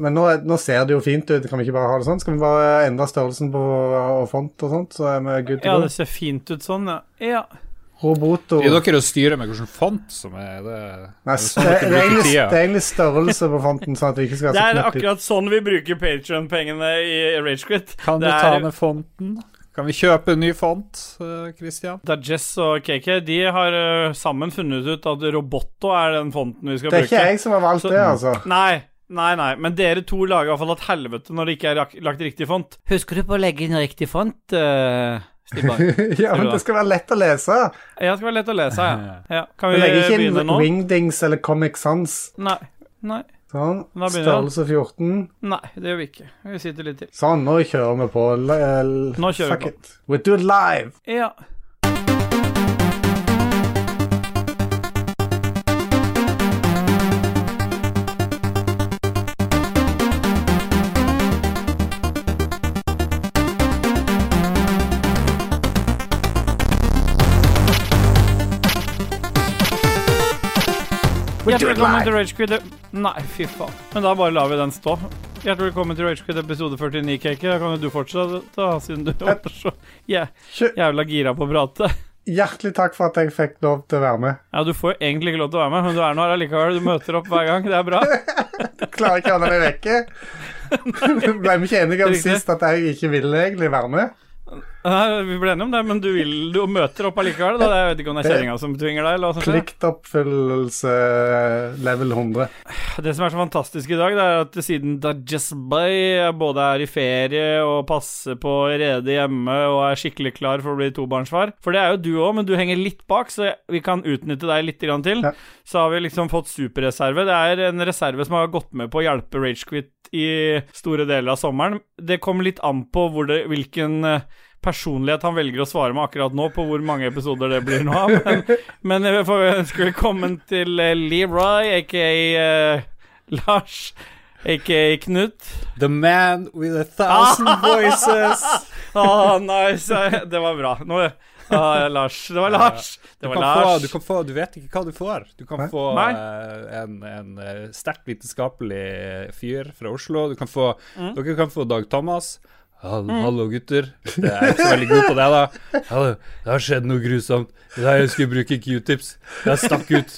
Men nå, nå ser det jo fint ut, kan vi ikke bare ha det sånn? Skal vi bare endre størrelsen på og font og sånt, så er vi good to Ja, det ser fint ut sånn, ja. ja. Roboto Det er dere å styre med hvilken font som er det. Nei, er det sånn det, det, er egentlig, det er egentlig størrelse på fonten, sånn at vi ikke skal Det ha så er akkurat sånn vi bruker Patreon-pengene i Ragequit. Kan du er... ta ned fonten? Kan vi kjøpe en ny font, Kristian? Det er Dajess og KK de har eh, sammen funnet ut at Roboto er den fonten vi skal bruke. Det er bruke. ikke jeg som har valgt Så- det, altså. Nei, nei, nei, men dere to lager i hvert fall et helvete når det ikke er lagt riktig font. Husker du på å legge inn riktig font, uh, Stibar? ja, men det skal være lett å lese. Ja, det skal være lett å lese, ja. ja. Kan Vi vi legger ikke inn? Wingdings eller Comic Sans. Nei. Nei. Sånn. Størrelse 14. Nei, det gjør vi ikke. Vi sitter litt til. Sånn, nå kjører vi på. L- Nå kjører vi på. it. We do it live. Ja. Hjertelig velkommen til. Ragequid Nei, fy faen. Men da bare lar vi den stå. Hjertelig velkommen til Ragequid episode 49, Kake. Da kan jo du fortsette, siden du var så jæ jævla gira på å prate. Hjertelig takk for at jeg fikk lov til å være med. Ja, du får jo egentlig ikke lov til å være med, men du er nå her allikevel. Du møter opp hver gang. Det er bra. Klarer ikke å holde deg vekke. Ble vi ikke enige om sist at jeg ikke ville egentlig være med? Vi ble enige om det, men du, vil, du møter opp allikevel. Da. Jeg vet ikke om det er kjerringa som tvinger deg. Pliktoppfyllelse level 100. Det som er så fantastisk i dag, det er at siden Dajazbay både er i ferie og passer på rede hjemme og er skikkelig klar for å bli tobarnsfar For det er jo du òg, men du henger litt bak, så vi kan utnytte deg litt til. Ja. Så har vi liksom fått superreserve. Det er en reserve som har gått med på å hjelpe Ragequit i store deler av sommeren. Det kommer litt an på det, hvilken eh, personlighet han velger å svare med akkurat nå, på hvor mange episoder det blir nå. Men, men jeg får ønske velkommen til eh, Leroy, aka uh, Lars, aka Knut. The man with a thousand voices. Ah, nice. Det var bra. Nå ah, Lars. Det var Lars. Du Det kan, var få, Lars. du kan få Du vet ikke hva du får. Du kan Hæ? få eh, en, en eh, sterkt vitenskapelig fyr fra Oslo. Du kan få Mm. Dere kan få Dag Thomas. Hallo, hallo, gutter. Jeg er ikke så veldig god på det, da. Hallo, det har skjedd noe grusomt. Jeg skulle bruke q-tips. Jeg stakk ut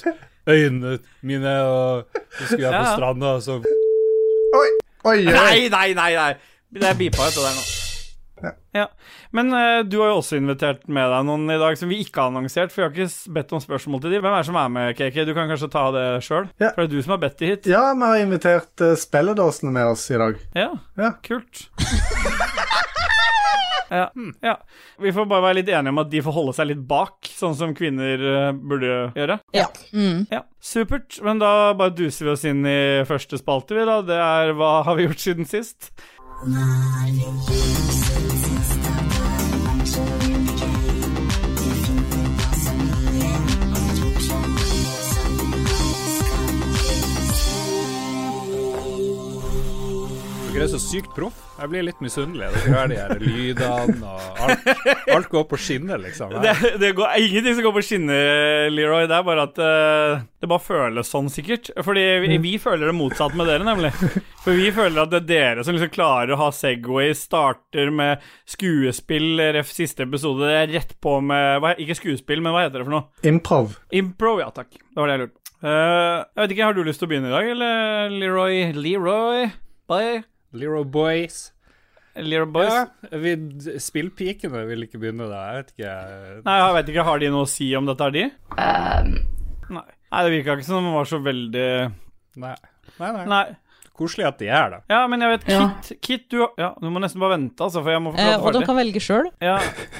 øynene mine, og så skulle jeg på Ja. stranda, og så Oi, oi, oi. Nei, nei, nei. nei. Det er beepa ut, det der nå. Ja. Men uh, du har jo også invitert med deg noen i dag som vi ikke har annonsert, for vi har ikke bedt om spørsmål til de. Hvem er det som er med, KK? Du kan kanskje ta det sjøl? Ja. For det er du som har bedt de hit. Ja, vi har invitert uh, spilledåsene med oss i dag. Ja, Ja. kult. Ja, ja. Vi får bare være litt enige om at de får holde seg litt bak, sånn som kvinner eh, burde gjøre. Ja. Mm. Ja, Supert. Men da bare duser vi oss inn i første spalte, vi, da. Det er hva har vi gjort siden sist? Dere er så sykt proff. Jeg blir litt misunnelig. Dere hører de her lydene og alt. Alt går på skinner, liksom. Det, det går ingenting som går på skinner, Leroy. Det er bare at uh, det bare føles sånn, sikkert. Fordi vi, vi føler det motsatt med dere, nemlig. For vi føler at det er dere som liksom klarer å ha Segway, starter med skuespill, ref siste episode. Det er rett på med hva, Ikke skuespill, men hva heter det for noe? Improv. Improv, ja takk. Det var det jeg lurte på. Uh, jeg vet ikke, Har du lyst til å begynne i dag, eller Leroy? Leroy? Bye. Leroy Boys. Lero Boys? Ja, vi, spillpikene vil ikke begynne da. Jeg vet ikke. Nei, jeg vet ikke, Har de noe å si om dette, er de? Nei. Nei, det virka ikke som de var så veldig Nei. Nei, nei. Nei. Koselig at de er det. Ja, men jeg vet Ja. Kit, Kit du, ja, du må nesten bare vente, altså, for jeg må få Eh, ferdig. og de kan velge sjøl. Ja,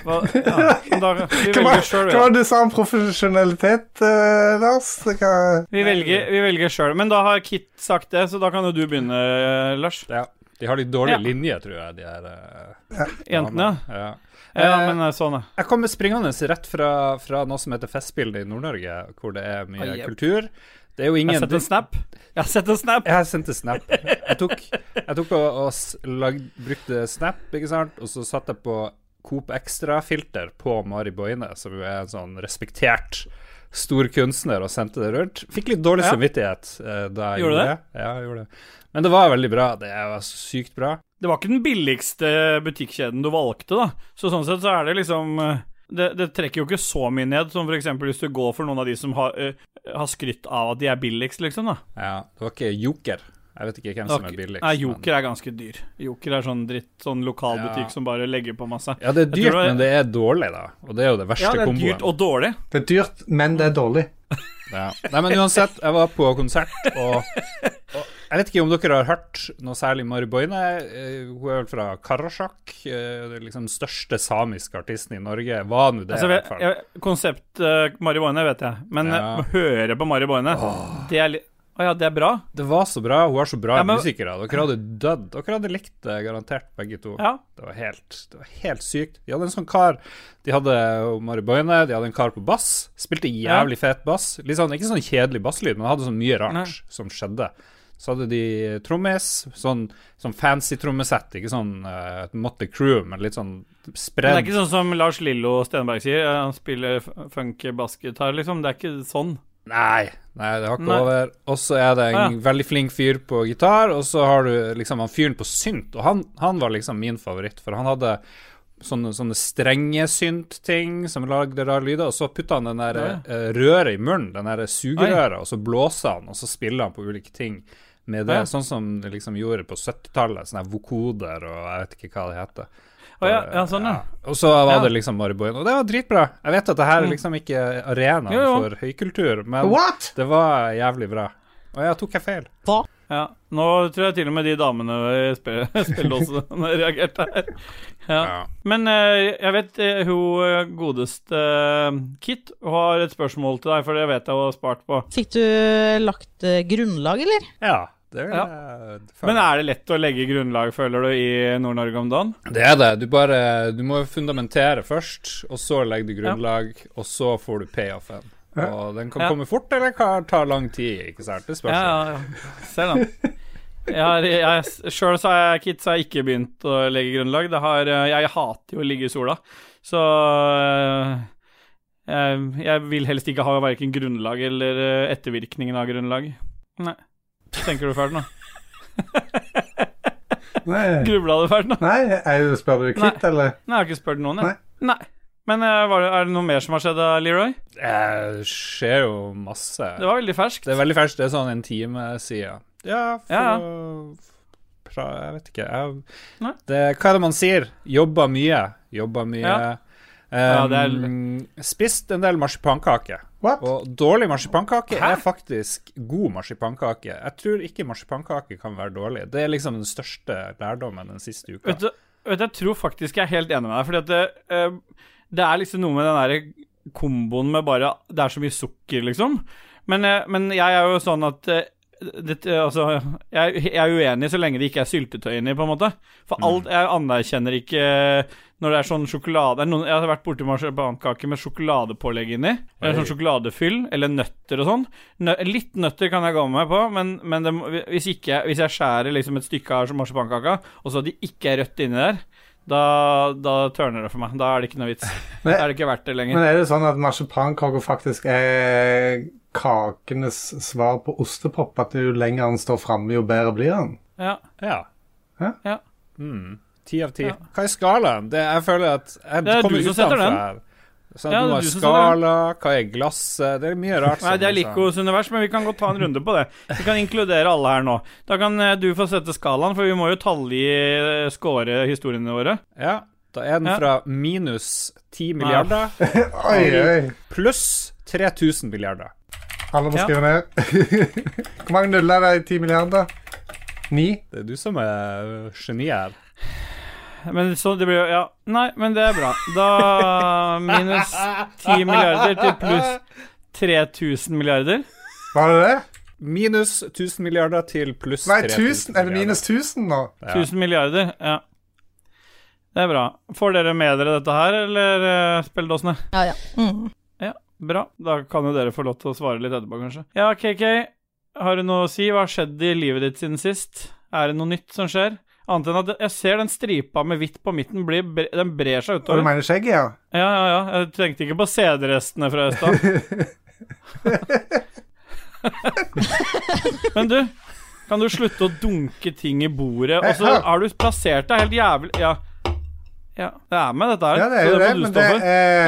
hva, ja, men da, vi velger sjøl, hva var det du sa om profesjonalitet, eh, Lars? Det kan... Vi velger, vi velger sjøl. Men da har Kit sagt det, så da kan jo du begynne, eh, Lars. Ja. De har litt dårlig Ja. linje, tror jeg, de her eh, Jentene. ja. Ja, Eh, men eh, sånn. Jeg kommer springende rett fra, fra noe som heter Festspillene i Nord-Norge, hvor det er mye oh, kultur. Det er jo ingen Jeg har sett en snap. Jeg har sett en snap. Jeg sendte snap. Jeg tok, jeg tok og, og lag, brukte snap, ikke sant, og så satte jeg på Coop Extra-filter på Mari Boine, som jo er en sånn respektert stor kunstner og sendte det rundt. Fikk litt dårlig Ja. samvittighet eh, da jeg Gjorde gjorde det. det. Ja, jeg gjorde det. Men det var veldig bra. Det var sykt bra. Det var ikke den billigste butikkjeden du valgte, da. Så sånn sett så er det liksom eh, det, det trekker jo ikke så mye ned, som f.eks. hvis du går for noen av de som har, uh, har skrytt av at de er billigst, liksom. da Ja, det var ikke Joker. Jeg vet ikke hvem som er billigst. Nei, men- Joker er ganske dyr. Joker er sånn dritt, sånn lokalbutikk Ja. som bare legger på masse. Ja, det er dyrt, det- men det er dårlig, da. Og det er jo det verste komboen. Ja, det er komboen. dyrt og dårlig. Det er dyrt, men det er dårlig. Ja. Nei, men uansett, jeg var på konsert, og, og jeg vet ikke om dere har hørt noe særlig Mari Boine. Eh, Hun er vel fra Karasjok, Den det er liksom den største samiske artisten i Norge. Var nå det, Altså, i hvert fall. konsept uh, Mari Boine vet jeg, men Ja. eh, å høre på Mari Boine, det er litt Å ja, det er bra? Det var så bra. Hun har så bra Ja, men- musikere. Dere hadde dødd. Dere hadde likt det garantert, begge to. Ja. Det var helt, det var helt sykt. De hadde en sånn kar De hadde Mari Boine, de hadde en kar på bass. Spilte jævlig fet bass. Litt sånn, ikke sånn kjedelig basslyd, men hadde sånn mye rart Nei. som skjedde. Så hadde de trommis, sånn, sånn fancy trommesett, ikke sånn uh, Motley Crew, men litt sånn Men det er ikke sånn som Lars Lillo Stenberg sier, eh, han spiller f- funky bassgitar, liksom. Det er ikke sånn. Nei, nei, det har ikke Nei. over. Og så er det en Ah, ja. veldig flink fyr på gitar, og så har du liksom han fyren på synt, og han, han var liksom min favoritt, for han hadde sånne, sånne strenge synt-ting som lagde rare lyder, og så putta han den der Ja, eh, røret i munnen, den der sugerøret, og så blåser han, og så spiller han på ulike ting med det, Ja. sånn som de liksom gjorde på 70-tallet, sånne vokoder og jeg vet ikke hva det heter. Å ja, ja, sånn, ja. Og så var Ja. det liksom Mari og det var dritbra. Jeg vet at det her er liksom ikke arenaen Mm. Jo, jo. for høykultur, men What?! det var jævlig bra. Og ja, tok jeg feil? Ja, Nå tror jeg til og med de damene spillet også reagerte her. Ja. Men eh, jeg vet eh, hun eh, godeste Kit har et spørsmål til deg, for det vet jeg hun har spart på. Fikk du lagt grunnlag, eller? Ja, vil Ja. Men er det lett å legge grunnlag, føler du, i Nord-Norge om dagen? Det er det. Du bare Du må fundamentere først, og så legger du grunnlag, og så får du payoffen. Ja. Og den kan Ja. komme fort, eller kan ta lang tid, ikke sant? Det spørs. Ja, ja, ja. Ser jeg, Sjøl så har jeg, kids, har jeg ikke begynt å legge grunnlag. Det har, jeg hater jo å ligge i sola, så eh, jeg, jeg vil helst ikke ha verken grunnlag eller eh, ettervirkningen av grunnlag. Nei. Tenker du fælt nå? Grubla du fælt nå? Nei jeg spør du Kit, eller? Nei, jeg har ikke spurt noen, jeg. Nei. Nei. Men eh, det, er det noe mer som har skjedd, Leroy? Det skjer jo masse. Det var veldig ferskt. Det er veldig ferskt. Det er sånn en time siden. Ja, for Ja, ja. å Jeg vet ikke. Jeg, det, hva er det man sier? Jobba mye. Jobba mye. Ja. Ja, det er- Um, spist en del marsipankake. What? Og dårlig marsipankake Hæ? er faktisk god marsipankake. Jeg tror ikke marsipankake kan være dårlig. Det er liksom den største lærdommen den siste uka. Vet du, vet du, jeg tror faktisk jeg er helt enig med deg, fordi det, uh, det er liksom noe med den der komboen med bare Det er så mye sukker, liksom. Men, uh, men jeg er jo sånn at uh, det, altså, jeg, jeg er uenig så lenge det ikke er syltetøy inni, på en måte. For alt Jeg anerkjenner ikke når det er sånn sjokolade noen, Jeg har vært borti marsipankake med sjokoladepålegg inni. Eller sånn sjokoladefyll, eller nøtter og sånn. Nø, litt nøtter kan jeg gå med på, men, men det, hvis, ikke, hvis jeg skjærer liksom et stykke av marsipankaka, og så de ikke er rødt inni der, da, da tørner det for meg. Da er det ikke noe vits. Da er det ikke verdt det lenger. Men er det sånn at marsipankake faktisk er kakenes svar på ostepop? At jo lenger den står framme, jo bedre blir den? Ja. Ja. ja. Ja. Mm. Ti av ti. Ja. Hva er skalaen? Det, jeg føler at jeg Det er kommer du som setter utenfra den. her. Sånn, Ja, du det må ha du som setter skala, hva er glasset Det er mye rart. Nei, det er liksom- Likos univers, men vi kan godt ta en runde på det. Vi kan inkludere alle her nå. Da kan eh, du få sette skalaen, for vi må jo tallgi eh, score historiene våre. Ja, da er den Ja. fra minus 10 milliarder Oi, oi. pluss 3000 milliarder. Alle må Ja. skrive ned. Hvor mange nuller er det i 10 milliarder? Ni? Det er du som er geniet her. Men så det blir jo Ja, nei, men det er bra. Da minus 10 milliarder til pluss 3000 milliarder. Var det det? Minus 1000 milliarder til pluss Nei, 3000 1000. Er det minus 1000 nå? Ja. 1000 milliarder, ja. Det er bra. Får dere med dere dette her, eller uh, spilledåsene? Ja, ja. Mm. Bra. Da kan jo dere få lov til å svare litt etterpå, kanskje. Ja, KK, har du noe å si? Hva har skjedd i livet ditt siden sist? Er det noe nytt som skjer? Annet enn at jeg ser den stripa med hvitt på midten, blir, den brer seg Og du mener skjegget, ja? Ja, ja, ja. Jeg tenkte ikke på CD-restene fra i stad. Men du, kan du slutte å dunke ting i bordet? Og så har du plassert deg helt jævlig Ja. ja det er med, dette her. Ja, det er jo det, men det er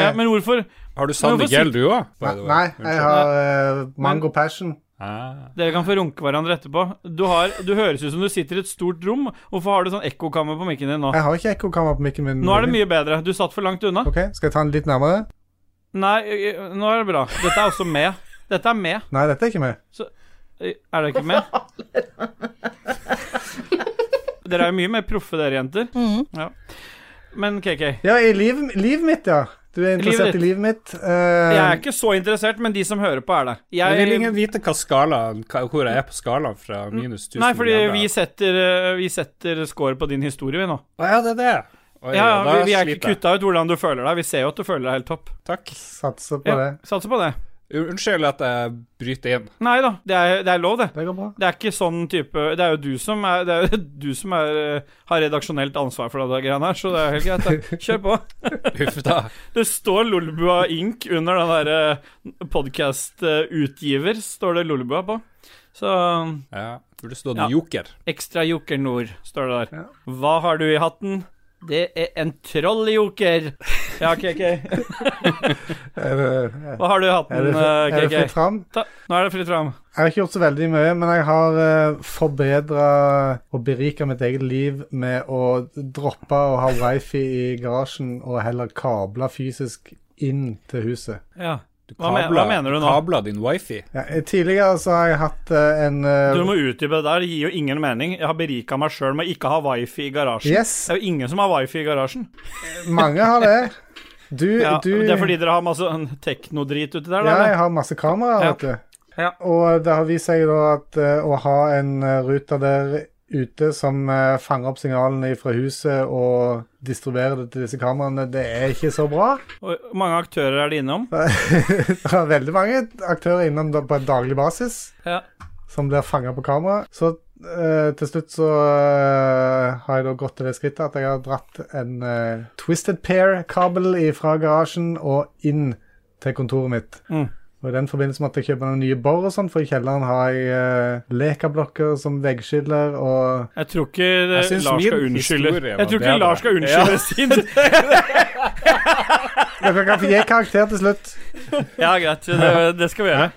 Ja, men hvorfor Har du San Men du òg? Nei, jeg har uh, Mango Passion. Ah. Dere kan få runke hverandre etterpå. Du, har, du høres ut som du sitter i et stort rom. Hvorfor har du sånn ekkokammer på mikken din nå? Jeg har ikke ekkokammer på mikken min. Nå er det mye bedre. Du satt for langt unna. Ok, Skal jeg ta den litt nærmere? Nei, nå er det bra. Dette er også med. Dette er med. Nei, dette er ikke med. Så, Er det ikke med? Dere er jo mye mer proffe, dere jenter. Mhm. Ja. Men KK, Ja, i livet, livet mitt, ja. Du er interessert Livet i livet mitt. Uh, jeg er ikke så interessert, men de som hører på, er der. Jeg vil ingen vite hva skala, hvor jeg er på skalaen fra minus 1000 nei, fordi vi setter, ø, vi setter score på din historie, vi nå. Å ja, det er det. Oi, Ja, ja, vi, vi er ikke kutta ut hvordan du føler deg. Vi ser jo at du føler deg helt topp. Takk. Satser på det. Satser på det. Unnskyld at jeg bryter inn. Nei da, det det er lov, det. Det går bra. Det er ikke sånn type Det er jo du som er Det er jo du som er, eh, har redaksjonelt ansvar for det greiene her, så det er helt greit. Da. Kjør på. Uff da. Det står Lolbua Inc. under den derre podkast-utgiver, står det Lolbua på. Så Ja, burde stått Ja. joker. Ekstra Joker Nord, står det der. Ja. Hva har du i hatten? Det er en trolljoker. Ja, KK. Hva har du i er hatten, det, er det eh, fritt fram? Ta, nå er det fritt fram. Jeg har ikke gjort så veldig mye, men jeg har uh, forbedra og berika mitt eget liv med å droppe å ha wifi i garasjen og heller kable fysisk inn til huset. Ja. Du Hva men- hva mener du nå? Kabler din wifi. Ja, tidligere så har jeg hatt uh, en uh, Du må utdype det der. Det gir jo ingen mening. Jeg har berika meg sjøl med å ikke ha wifi i garasjen. Yes, Det er jo ingen som har wifi i garasjen. mange har det. Du, Ja, du Det er fordi dere har masse sånn teknodrit uti der, da? Ja, eller? jeg har masse kameraer, Ja. vet du. Ja. Og det har vist seg da at uh, å ha en router der ute som uh, fanger opp signalene fra huset og distribuerer det til disse kameraene, det er ikke så bra. Og mange aktører er det innom? det er veldig mange aktører innom på en daglig basis Ja. som blir fanga på kamera. Så eh, til slutt så eh, har jeg da gått til det skrittet at jeg har dratt en eh, Twisted Pair-kabel fra garasjen og inn til kontoret mitt. Mm. Og I den forbindelse måtte jeg kjøpe noen nye bor og sånn, for i kjelleren har jeg uh, lekablokker som veggskiller og Jeg tror ikke det, Jeg Lars skal unnskylde Jeg tror ikke. Lars skal unnskylde sin Dere kan få gi karakter til slutt. Ja, greit. Det, det skal vi gjøre.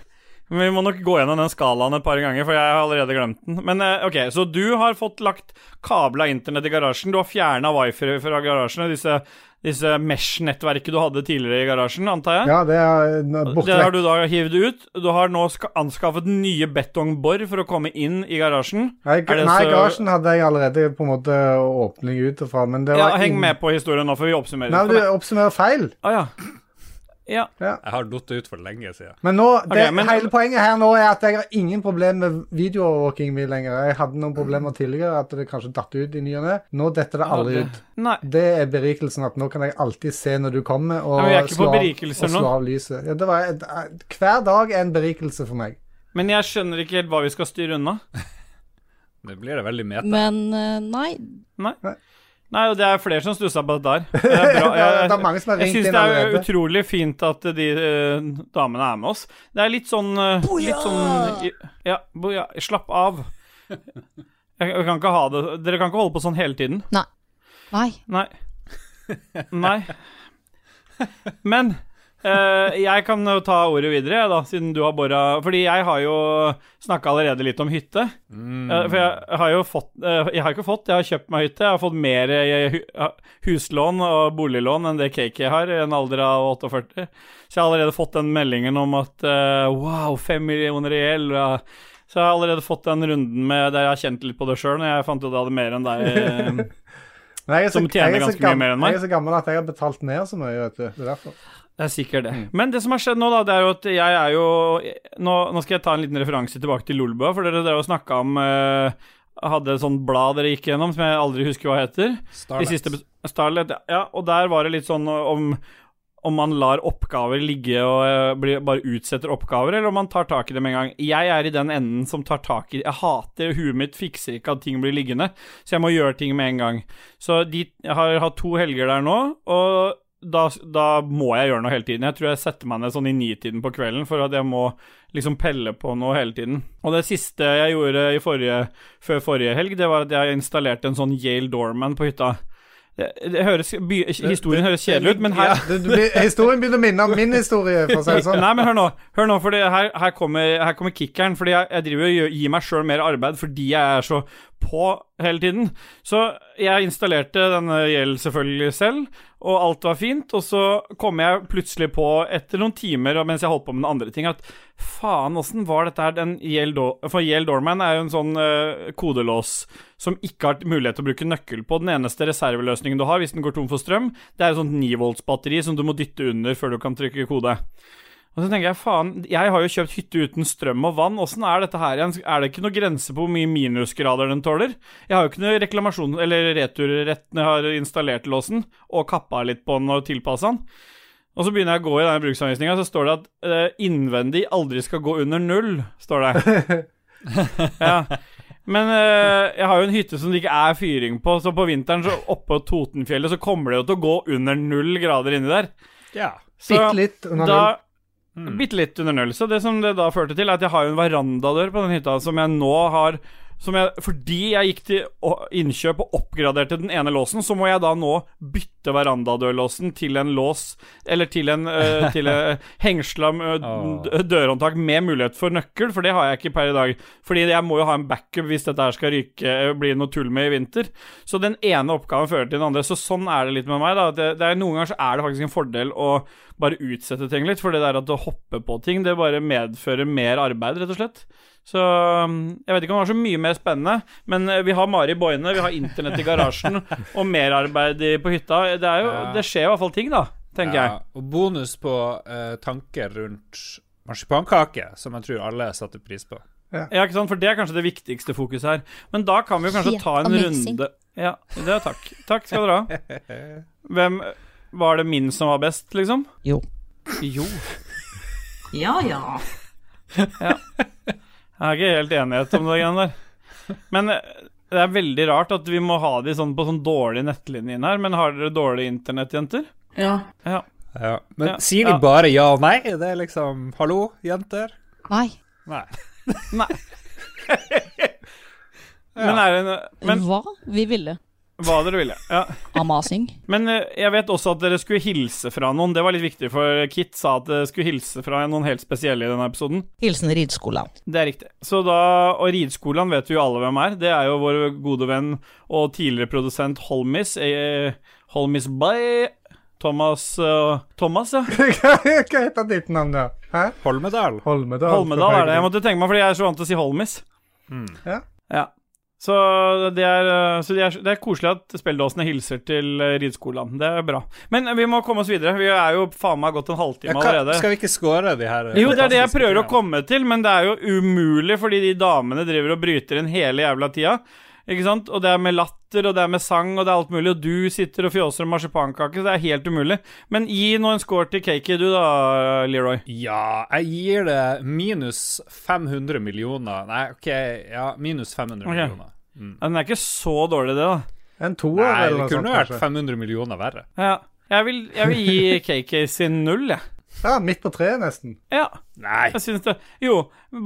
Men vi må nok gå gjennom den skalaen et par ganger, for jeg har allerede glemt den. Men eh, ok, Så du har fått lagt kabla internett i garasjen. Du har fjerna wifi fra garasjen. Disse, disse Mesh-nettverket du hadde tidligere i garasjen, antar jeg? Ja, det er borte Det har du da hivd ut. Du har nå anskaffet nye betongbor for å komme inn i garasjen. Nei, det nei, så- garasjen hadde jeg allerede på en måte åpning ut fra, men det Ja, Heng inn- med på historien nå, for vi oppsummerer. Nei, du oppsummerer feil. Ah, ja. Ja. Jeg har datt ut for lenge siden. Men nå, det, men- hele poenget her nå er at jeg har ingen problemer med videoovervåking min lenger. Jeg hadde noen problemer tidligere, at det kanskje datt ut i ny og ne. Nå detter det aldri ut. det- Nei. Det er berikelsen, at nå kan jeg alltid se når du kommer, og, Ja, slå, av, og slå av lyset. Ja, det var, hver dag er en berikelse for meg. Men jeg skjønner ikke helt hva vi skal styre unna. Det blir det veldig meta. Men eh, nei. Nei. Nei, og det er flere som stussa på det der. Det er, bra. Jeg, Jeg, jeg syns det er utrolig fint at de uh, damene er med oss. Det er litt sånn uh, Litt sånn Ja, boja. Slapp av. Jeg, jeg kan ikke ha det Dere kan ikke holde på sånn hele tiden. Nei. Nei. Nei. Men eh, jeg kan jo ta ordet videre, da, siden du har bora Fordi jeg har jo snakka allerede litt om hytte. Mm. Uh, for jeg har jo fått uh, Jeg har ikke fått, jeg har kjøpt meg hytte. Jeg har fått mer huslån og boliglån enn det KK har, i en alder av 48. Så jeg har allerede fått den meldingen om at wow, fem millioner i gjeld. Så jeg har allerede fått den runden med der jeg har kjent litt på det sjøl, når jeg fant ut jeg hadde mer enn deg. Nei, jeg er så- Som tjener er ganske mye mer enn meg. Jeg er så gammel at jeg har betalt ned så mye, vet du. Det er derfor. Det er sikkert det. Men det som har skjedd nå, da, det er jo at jeg er jo Nå, nå skal jeg ta en liten referanse tilbake til Lolbua, for dere drev og snakka om eh, Hadde et sånt blad dere gikk gjennom som jeg aldri husker hva heter. De siste Starlet, ja. Og der var det litt sånn om om man lar oppgaver ligge og eh, blir, bare utsetter oppgaver, eller om man tar tak i dem en gang. Jeg er i den enden som tar tak i Jeg hater Huet mitt fikser ikke at ting blir liggende, så jeg må gjøre ting med en gang. Så de, jeg har hatt to helger der nå, og da, da må jeg gjøre noe hele tiden. Jeg tror jeg setter meg ned sånn i nitiden på kvelden for at jeg må liksom pelle på noe hele tiden. Og det siste jeg gjorde i forrige, før forrige helg, det var at jeg installerte en sånn Yale Doorman på hytta. Det, det høres, by, historien høres kjedelig ut, men her Det, historien begynner å minne om min historie, for å si det sånn. Nei, men hør nå, hør nå for her, her, kommer, her kommer kickeren. Fordi jeg, jeg driver og gir meg sjøl mer arbeid fordi jeg er så på hele tiden. Så jeg installerte denne Yale selvfølgelig selv, og alt var fint. Og så kom jeg plutselig på, etter noen timer mens jeg holdt på med den andre ting, at faen, åssen var dette her? Den Yale, for Yale Doorman er jo en sånn uh, kodelås som ikke har mulighet til å bruke nøkkel på. Den eneste reserveløsningen du har hvis den går tom for strøm, det er et sånt 9 volts-batteri som du må dytte under før du kan trykke kode. Og så tenker jeg, faen, jeg har jo kjøpt hytte uten strøm og vann, åssen er dette her igjen? Er det ikke noe grense på hvor mye minusgrader den tåler? Jeg har jo ikke noe reklamasjon eller returrett når jeg har installert låsen og kappa litt på den og tilpassa den. Og så begynner jeg å gå i denne bruksanvisninga, så står det at eh, innvendig aldri skal gå under null, står det. ja. Men eh, jeg har jo en hytte som det ikke er fyring på, så på vinteren så oppå Totenfjellet så kommer det jo til å gå under null grader inni der. Ja. Så Bitte litt under null. Mm. Bitte litt under null. Så det som det da førte til, er at jeg har en verandadør på den hytta som jeg nå har jeg, Fordi jeg gikk til innkjøp og oppgraderte den ene låsen, så må jeg da nå bytte verandadørlåsen til en lås Eller til en uh, til en hengsla dørhåndtak med mulighet for nøkkel, for det har jeg ikke per i dag. Fordi jeg må jo ha en backup hvis dette her skal ryke, bli noe tull med i vinter. Så den ene oppgaven fører til den andre. Så sånn er det litt med meg. da det, det er Noen ganger så er det faktisk en fordel å bare utsette ting litt, for det der at å hoppe på ting, det bare medfører mer arbeid, rett og slett. Så um, jeg vet ikke om det var så mye mer spennende, men eh, vi har Mari Boine, vi har internett i garasjen og merarbeid i- på hytta. Det, er jo, Ja. det skjer i hvert fall ting, da, tenker Ja, jeg. og bonus på uh, tanker rundt marsipankake, som jeg tror alle satte pris på. Ja, ikke sant? For det er kanskje det viktigste fokuset her. Men da kan vi jo kanskje Helt ta en amazing. runde Ja, det er takk. Takk skal dere ha. Hvem Var det min som var best, liksom? Jo. Jo. Ja ja. Jeg er ikke helt enighet om det greiene der. Men eh, det er veldig rart at vi må ha de sånn på sånn dårlig nettlinje inn her. Men har dere dårlig internett, jenter? Ja. Ja. Ja. Men Ja, sier de bare ja og nei? Det er liksom Hallo, jenter? Nei. Nei. Nei. Men er det en Men Hva vi ville. Hva dere ville. Ja. Amazing. Men eh, jeg vet også at dere skulle hilse fra noen. Det var litt viktig, for Kit sa at dere skulle hilse fra noen helt spesielle i denne episoden. Hilsen Ridskolan. Det er riktig. Så da, Og Ridskolan vet vi jo alle hvem er. Det er jo vår gode venn og tidligere produsent Holmis. Eh, Holmis by Thomas eh, Thomas, ja. Hva heter ditt navn, da? Hæ? Holmedal. Holmedal. Holmedal er det. Jeg måtte tenke meg, fordi jeg er så vant til å si Holmis. Mm. Ja. Så det er, eh, så det er, det er koselig at spelledåsene hilser til eh, Ridskolen. Det er bra. Men vi må komme oss videre. Vi er jo faen meg gått en halvtime hva, allerede. skal vi ikke score de her Jo, det er det jeg prøver å komme til, men det er jo umulig fordi de damene driver og bryter inn hele jævla tida. Ikke sant? Og det er med latter, og det er med sang, og det er alt mulig, og du sitter og fjåser om marsipankake, så det er helt umulig. Men gi nå en score til Cakey, du da, Leroy. Ja, jeg gir det minus 500 millioner Nei, OK, ja, minus 500 okay. millioner. Mm. Den er ikke så dårlig, det, da. En toer Nei, eller det kunne sånt, vært 500 millioner verre. Ja. Jeg vil, jeg vil gi KK sin null, jeg. Ja, midt på treet, nesten. Ja. Nei. Jeg synes det Jo,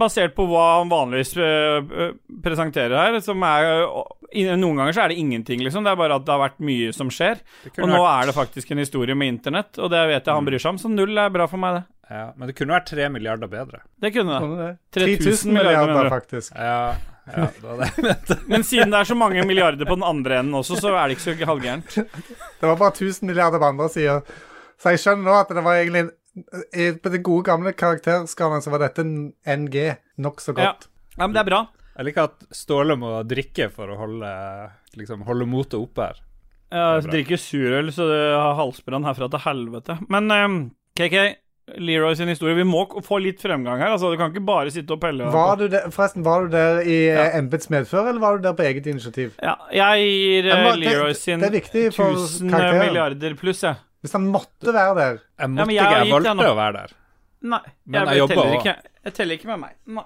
basert på hva han vanligvis øh, øh, presenterer her, som er øh, Noen ganger så er det ingenting, liksom. Det er bare at det har vært mye som skjer. Og nå vært, er det faktisk en historie med internett, og det vet jeg han bryr seg om, så null er bra for meg, det. ja, men det kunne vært tre milliarder bedre. Det kunne det. Sånn er det. 3000 3000 milliarder, milliarder, faktisk. Ja, ja det var det jeg mente. Men siden det er så mange milliarder på den andre enden også, så er det ikke så halvgærent. Det var bare 1000 milliarder på andre sida. Så jeg skjønner nå at det var egentlig en- På den gode, gamle karakterskalaen så var dette en NG nokså godt. Ja, men det er bra. Jeg liker at Ståle må drikke for å holde, liksom, holde motet oppe her. Jeg Det er drikker surøl, så det har halsbrann herfra til helvete. Men um, KK, Leroy sin historie Vi må få litt fremgang her. Altså, Du kan ikke bare sitte og pelle. Var du der, forresten, var du der i Ja. ja. embets medfør, eller var du der på eget initiativ? Ja, jeg gir Ja, eh, Leroy sin det er viktig for 1000 milliarder pluss, jeg. Hvis han måtte være der Jeg måtte ja, jeg ikke, jeg valgte den å være der. Nei. Men jeg, jeg jobber teller ikke, jeg teller ikke med meg. Nei.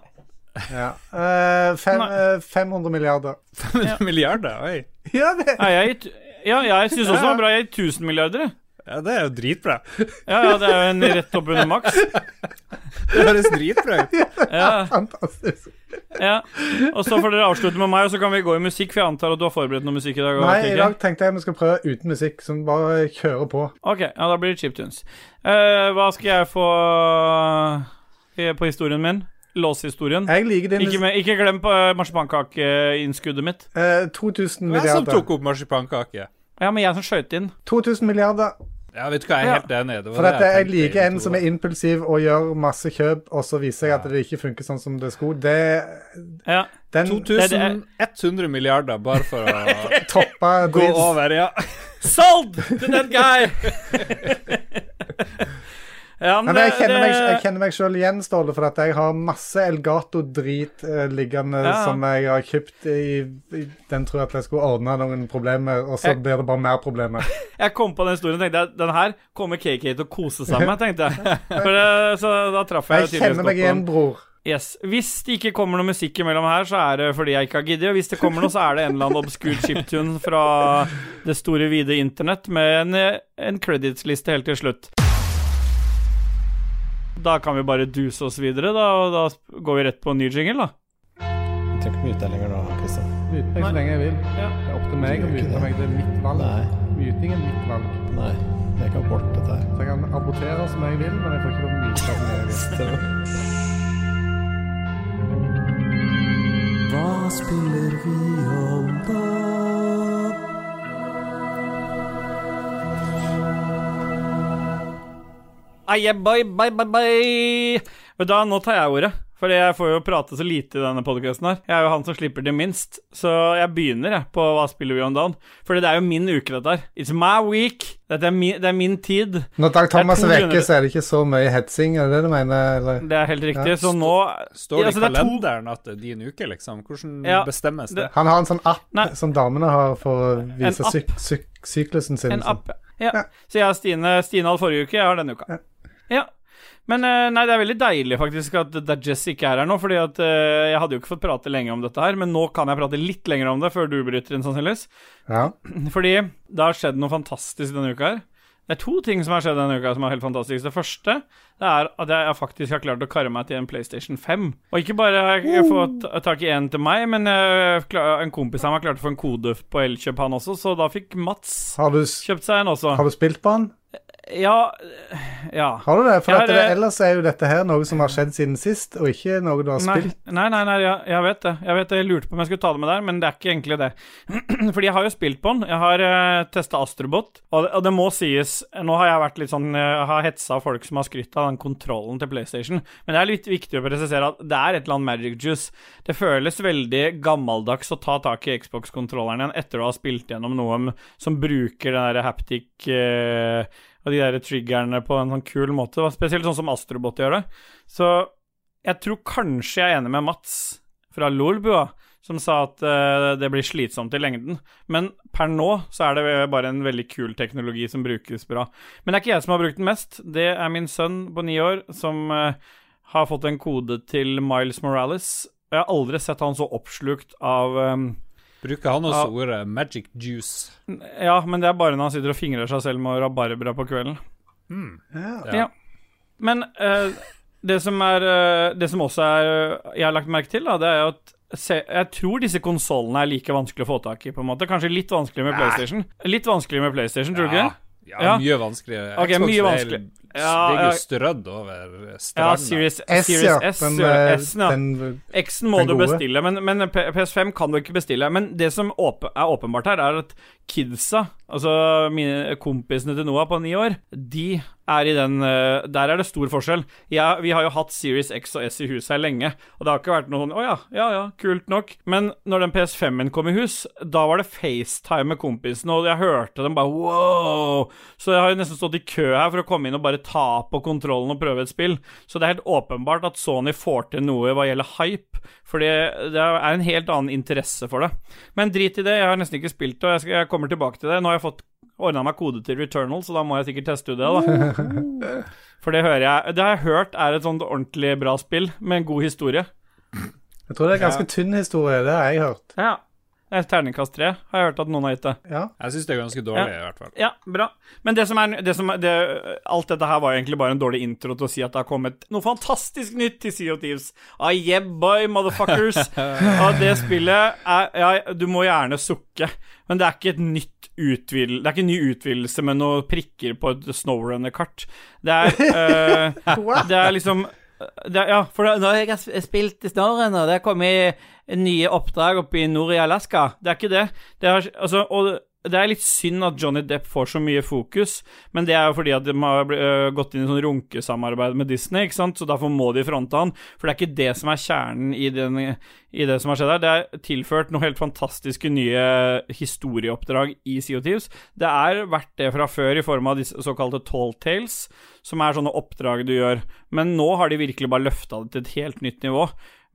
ja. Uh, fem, Nei. eh, 500 milliarder. 500 milliarder, oi. Ja, det Nei, jeg Ja, jeg syns også det var bra. Jeg gir 1000 milliarder. Ja, det er jo dritbra. Ja, ja, det er jo en rett opp under maks. Det høres dritbra ut. Ja, Fantastisk. ja. Og så får dere avslutte med meg, og så kan vi gå i musikk, for jeg antar at du har forberedt noe musikk i dag. Nei, i dag tenkte jeg vi skal prøve uten musikk, som bare kjører på. Ok, ja, da blir det chiptunes. Uh, hva skal jeg få eh, på historien min? Låshistorien. Ikke, med, ikke glem på uh, marsipankakeinnskuddet mitt. Uh, 2000 Jeg som tok opp marsipankake. Ja, men jeg som skøyt inn. 2000 milliarder. Ja, vet du hva, jeg er helt enig. nede. For det at jeg liker en som er impulsiv og gjør masse kjøp, og så viser jeg at det ikke funker sånn som det skulle. Det Ja. Den 2100 milliarder bare for å toppe gå over, ja. Sold to that guy! ja, men, men jeg kjenner meg, jeg kjenner meg sjøl igjen, Ståle, for at jeg har masse Elgato-drit eh, liggende Ja. som jeg har kjøpt i, i Den tror jeg at jeg skulle ordne noen problemer, og så Jeg- blir det bare mer problemer. Jeg kom på den historien og tenkte jeg, den her kommer KK til å kose seg med, tenkte jeg. Det, så da traff jeg Jeg kjenner meg igjen, bror. Yes. Hvis det ikke kommer noe musikk imellom her, så er det fordi jeg ikke har giddet. Og hvis det kommer noe, så er det en eller annen obskur chiptune fra det store, vide internett med en, en credits-liste helt til slutt. Da kan vi bare duse oss videre, da, og da går vi rett på en ny jingle, da. Du trenger ikke myte deg lenger nå, Kristian. Myte meg så lenge jeg vil. Ja. Det er opp til meg å myte meg. Det er mitt valg. Nei, Myting er mitt valg. nei. Jeg kan bort dette her. Så jeg kan abortere som jeg vil, men jeg får ikke lov å myte som jeg vil. Stemmer. Aye, bye, bye, bye, bye. Men da, nå tar jeg ordet. For jeg får jo prate så lite i denne podkasten her. Jeg er jo han som slipper det minst. Så jeg begynner jeg på Hva spiller vi om dagen? For det er jo min uke, dette her. It's my week. Dette er min, det er min tid. Når Dag Thomas er vekke, så er det ikke så mye hetsing, er det det du mener? Eller? Det er helt riktig. Ja. Så nå Står det Ja, i så det to- kalenderen at det er din uke, liksom? Hvordan Ja, bestemmes det? det- Han har en sånn app Nei. som damene har for å vise syk syk syklusen sin. En sånn. app. Ja. Ja. Så jeg og Stine Stine hadde forrige uke, jeg har denne uka. Ja. Men eh, nei, det er veldig deilig faktisk at Jesse ikke er her nå, fordi at eh, jeg hadde jo ikke fått prate lenge om dette her, men nå kan jeg prate litt lenger om det før du bryter inn, sannsynligvis. Ja. Fordi det har skjedd noe fantastisk denne uka her. Det er to ting som har skjedd denne uka som er helt fantastisk. Det første det er at jeg faktisk har klart å karre meg til en PlayStation 5. Og ikke bare har jeg fått tak i en til meg, men en kompis av meg klarte å få en kode på Elkjøp, han også, så da fikk Mats du, kjøpt seg en også. har du spilt på den? Ja Ja. Har du det? For ja, det, det, eh, ellers er jo dette her noe som har skjedd siden sist, og ikke noe du har Nei, spilt. nei, nei, nei jeg, jeg vet det. Jeg vet det, jeg lurte på om jeg skulle ta det med der, men det er ikke egentlig det. Fordi jeg har jo spilt på den. Jeg har uh, testa Astrobot, og det, og det må sies Nå har jeg vært litt sånn Jeg har hetsa folk som har skrytt av den kontrollen til PlayStation, men det er litt viktig å presisere at det er et eller annet magic juice. Det føles veldig gammeldags å ta tak i Xbox-kontrolleren igjen etter å ha spilt gjennom noe som bruker den der haptic eh, og de der triggerne på en sånn kul måte. Spesielt sånn som Astrobot gjør det. Så jeg tror kanskje jeg er enig med Mats fra Lolbua, som sa at uh, det blir slitsomt i lengden. Men per nå så er det bare en veldig kul teknologi som brukes bra. Men det er ikke jeg som har brukt den mest. Det er min sønn på ni år som uh, har fått en kode til Miles Morales. Jeg har aldri sett han så oppslukt av eh, Bruker han også Ja. ordet magic juice? Ja, men det er bare når han sitter og fingrer seg selv med rabarbra på kvelden. Ja. Ja. Ja. Men uh, det som er uh, Det som også er uh, jeg har lagt merke til, da, det er jo at se, jeg tror disse konsollene er like vanskelig å få tak i, på en måte. Kanskje litt vanskeligere med PlayStation. Litt vanskeligere med PlayStation, tror du ikke? Ja, Ja. mye vanskeligere. Ok, mye vanskeligere. vanskelig. Ja, ligger ja. jo strødd over Ja, stranda. Series, S, Series. S, ja. eh, ja. den X-en må du bestille, men, men PS5 kan du ikke bestille. Men det som er åpenbart her, er at kidsa, altså mine kompisene til Noah på ni år, de er i den eh, Der er det stor forskjell. Jeg, vi har jo hatt Series X og S i huset her lenge, og det har ikke vært noe sånn oh ja, ja ja, kult nok. Men når den PS5-en kom i hus, da var det FaceTime med kompisene, og jeg hørte dem bare wow. Så jeg har jo nesten stått i kø her for å komme inn og bare ta på kontrollen og prøve et spill. Så det er helt åpenbart at Sony får til noe hva gjelder hype, fordi det er en helt annen interesse for det. Men drit i det, jeg har nesten ikke spilt det, og jeg, kommer tilbake til det. Nå har jeg fått ordna meg kode til Returnal, så da må jeg sikkert teste ut det, da. For det hører jeg Det har jeg hørt er et sånt ordentlig bra spill med en god historie. Jeg tror det er ganske tynn historie, det har jeg hørt. Ja. Det er terningkast tre, har jeg hørt at noen har gitt det. Ja. Jeg syns det er ganske dårlig, i hvert fall. Ja, bra. Men det som er, det som er det, Alt dette her var egentlig bare en dårlig intro til å si at det har kommet noe fantastisk nytt til Sea of Thieves. Ah, yeah, boy, motherfuckers. Og det spillet er Ja, du må gjerne sukke, men det er ikke et nytt utvidel... Det er ikke en ny utvidelse med noen prikker på et Snowrunner-kart. Det er uh, Det er liksom det, ja, for da, når jeg har spilt i Snowrunner, det har kommet nye oppdrag oppe i nord i Alaska. Det er ikke det. det har, altså, og det er litt synd at Johnny Depp får så mye fokus, men det er jo fordi at de har øh, gått inn i sånn runkesamarbeid med Disney, ikke sant, så derfor må de fronte han. For det er ikke det som er kjernen i, den, i det som har skjedd her. Det er tilført noen helt fantastiske nye historieoppdrag i CO2s. Det er verdt det fra før i form av disse såkalte tall tales, som er sånne oppdrag du gjør, men nå har de virkelig bare løfta det til et helt nytt nivå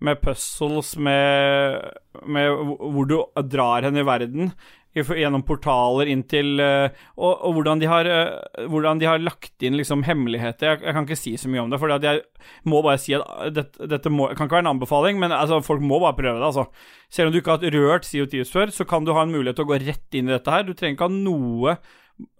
med puzzles, med, med hvor du drar henne i verden gjennom portaler inn til eh, og, og hvordan, de har, eh, hvordan de har lagt inn liksom hemmeligheter. Jeg, jeg kan ikke si så mye om det, for jeg må bare si at dette, dette må, kan ikke være en anbefaling, men altså, folk må bare prøve det. altså. Selv om du ikke har rørt CO2 før, så kan du ha en mulighet til å gå rett inn i dette her. Du trenger ikke ha noe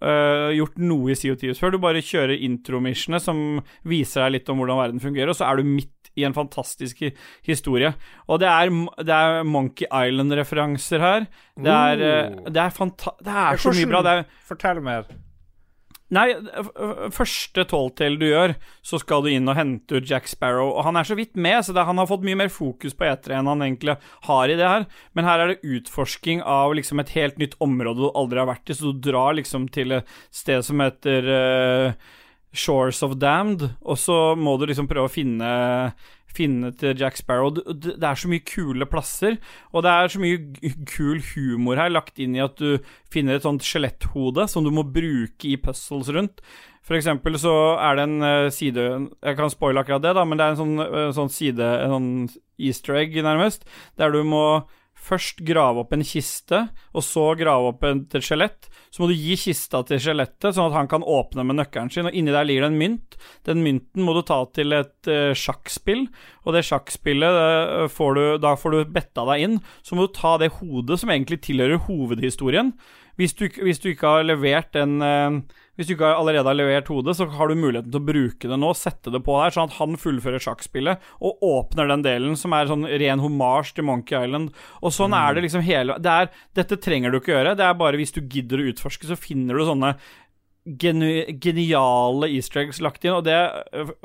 øh, gjort noe i CO2 før. Du bare kjører intromissionene som viser deg litt om hvordan verden fungerer, og så er du midt i en fantastisk hi- historie. Og det er, det er Monkey Island-referanser her. Det er, Oh. det er, det er så mye bra. Det er, Fortell mer. Nei, første tolvtel du gjør, så skal du inn og hente ut Jack Sparrow. Og han er så vidt med, så det, han har fått mye mer fokus på etere enn han egentlig har i det her. Men her er det utforsking av liksom et helt nytt område du aldri har vært i, så du drar liksom til et sted som heter uh, Shores of Damned, og så må du liksom prøve å finne Finne til Jack Sparrow. Det, er så mye kule plasser, og det er så mye kul humor her, lagt inn i at du finner et sånt skjeletthode som du må bruke i puzzles rundt. For eksempel så er det en eh, side Jeg kan spoile akkurat det, da, men det er en sånn, eh, sånn side, en sånn easter egg, nærmest, der du må først grave opp en kiste, og så grave opp et et skjelett. Så må du gi kista til skjelettet, sånn at han kan åpne med nøkkelen sin, og inni der ligger det en mynt. Den mynten må du ta til et uh, sjakkspill, og det sjakkspillet uh, får du Da får du betta deg inn. Så må du ta det hodet som egentlig tilhører hovedhistorien. Hvis du, hvis du ikke har levert den eh, Hvis du ikke allerede har levert hodet, så har du muligheten til å bruke det nå, sette det på der, sånn at han fullfører sjakkspillet og åpner den delen som er sånn ren homasj til Monkey Island. Og sånn er det liksom hele det er, Dette trenger du ikke gjøre, det er bare hvis du gidder å utforske, så finner du sånne geniale easter eggs lagt inn, og det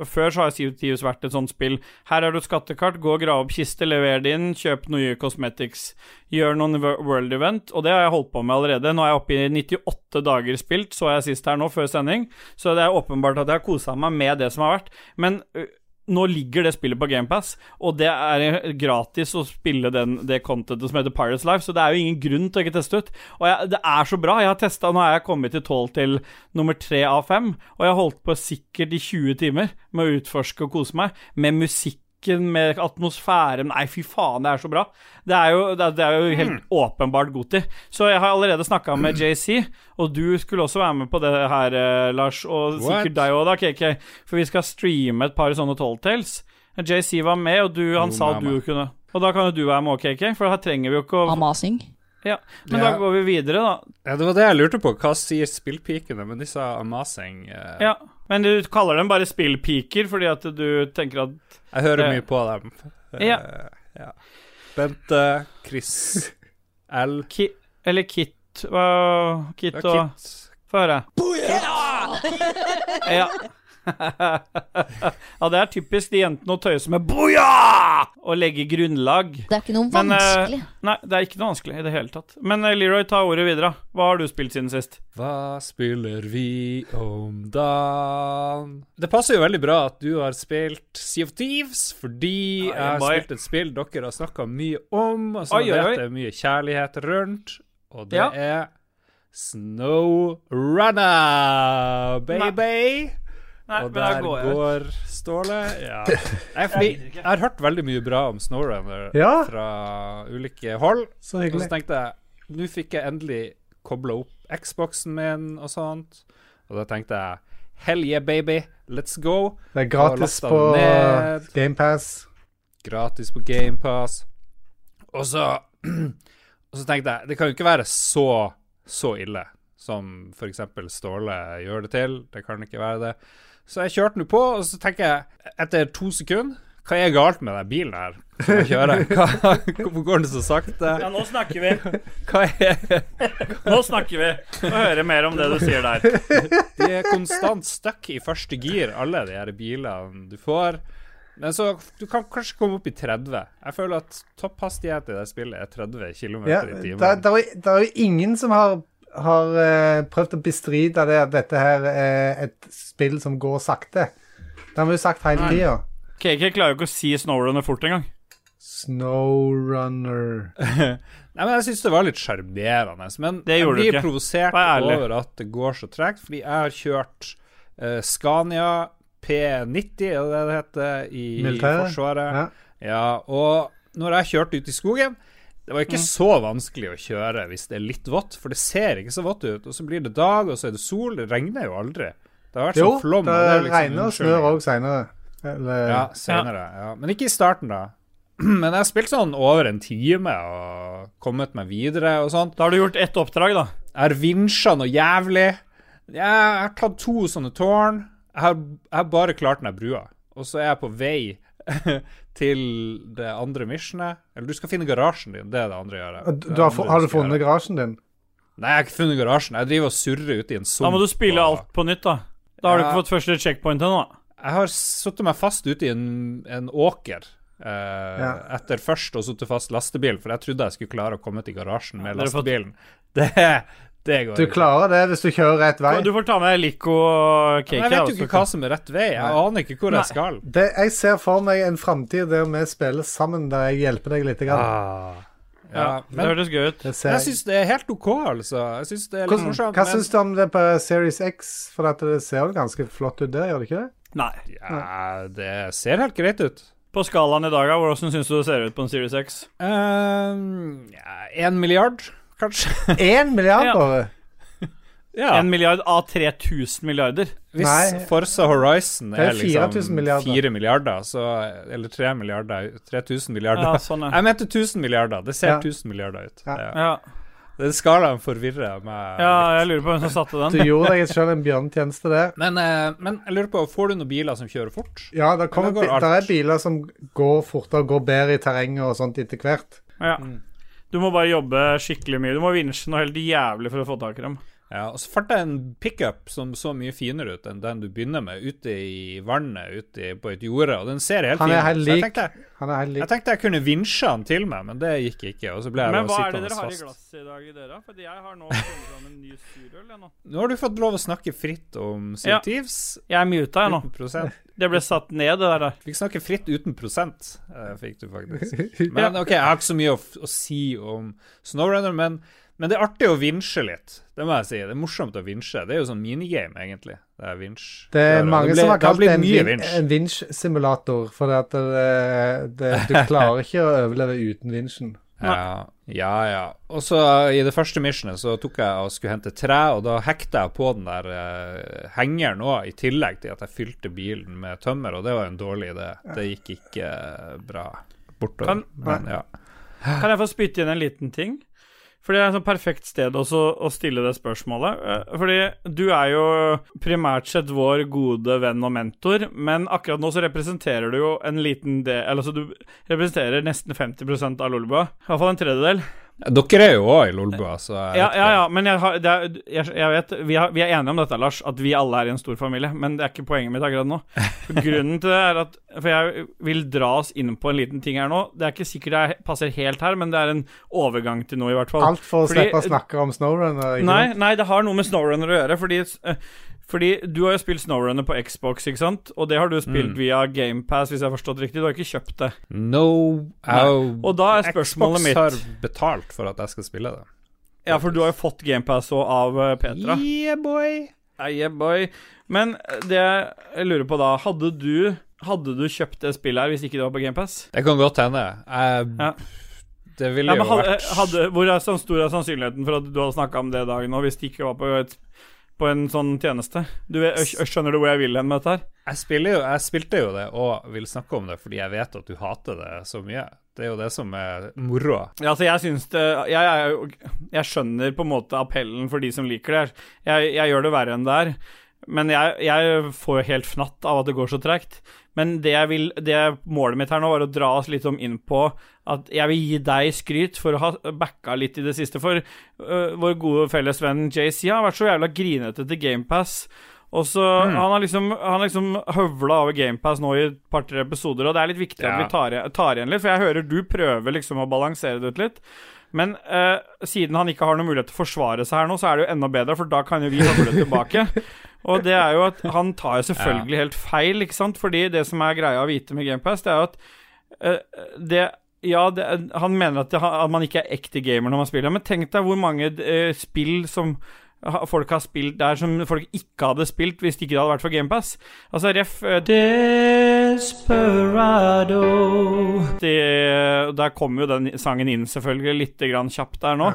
Før så har CO2 vært et sånt spill. Her har du skattekart, gå og grave opp kiste, lever det inn, kjøp noe cosmetics, gjør noen world event, og det har jeg holdt på med allerede. Nå er jeg oppe i 98 dager spilt, så jeg sist her nå, før sending, så det er åpenbart at jeg har kosa meg med det som har vært. Men nå ligger det spillet på GamePass, og det er gratis å spille den, det contentet som heter Pirates Life, så det er jo ingen grunn til å ikke teste ut. Og jeg, det er så bra. Jeg har testa Nå er jeg kommet til 12 til nummer 3 av 5, og jeg har holdt på sikkert i 20 timer med å utforske og kose meg, med musikken, med atmosfæren Nei, fy faen, det er så bra. Det er jo, det er, det er jo helt åpenbart Goti. Så jeg har allerede snakka med JC, og du skulle også være med på det her, eh, Lars, og What? sikkert deg òg, da, KK, for vi skal streame et par sånne Talltales. JC var med, og du, han Jo, sa at du kunne Og da kan jo du være med òg, KK, for her trenger vi jo ikke å Amasing. ja. Men Ja. da går vi videre, da. Ja, det var det jeg lurte på. Hva sier spillpikene? Men de sa amazing. eh, Ja. Men du kaller dem bare spillpiker fordi at du tenker at Jeg hører Det- mye på dem. Ja. Uh, ja. Bente, Chris, L Ki Eller Kit Hva Kit ja, og Få høre. Ja. ja, det er typisk de jentene å tøyse med 'boja!' og legge grunnlag. Det er ikke noe Men, eh, vanskelig. Nei, det er ikke noe vanskelig i det hele tatt. Men eh, Leroy, ta ordet videre. Hva har du spilt siden sist? Hva spiller vi om dagen? Det passer jo veldig bra at du har spilt Sea of Thieves, fordi Ja, jeg har spilt et spill dere har snakka mye om, og som oi, vet det er mye kjærlighet rundt, og det Ja. er SnowRunner, baby. Nei, og der går går Ståle. Ja. Nei, fordi jeg har hørt veldig mye bra om SnowRunner Ja. fra ulike hold. Så Og så tenkte jeg Nå fikk jeg endelig kobla opp Xboxen min og sånt. Og da tenkte jeg Hell yeah, baby, let's go. Det er gratis på. GamePass. Gratis på GamePass. Og så Og så tenkte jeg det kan jo ikke være så, så ille som f.eks. Ståle gjør det til. Det kan ikke være det. Så jeg kjørte nå på, og så tenker jeg etter to sekunder Hva er galt med den bilen her som jeg kjører? Hva, hvorfor går den så sakte? Ja, nå snakker vi. Hva er Nå snakker vi. Få høre mer om det du sier der. De er konstant stuck i første gir, alle de her bilene du får. Men så Du kan kanskje komme opp i 30. Jeg føler at topphastighet i det spillet er 30 km Ja, i timen. det, er det er jo ingen som har, har eh, prøvd å bestride det at dette her er et spill som går sakte. Det har vi jo sagt hele tida. KK klarer jo ikke å si Snowrunner fort engang. Snowrunner Nei, men Jeg syns det var litt sjarmerende. Men Det jeg blir provosert over at det går så tregt, fordi jeg har kjørt uh, Scania P90, er det det heter, i Militæret? Forsvaret. Ja. Ja, og når jeg kjørte ut i skogen Det var Mm. ikke så vanskelig å kjøre hvis det er litt vått, for det ser ikke så vått ut. Og så blir det dag, og så er det sol. Det regner jo aldri. Det har vært Jo, sånn flom. det det liksom regner og snør òg seinere. Eller Ja, senere. Ja. Men ikke i starten, da. Men jeg har spilt sånn over en time og kommet meg videre og sånt. Da har du gjort ett oppdrag, da. Jeg har vinsja noe jævlig. Jeg har tatt to sånne tårn. Jeg har, jeg har bare klart den brua. Og så er jeg på vei til det andre missionet. Eller du skal finne garasjen din. Det er det andre jeg gjør. Du, du har, har du funnet garasjen din? Nei, jeg har ikke funnet garasjen. Jeg driver og surrer ute i en sump. Da må du spille og- alt på nytt, da. Da har du ikke fått første checkpoint ennå. Jeg har satt meg fast ute i en, en åker. eh, Ja. Etter først å sitte fast lastebil, for jeg trodde jeg skulle klare å komme til garasjen med lastebilen. Det, det går Du ikke. klarer det hvis du kjører rett vei. Du får ta med Lico og KK. Men jeg vet jo ikke hva som er rett vei. Jeg Nei. aner ikke hvor Nei. jeg skal. Det, jeg ser for meg en framtid der vi spiller sammen, der jeg hjelper deg litt. Grann. Ah. Ja, Ja, det men hørtes gøy ut. Jeg jeg. syns det er helt OK, altså. Jeg synes det er litt Hvordan, morsomt. hva men- syns du om det på Series X? For at det ser jo ganske flott ut der, gjør det ikke det? Nei. Ja, det ser helt greit ut. På skalaen i dag, hvordan syns du det ser ut på en Series X? Én milliard, kanskje? Én milliard, bare? ja. En milliard av 3000 milliarder. Hvis Nei. Forza Horizon er er liksom 4000 milliarder. 4 milliarder, så Eller 3 milliarder 3000 milliarder. Ja, sånn. Jeg mente 1000 milliarder. Det ser Ja. 1000 milliarder ut. Ja. Den skalaen forvirrer meg. ja, jeg lurer på hvem som satte den. Du gjorde deg selv en bjørnetjeneste der. Men, eh, men jeg lurer på, får du noen biler som kjører fort? Ja, det, kommer, det, det er biler som går fortere, går bedre i terrenget og sånt etter hvert. Ja. Du må bare jobbe skikkelig mye. Du må vinsje noe helt jævlig for å få tak i dem. Ja, og så fant jeg en pickup som så mye finere ut enn den du begynner med, ute i vannet, ute på et jorde, og den ser helt fin ut. jeg lik. tenkte, Han er helt lik. jeg tenkte jeg kunne vinsje han til meg, men det gikk ikke, og så ble jeg Men hva er det dere har i fast. glasset i dag, dere? Fordi jeg har nå funnet fram en ny surøl. nå. Nå har du fått lov å snakke fritt om Ja. Jeg er muta, jeg nå. Prosent. Det ble satt ned, det der. Fikk snakke fritt uten prosent, eh, fikk du faktisk. Men ok, jeg har ikke så mye å, f- å si om Snowrunner, men, men det er artig å vinsje litt. Det må jeg si. Det er morsomt å vinsje. Det er jo sånn minigame, egentlig. Det er vinsj. Det er mange mange ble- som har kalt det en, vin, en vinsj-simulator, for at det, det, du klarer ikke å overleve uten vinsjen. Ja, ja, ja. Og så i det første missionet så tok jeg og skulle hente tre, og da hekta jeg på den der uh, hengeren òg, i tillegg til at jeg fylte bilen med tømmer, og det var en dårlig idé. Det gikk ikke eh, bra bortover. Kan- Men ja. Kan jeg få spytte inn en liten ting? For det er et sånn perfekt sted også å stille det spørsmålet. Eh, Fordi du er jo primært sett vår gode venn og mentor, men akkurat nå så representerer du jo en liten del Altså du representerer nesten 50 av Lolbua. I hvert fall en tredjedel. Dere er jo òg i Lolbua, så jeg Ja, ja, ja, men jeg, har, det er, jeg, jeg vet vi, har, vi er enige om dette, Lars, at vi alle er i en stor familie. Men det er ikke poenget mitt akkurat nå. Grunnen til det er at For jeg vil dra oss inn på en liten ting her nå. Det er ikke sikkert det er- passer helt her, men det er en overgang til noe, i hvert fall. Alt for å Fordi- slippe å snakke om Snowrunner. Nei, nei, det har noe med Snowrunner å gjøre. Fordi, eh, fordi du har jo spilt Snowrunner på Xbox, ikke sant? Og det har du spilt Mm. via GamePass, hvis jeg har forstått riktig. Du har ikke kjøpt det. No. Og da er spørsmålet Xbox mitt har betalt for at jeg skal spille det. Ja, for du har jo fått GamePass òg av eh, Petra. Yeah, boy. Yeah, boy. Men eh, det jeg lurer på da Hadde du Hadde du kjøpt det spillet her hvis ikke det var på GamePass? Det kan godt hende. Jeg, Ja. Det ville Ja, jo hadde, vært hadde, hvor er så stor er sannsynligheten for at du hadde snakka om det i dag nå, hvis det ikke var på, et, på en sånn tjeneste? Du, skjønner du hvor jeg vil hen med dette her? jeg, jo, jeg spilte jo det og vil snakke om det fordi jeg vet at du hater det så mye. Det er jo det som er moroa. Ja, altså jeg syns det jeg, jeg, jeg skjønner på en måte appellen for de som liker det. Jeg, gjør det verre enn det er. Men jeg, jeg får jo helt fnatt av at det går så tregt. Men det jeg vil, det målet mitt her nå var å dra oss litt om inn på at jeg vil gi deg skryt for å ha backa litt i det siste. For uh, vår gode felles venn JC har vært så jævla grinete til GamePass. Og så Han har liksom, han liksom høvla over GamePass nå i et par-tre episoder, og det er litt viktig at vi tar, tar igjen litt, for jeg hører du prøver liksom å balansere det ut litt. Men uh, siden han ikke har noen mulighet til å forsvare seg her nå, så er det jo enda bedre, for da kan jo vi høvle tilbake. Og det er jo at han tar jo selvfølgelig helt feil, ikke sant? Fordi det som er greia å vite med GamePass, det er jo at uh, det ja, det, han mener at, det, at man ikke er ekte gamer når man spiller, men tenk deg hvor mange eh, spill som folk har spilt der som folk ikke hadde spilt hvis det ikke hadde vært for GamePass. Altså ref eh, Desperado det, Der kom jo den sangen inn selvfølgelig litt grann kjapt der nå.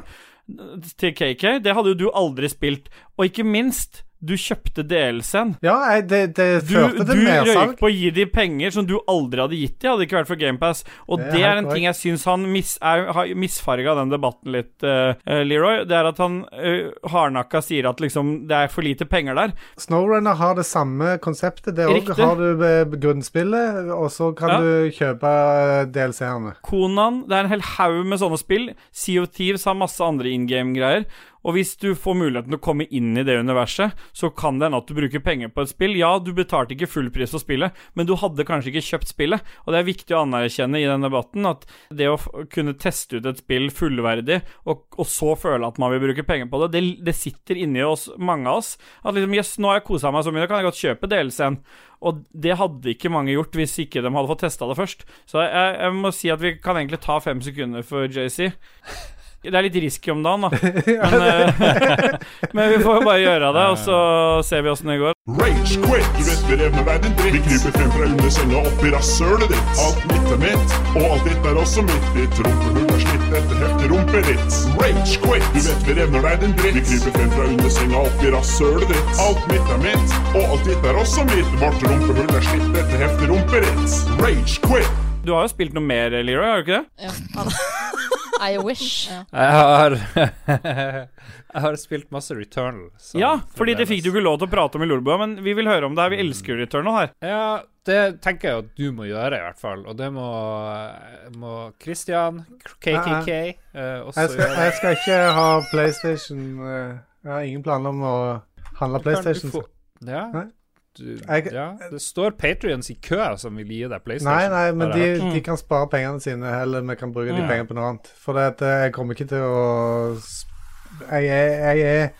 Til KK. Det hadde jo du aldri spilt. Og ikke minst, du kjøpte DLC-en. Ja, det, det Du, førte du til røyk på å gi de penger som du aldri hadde gitt de, hadde ikke vært for GamePass. Og Det det er en ting jeg syns han mis, er, har misfarga den debatten litt, eh, Leroy. Det er at han uh, hardnakka sier at liksom det er for lite penger der. Snowrunner har det samme konseptet. Det òg har du grunnspillet, og så kan Ja. du kjøpe DLC-ene. Konan, det er en hel haug med sånne spill. Of Thieves har masse andre in game-greier. Og hvis du får muligheten til å komme inn i det universet, så kan det hende at du bruker penger på et spill. Ja, du betalte ikke full pris for spillet, men du hadde kanskje ikke kjøpt spillet. Og det er viktig å anerkjenne i denne debatten at det å kunne teste ut et spill fullverdig, og, og så føle at man vil bruke penger på det, det, det sitter inni oss, mange av oss. At liksom, yes, nå har jeg kosa meg så mye, da kan jeg godt kjøpe DLC-en. Og det hadde ikke mange gjort hvis ikke de hadde fått testa det først. Så jeg, jeg må si at vi kan egentlig ta fem sekunder for JC. Det er litt risky om dagen, da. Men, eh, men vi får bare gjøre det, og så ser vi åssen det går. Rage quit, du vet vi revner verden dritt. Vi kryper frem fra under senga opp i rasshølet ditt. Alt mitt er mitt, og alt ditt er også mitt. Ditt rumpehull er slitt etter heftig rumperitt. Rage quit, du vet vi revner verden dritt. Vi kryper frem fra under senga opp i rasshølet ditt. Alt mitt er mitt, og alt ditt er også mitt. Vårt rumpehull er slitt etter heftig rumperitt. Rage quit. Du har jo spilt noe mer, Leroy, har du ikke det? Ja. I wish. Ja. Jeg har Jeg har spilt masse Returnal. så Ja, fordi det fikk du ikke lov til å prate om i Lolbua, men vi vil høre om det her. Vi elsker Returnal her. Ja, det tenker jeg at du må gjøre, i hvert fall. Og det må, må Christian, KKK, eh, også Jeg skal, gjøre. jeg skal ikke ha PlayStation eh, Jeg har ingen planer om å handle Kan du PlayStation. få- Ja. Nei. Du, Jeg- ja. Det står Patrions i kø som vil gi deg PlayStation. Nei, nei, men de, de kan spare pengene sine, eller vi kan bruke de pengene på noe annet. For det at eh, jeg kommer ikke til å jeg, Jeg jeg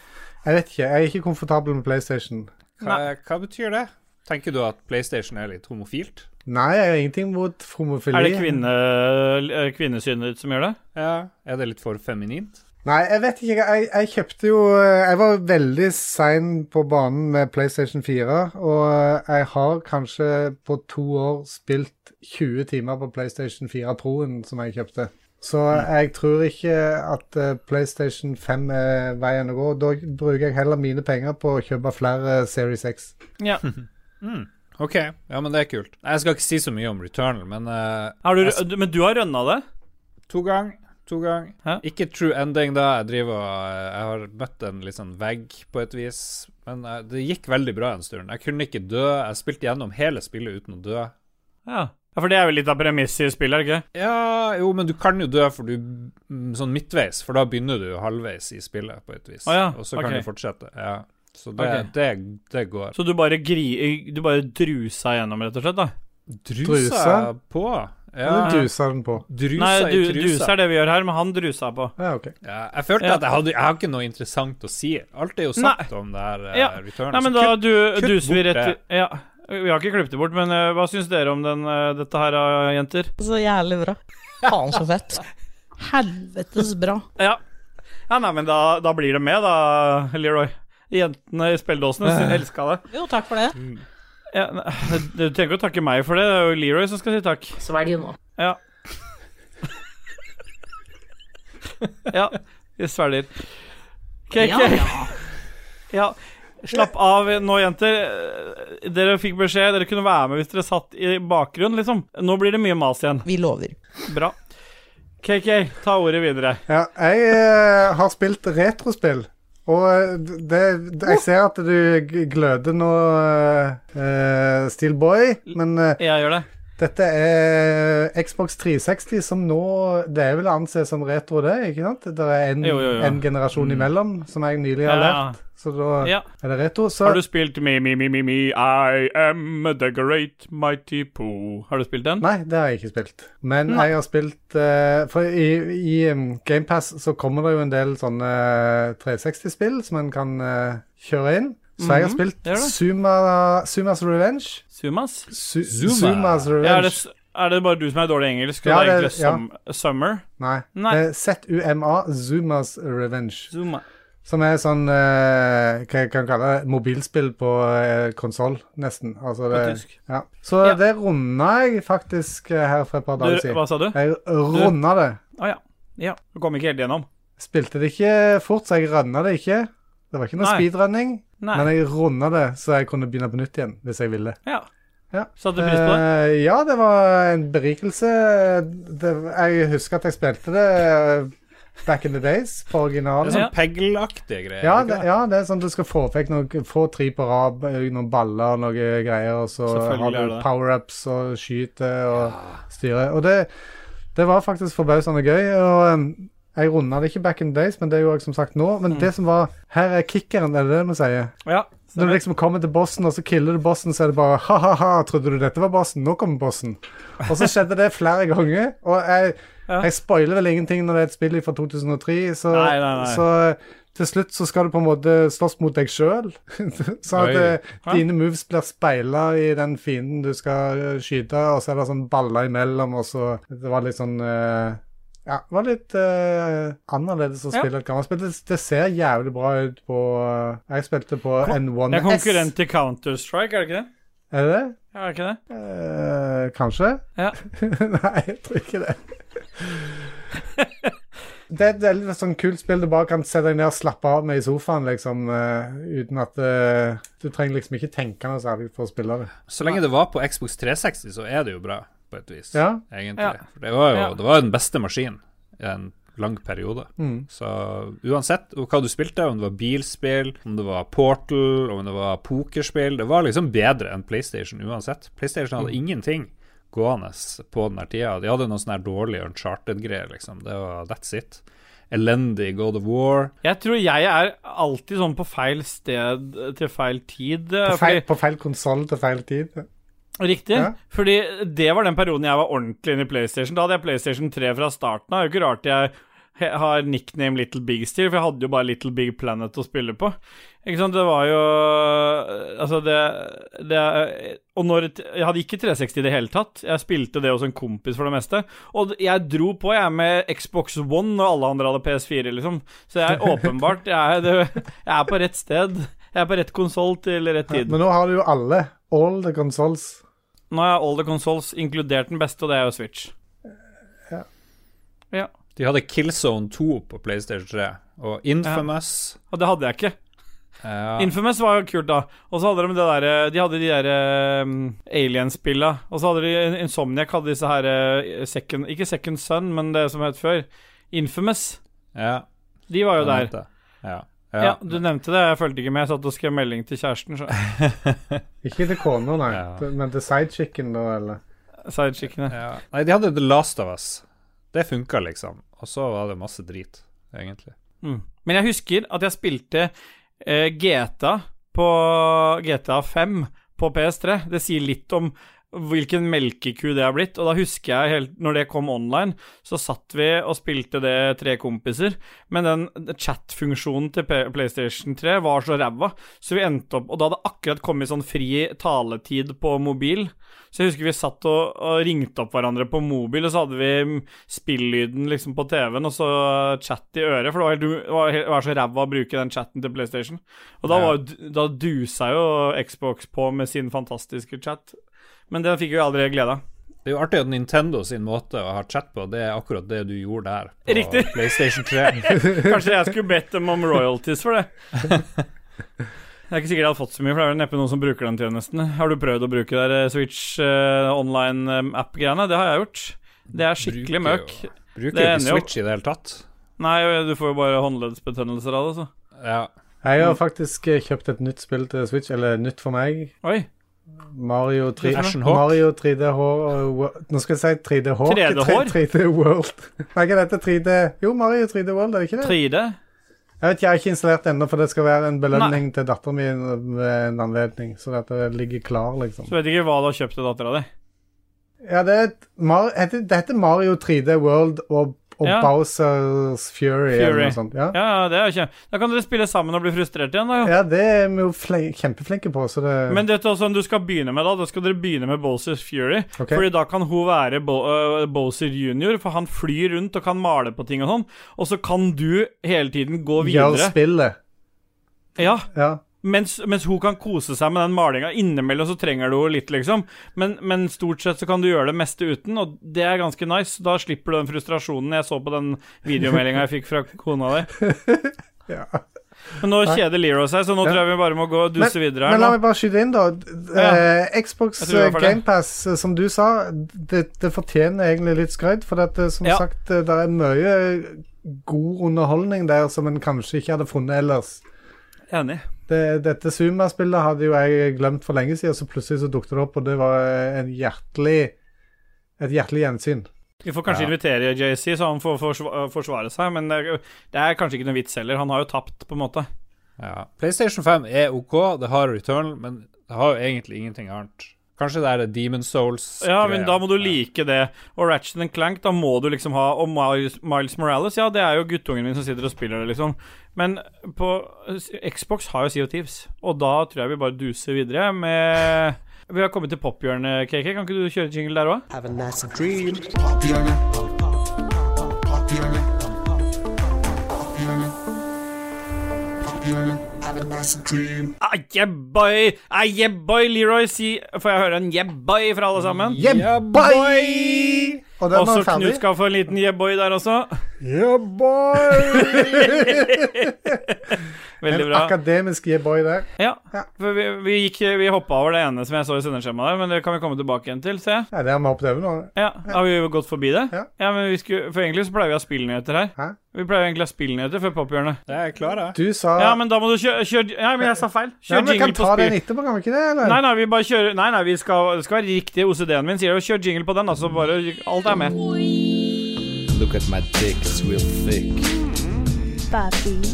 Jeg vet ikke. Jeg er ikke komfortabel med PlayStation. hva, hva betyr det? Tenker du at PlayStation er litt homofilt? Nei, jeg har ingenting mot homofili. Er det kvinne, eh, kvinnesynet ditt som gjør det? Ja, Er det litt for feminint? Nei, jeg vet ikke. Jeg, jeg kjøpte jo eh, Jeg var veldig sein på banen med PlayStation 4, og eh, jeg har kanskje på to år spilt 20 timer på PlayStation 4 Pro-en som jeg kjøpte. Så jeg tror ikke at eh, PlayStation 5 er veien å gå. Da bruker jeg heller mine penger på å kjøpe flere Series X. Ja. OK, ja, men det er kult. Jeg skal ikke si så mye om Returnal, men uh, Har du, jeg, men du har rønna det? to ganger. To ganger. Hæ? Ikke true ending, da. Jeg driver og Jeg har møtt en litt sånn vegg på et vis. Men jeg, det gikk veldig bra en stund. Jeg kunne ikke dø. Jeg spilte gjennom hele spillet uten å dø. Ja. ja, for det er vel litt av premisset i spillet, ikke? Ja, jo, men du kan jo dø for du mm, sånn midtveis, for da begynner du halvveis i spillet, på et vis. Ah, ja, Og så kan okay. du fortsette. Ja. Så det, okay. det, det går. Så du bare, gri, du bare drusa gjennom, rett og slett? da? Drusa Drusa? på? Ja. Eller Du dusa den på. Drusa Nei, du, i trusa. drusa er det vi gjør her, men han drusa på. Ja, okay. Ja, jeg følte Ja. at jeg hadde Jeg har ikke noe interessant å si. Alt er jo sagt om det her uh, Ja. Nei, men da kutt- du, kutt duser vi rett det. Ja. Vi har ikke klippet det bort, men uh, hva syns dere om den, uh, dette her, uh, jenter? Så jævlig bra. Faen så fett. Helvetes bra. Ja. ja nei, men da, da blir det med, da, Leroy. Jentene i spilledåsene elska det. Jo, takk for det. Ja, du trenger ikke å takke meg for det, det er jo Leroy som skal si takk. Svelg nå. Ja. ja, vi svelger. KK. Ja, ja. Ja, slapp av nå, jenter. Dere fikk beskjed. Dere kunne være med hvis dere satt i bakgrunnen, liksom. Nå blir det mye mas igjen. Vi lover. Bra. KK, ta ordet videre. Ja, jeg uh, har spilt retrospill. Og eh, det, det, jeg ser at du gløder nå, uh, Steelboy, men uh, Jeg gjør det. dette er Xbox 360, som nå Det er vel å anse som retro, det? ikke sant? Det er en, Jo, jo, jo. en generasjon imellom, som jeg nylig har Ja. lært. Så da Ja. er det retro. Så Har du spilt Me, Me, Me, Me, Me, I am the great mighty Pooh? Har du spilt den? Nei, det har jeg ikke spilt. Men Nei. jeg har spilt uh, For i, i um, GamePass så kommer det jo en del sånne 360-spill som en kan uh, kjøre inn. Så jeg har Mhm, spilt mm. Suma, Sumas Revenge. Sumas? Su Zuma. Sumas Revenge. Ja, er, det, er det bare du som er dårlig i engelsk? Ja, det er det- egentlig ja. Summer? Nei. Nei. Det er ZUMA, Zumas Revenge. Zuma. Som er sånn eh, Hva jeg kan kalle det? Mobilspill på eh, konsoll, nesten. Altså det, tysk. ja. Så Ja. det runda jeg faktisk eh, her for et par dager siden. hva sa du? Jeg runda det. ja. ja. Du kom ikke helt gjennom? Spilte det ikke fort, så jeg rønna det ikke. Det var ikke noe Nei. speedrunning, Nei. men jeg runda det så jeg kunne begynne på nytt igjen hvis jeg ville. Ja. Ja. Satte du pris på det? Uh, ja, det var en berikelse. Det, jeg husker at jeg spilte det eh, back in the days, på Det originalen. er sånn Peggle-aktige greier. Ja det, ja, det er sånn du skal få vekk noen få tre på rad, eh, noen baller og noen greier, og så har du power-ups og skyter og styrer. Og det, det var faktisk forbausende gøy. Og um, jeg runda det ikke back in the days, men det er jo som sagt nå. Men det som var Her er kickeren, er det det vi sier? Ja. Når du liksom kommer til bossen, og så killer du bossen, så er det bare ha-ha-ha, trodde du dette var bossen? Nå kommer bossen. Og så skjedde det flere ganger. Og jeg, Ja. jeg spoiler vel ingenting når det er et spill fra 2003, så, Nei, nei, nei. så til slutt så skal du på en måte slåss mot deg sjøl. så at eh, dine moves blir speila i den fienden du skal eh, skyte, og så er det sånn baller imellom, og så Det var litt sånn eh, ja, det var litt uh, annerledes å Ja. spille et gammelt spill. Det, det ser jævlig bra ut på uh, Jeg spilte på N1S. Det er konkurrent til Counter-Strike, er det ikke det? Er det det? Ja, er det ikke det? Uh, kanskje? Ja. Nei, jeg tror ikke det. Det er et sånn kult spill du bare kan sette deg ned og slappe av med i sofaen, liksom, uh, uten at uh, Du trenger liksom ikke tenke noe særlig for å spille det. Så lenge det var på Xbox 360, så er det jo bra, på et vis. Ja. Egentlig. Ja. For det var jo Ja. det var den beste maskinen i en lang periode. Mm. Så uansett hva du spilte, om det var bilspill, om det var Portal, om det var pokerspill Det var liksom bedre enn PlayStation uansett. PlayStation hadde ingenting gående på den tida. De hadde noen sånne her dårlige Uncharted-greier, liksom. Det var that's it. Elendig God of War. Jeg tror jeg er alltid sånn på feil sted til feil tid. På feil, fordi... feil konsoll til feil tid. Riktig. Ja. Fordi det var den perioden jeg var ordentlig inne i PlayStation. Da hadde jeg PlayStation 3 fra starten av. Det er jo ikke rart jeg har nickname Little Big Steel, for jeg hadde jo bare Little Big Planet å spille på. Ikke sant, det var jo Altså, det, det Og når Jeg hadde ikke 360 i det hele tatt. Jeg spilte det hos en kompis for det meste. Og jeg dro på, jeg, med Xbox One, og alle andre hadde PS4, liksom. Så jeg er åpenbart Jeg er, det, jeg er på rett sted. Jeg er på rett konsoll til rett tid. Men nå har du jo alle. All the consoles. Nå har jeg all the consoles, inkludert den beste, og det er jo Switch. Ja. De hadde Killzone 2 på PlayStation 3, og Infamous Og det hadde jeg ikke. Ja. Infamous var jo kult, da. Og så hadde de det der, De hadde de der um, Alien-spilla. Og så hadde de Insomniac hadde disse her uh, second, Ikke Second Sun, men det som het før. Infamous. ja. De var jo jeg der. Ja. Ja. du nevnte det. Jeg fulgte ikke med. Jeg satt og skrev melding til kjæresten. Så. Ikke til kona, nei. Ja. Men til sidechicken, da, eller? Sidechicken, Ja. Nei, de hadde The Last of Us. Det funka, liksom. Og så var det masse drit, egentlig. Mm. Men jeg husker at jeg spilte eh, GTA på GTA 5 på PS3. Det sier litt om hvilken melkeku det har blitt. Og da husker jeg helt Når det kom online, så satt vi og spilte det tre kompiser. Men den chat-funksjonen til PlayStation 3 var så ræva, så vi endte opp Og da hadde akkurat kommet sånn fri taletid på mobil. Så jeg husker vi satt og, og ringte opp hverandre på mobil, og så hadde vi spillyden liksom på TV-en, og så chat i øret, for det var, helt, det var, helt, det var så ræva å bruke den chatten til PlayStation. Og da, var, da dusa jo Xbox på med sin fantastiske chat. Men den fikk jo aldri glede av. Det er jo artig at Nintendo sin måte å ha chat på, det er akkurat det du gjorde der. På Riktig. PlayStation 3. Kanskje jeg skulle bedt dem om royalties for det. Det er ikke sikkert jeg hadde fått så mye, for det er vel neppe noen som bruker den tjenesten. Har du prøvd å bruke der eh, Switch uh, online-app-greiene? Det har jeg gjort. Det er skikkelig Bruker møk. jo- Bruker Det jo ikke Switch i det hele tatt. Nei, du får jo bare håndleddsbetennelser av det, så. Ja. Jeg har faktisk eh, kjøpt et nytt spill til Switch, eller nytt for meg. Oi. Mario 3, Mario 3D Hår Nå skal jeg si 3D Hawk. 3D 3D World. Nei, ikke dette 3D Jo, Mario 3D World, er det ikke det? 3D? Jeg vet ikke, jeg har ikke installert det ennå, for det skal være en belønning til datteren min ved en anledning. Så dette det ligger klar, liksom. Så vet jeg ikke hva du har kjøpt til dattera di. Ja, det heter Mario 3D World og, og Ja. Bowsers Fury, eller noe sånt. Ja. Ja, ja, det er kjempe... Da kan dere spille sammen og bli frustrert igjen, da. jo. ja, det er vi jo kjempeflinke på, så det Men det er også om du skal begynne med, da? Da skal dere begynne med Bowsers Fury. Okay. Fordi da kan hun være Bo uh, Bowser junior, for han flyr rundt og kan male på ting og sånn. Og så kan du hele tiden gå gjør videre. spillet. Ja, Ja. Mens, mens hun kan kose seg med den malinga. Innimellom så trenger du henne litt, liksom. Men, men stort sett så kan du gjøre det meste uten, og det er ganske nice. Da slipper du den frustrasjonen jeg så på den videomeldinga jeg fikk fra kona di. ja. Men nå kjeder Lero seg, så nå Ja. tror jeg vi bare må gå og duse videre her Men la meg bare skyte inn, da. Eh, Xbox det det. GamePass, som du sa, det, det fortjener egentlig litt skryt. For at, eh, som Ja. sagt, eh, det er mye god underholdning der som en kanskje ikke hadde funnet ellers. Enig. Det, dette Zuma-spillet hadde jo jeg glemt for lenge siden, så plutselig så dukket det opp, og det var en hjertelig et hjertelig gjensyn. Vi får kanskje invitere JC, så han får forsvare seg, men det er, det er kanskje ikke noe vits heller. Han har jo tapt, på en måte. ja. PlayStation 5 er OK, det har Returnal, men det har jo egentlig ingenting annet. Kanskje det er Demon Souls Ja, men da må du like det. Og Ratchet and Clank, da må du liksom ha Og Miles, Miles Morales, ja, det er jo guttungen min som sitter og spiller det, liksom. Men på Xbox har jo CO2s, og da tror jeg vi bare duser videre med Vi har kommet til pophjørnet, KK. Kan ikke du kjøre jingle der òg? Have a nice dream. Ah, yeah, boy! Ah, yeah, boy, Leroy, si Får jeg høre en yeah, boy fra alle sammen? Yeah, boy! Og den Også var. Knut skal få en liten yeah, boy der også. Yeah, boy! Veldig en bra. akademisk yeah, boy der. Ja. Ja. For vi, vi, gikk, vi hoppa over det ene som jeg så i sendeskjemaet der, men det kan vi komme tilbake igjen til, se. Ja, det har vi over nå. Ja, Har vi gått forbi det? Ja. men vi skulle, For egentlig så pleier vi å ha spillnyheter her. Hæ? Vi pleier egentlig å ha spillnyheter før pophjørnet. Det er klare. Du sa Ja, men da må du kjøre, kjør, Ja, men jeg sa feil. Kjør Ja, Kjør men vi kan ta den spill. etterpå, kan vi ikke det? eller? Nei, nei, vi bare kjører Nei, nei, vi skal, det skal være riktig. OCD-en min sier det. Kjør jingle på den, altså. Bare Alt er med. Look at my dick, it's real thick.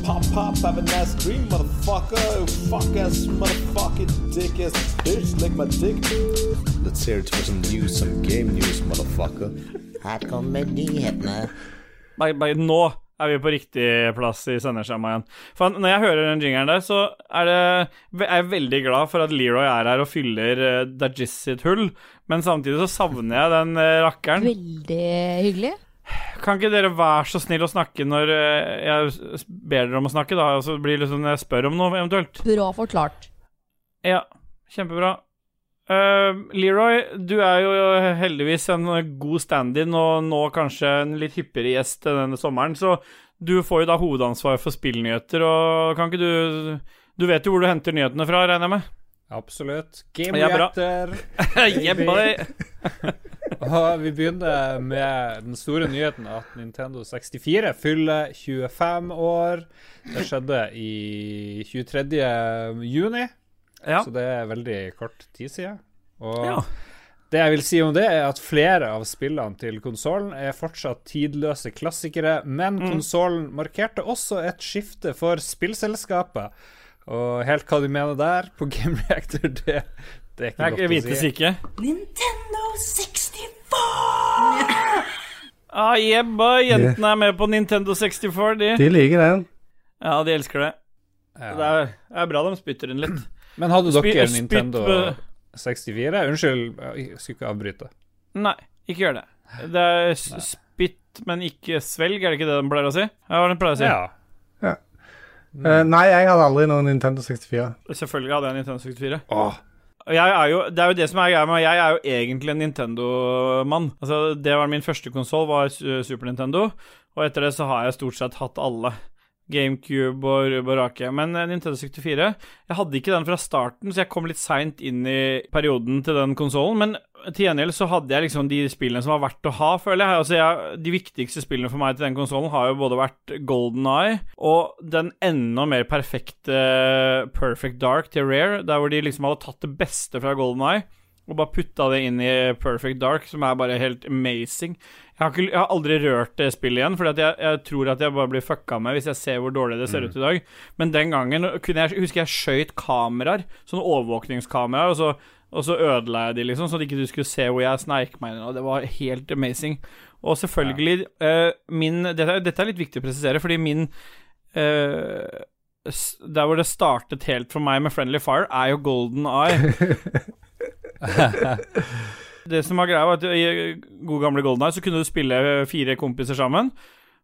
Pop, pop, have a nice dream, motherfucker. Fuck ass, motherfucking dick ass bitch, lick my dick. Let's hear it for some news, some game news, motherfucker. Her kommer nyhetene. Bare, bare nå er vi på riktig plass i sendeskjemaet igjen. For når jeg hører den jingeren der, så er, det, er jeg veldig glad for at Leroy er her og fyller uh, Dajis sitt hull, men samtidig så savner jeg den uh, rakkeren. Veldig hyggelig. Kan ikke dere være så snill å snakke når uh, jeg ber dere om å snakke, da? Og så blir det liksom jeg spør om noe, eventuelt. Bra forklart. Ja, kjempebra. Eh, Leroy, du er jo heldigvis en god stand-in og nå kanskje en litt hyppigere gjest denne sommeren, så du får jo da hovedansvar for spillnyheter, og kan ikke du Du vet jo hvor du henter nyhetene fra, regner jeg med? Absolutt. Game Ja. Og vi begynner med den store nyheten at Nintendo 64 fyller 25 år. Det skjedde i 23. juni, Ja. så det er veldig kort tid siden. Og Ja. det jeg vil si om det, er at flere av spillene til konsollen er fortsatt tidløse klassikere, men Mm. konsollen markerte også et skifte for spillselskapet. Og helt hva de mener der på Game Reactor, det, det er ikke Jeg godt å vites si. ikke. Nintendo 64! Ah, yeah, boy. Jentene er med på Nintendo 64, de. De liker den. Ja, de elsker det. Ja. Det er, det er bra de spytter inn litt. Men hadde dere en Nintendo 64? Unnskyld, jeg skulle ikke avbryte. Nei, ikke gjør det. Det er spytt, men ikke svelg, er det ikke det de pleier å si? Ja, hva er det pleier å si? Ja. Eh, nei, jeg hadde aldri noen Nintendo 64. Selvfølgelig hadde jeg Nintendo 64. Åh. Jeg er jo, det er jo det som er greia med jeg er jo egentlig en Nintendo-mann. Altså, det var min første konsoll, var Super Nintendo, og etter det så har jeg stort sett hatt alle. GameCube og rubb rake. Men eh, Nintendo 64 Jeg hadde ikke den fra starten, så jeg kom litt seint inn i perioden til den konsollen. Men til gjengjeld så hadde jeg liksom de spillene som var verdt å ha, føler jeg. Altså jeg de viktigste spillene for meg til den konsollen har jo både vært Golden Eye og den enda mer perfekte Perfect Dark til Rare, der hvor de liksom hadde tatt det beste fra Golden Eye og bare putta det inn i Perfect Dark, som er bare helt amazing. Jeg har, ikke, jeg har aldri rørt det spillet igjen, for jeg, jeg tror at jeg bare blir fucka med hvis jeg ser hvor dårlig det ser ut i dag. Men den gangen kunne jeg, husker jeg skøyt kameraer, sånne overvåkningskameraer, og så, og så ødela jeg de, liksom, så at ikke du skulle se hvor jeg sneik meg inn. Og det var helt amazing. Og selvfølgelig eh, min dette, dette er litt viktig å presisere, fordi min uh, Der hvor det startet helt for meg med Friendly Fire, er jo Golden Eye. Det som var greia, var at i gode gamle Golden Eye så kunne du spille fire kompiser sammen,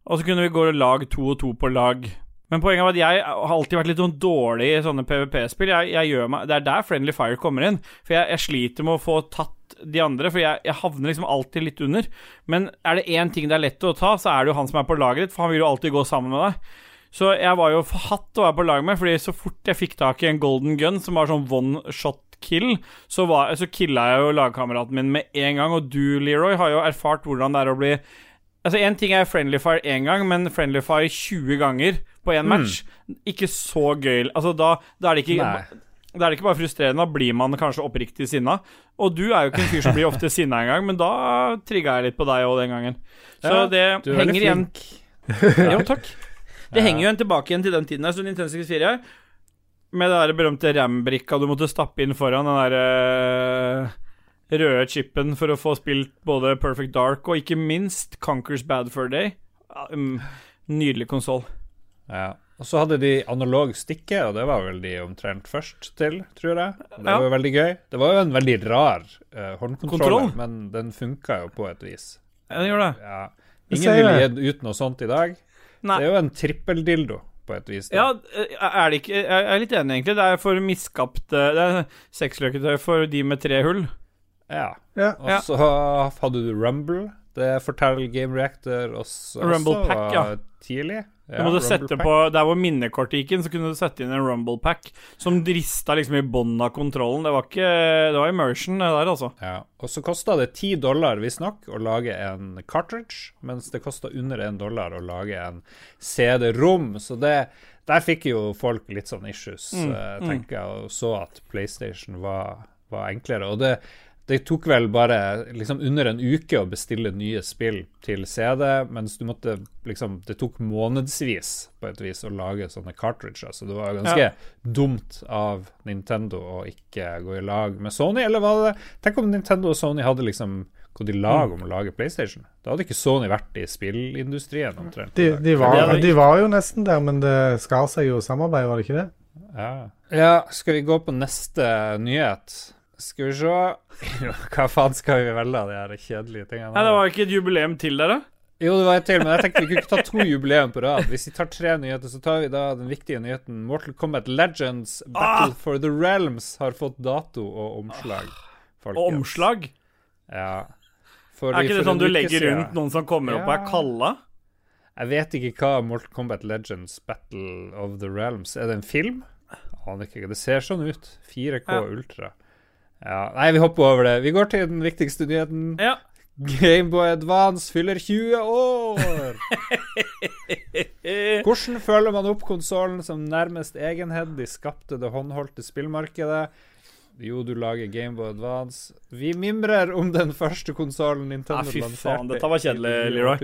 og så kunne vi gå lag to og to på lag. Men poenget var at jeg har alltid vært litt sånn dårlig i sånne PVP-spill. Det er der Friendly Fire kommer inn. For jeg, jeg sliter med å få tatt de andre, for jeg, jeg havner liksom alltid litt under. Men er det én ting det er lett å ta, så er det jo han som er på laget ditt, for han vil jo alltid gå sammen med deg. Så jeg var jo forhatt å være på lag med, Fordi så fort jeg fikk tak i en golden gun, som var sånn one shot kill, så, var, så killa jeg jo lagkameraten min med en gang. Og du, Leroy, har jo erfart hvordan det er å bli Altså, Én ting er Friendly Fire én gang, men Friendly Fire 20 ganger på én match Ikke så gøy. Altså, da, da er det ikke Nei. Da er det ikke bare frustrerende, da blir man kanskje oppriktig sinna. Og du er jo ikke en fyr som blir ofte sinna engang, men da trigga jeg litt på deg òg den gangen. Så Ja, det er henger igjen. Jo, takk. Det henger jo igjen tilbake igjen til den tiden her, så Nintendo 64 med det der berømte RAM-brikka du måtte stappe inn foran den der eh, røde chipen for å få spilt både Perfect Dark og ikke minst Conquers Bad Fur Day. Um, nydelig konsoll. Ja. Og så hadde de analog stikke, og det var vel de omtrent først til, tror jeg. Det Ja. var jo veldig gøy. Det var jo en veldig rar uh, håndkontroll, Kontroll. men den funka jo på et vis. Ja, den gjør det. Ja. Ingen ville gitt ut noe sånt i dag. Nei. Det er jo en trippeldildo, på et vis. da. Ja, eh, er det ikke Jeg er litt enig, egentlig. Det er for misskapte Det er sexløketøy for de med tre hull. ja. Ja. Og så hadde du Rumble. Det forteller Game Reactor også, Rumble Pack, ja. var Ja, Du måtte sette på Der hvor minnekortet gikk inn, så kunne du sette inn en Rumble Pack som rista liksom i bånn av kontrollen. Det var ikke Det var immersion, det der, altså. Ja, og så kosta det ti dollar visstnok å lage en cartridge, mens det kosta under én dollar å lage en CD-rom. Så det, der fikk jo folk litt sånn issues, Mm, eh, mm. tenker jeg, og så at PlayStation var, var enklere. Og det, det tok vel bare liksom under en uke å bestille nye spill til CD, mens du måtte liksom Det tok månedsvis på et vis å lage sånne cartridger, så det var ganske Ja. dumt av Nintendo å ikke gå i lag med Sony, eller var det Tenk om Nintendo og Sony hadde liksom gått i lag om å lage PlayStation. Da hadde ikke Sony vært i spillindustrien omtrent. De, de, var, de var jo nesten der, men det skar seg jo samarbeid, var det ikke det? Ja. ja, skal vi gå på neste nyhet? Skal vi se Hva faen skal vi velge av de her kjedelige tingene? Nei, det var ikke et jubileum til dere? Jo, det var et til, men jeg tenkte vi kunne ikke ta to jubileum på rad. Hvis vi tar tre nyheter, så tar vi da den viktige nyheten. Mortal Kombat Legends Battle Ah! for the Realms har fått dato og omslag. folkens. Og omslag? Ja. Fordi, Er ikke det sånn du legger siden- rundt noen som kommer opp og er Ja. kalla? Jeg vet ikke hva Mortal Kombat Legends Battle of the Realms Er det en film? Aner ikke. Det ser sånn ut. 4K Ja. Ultra. Ja, Nei, vi hopper over det. Vi går til den viktigste nyheten. Ja. Gameboy Advance fyller 20 år! Hvordan følger man opp konsollen som nærmest egenhendig skapte det håndholdte spillmarkedet? Jo, du lager Gameboy Advance. Vi mimrer om den første konsollen Nintendo Ah, fy faen, dette var kjedelig, Leroy.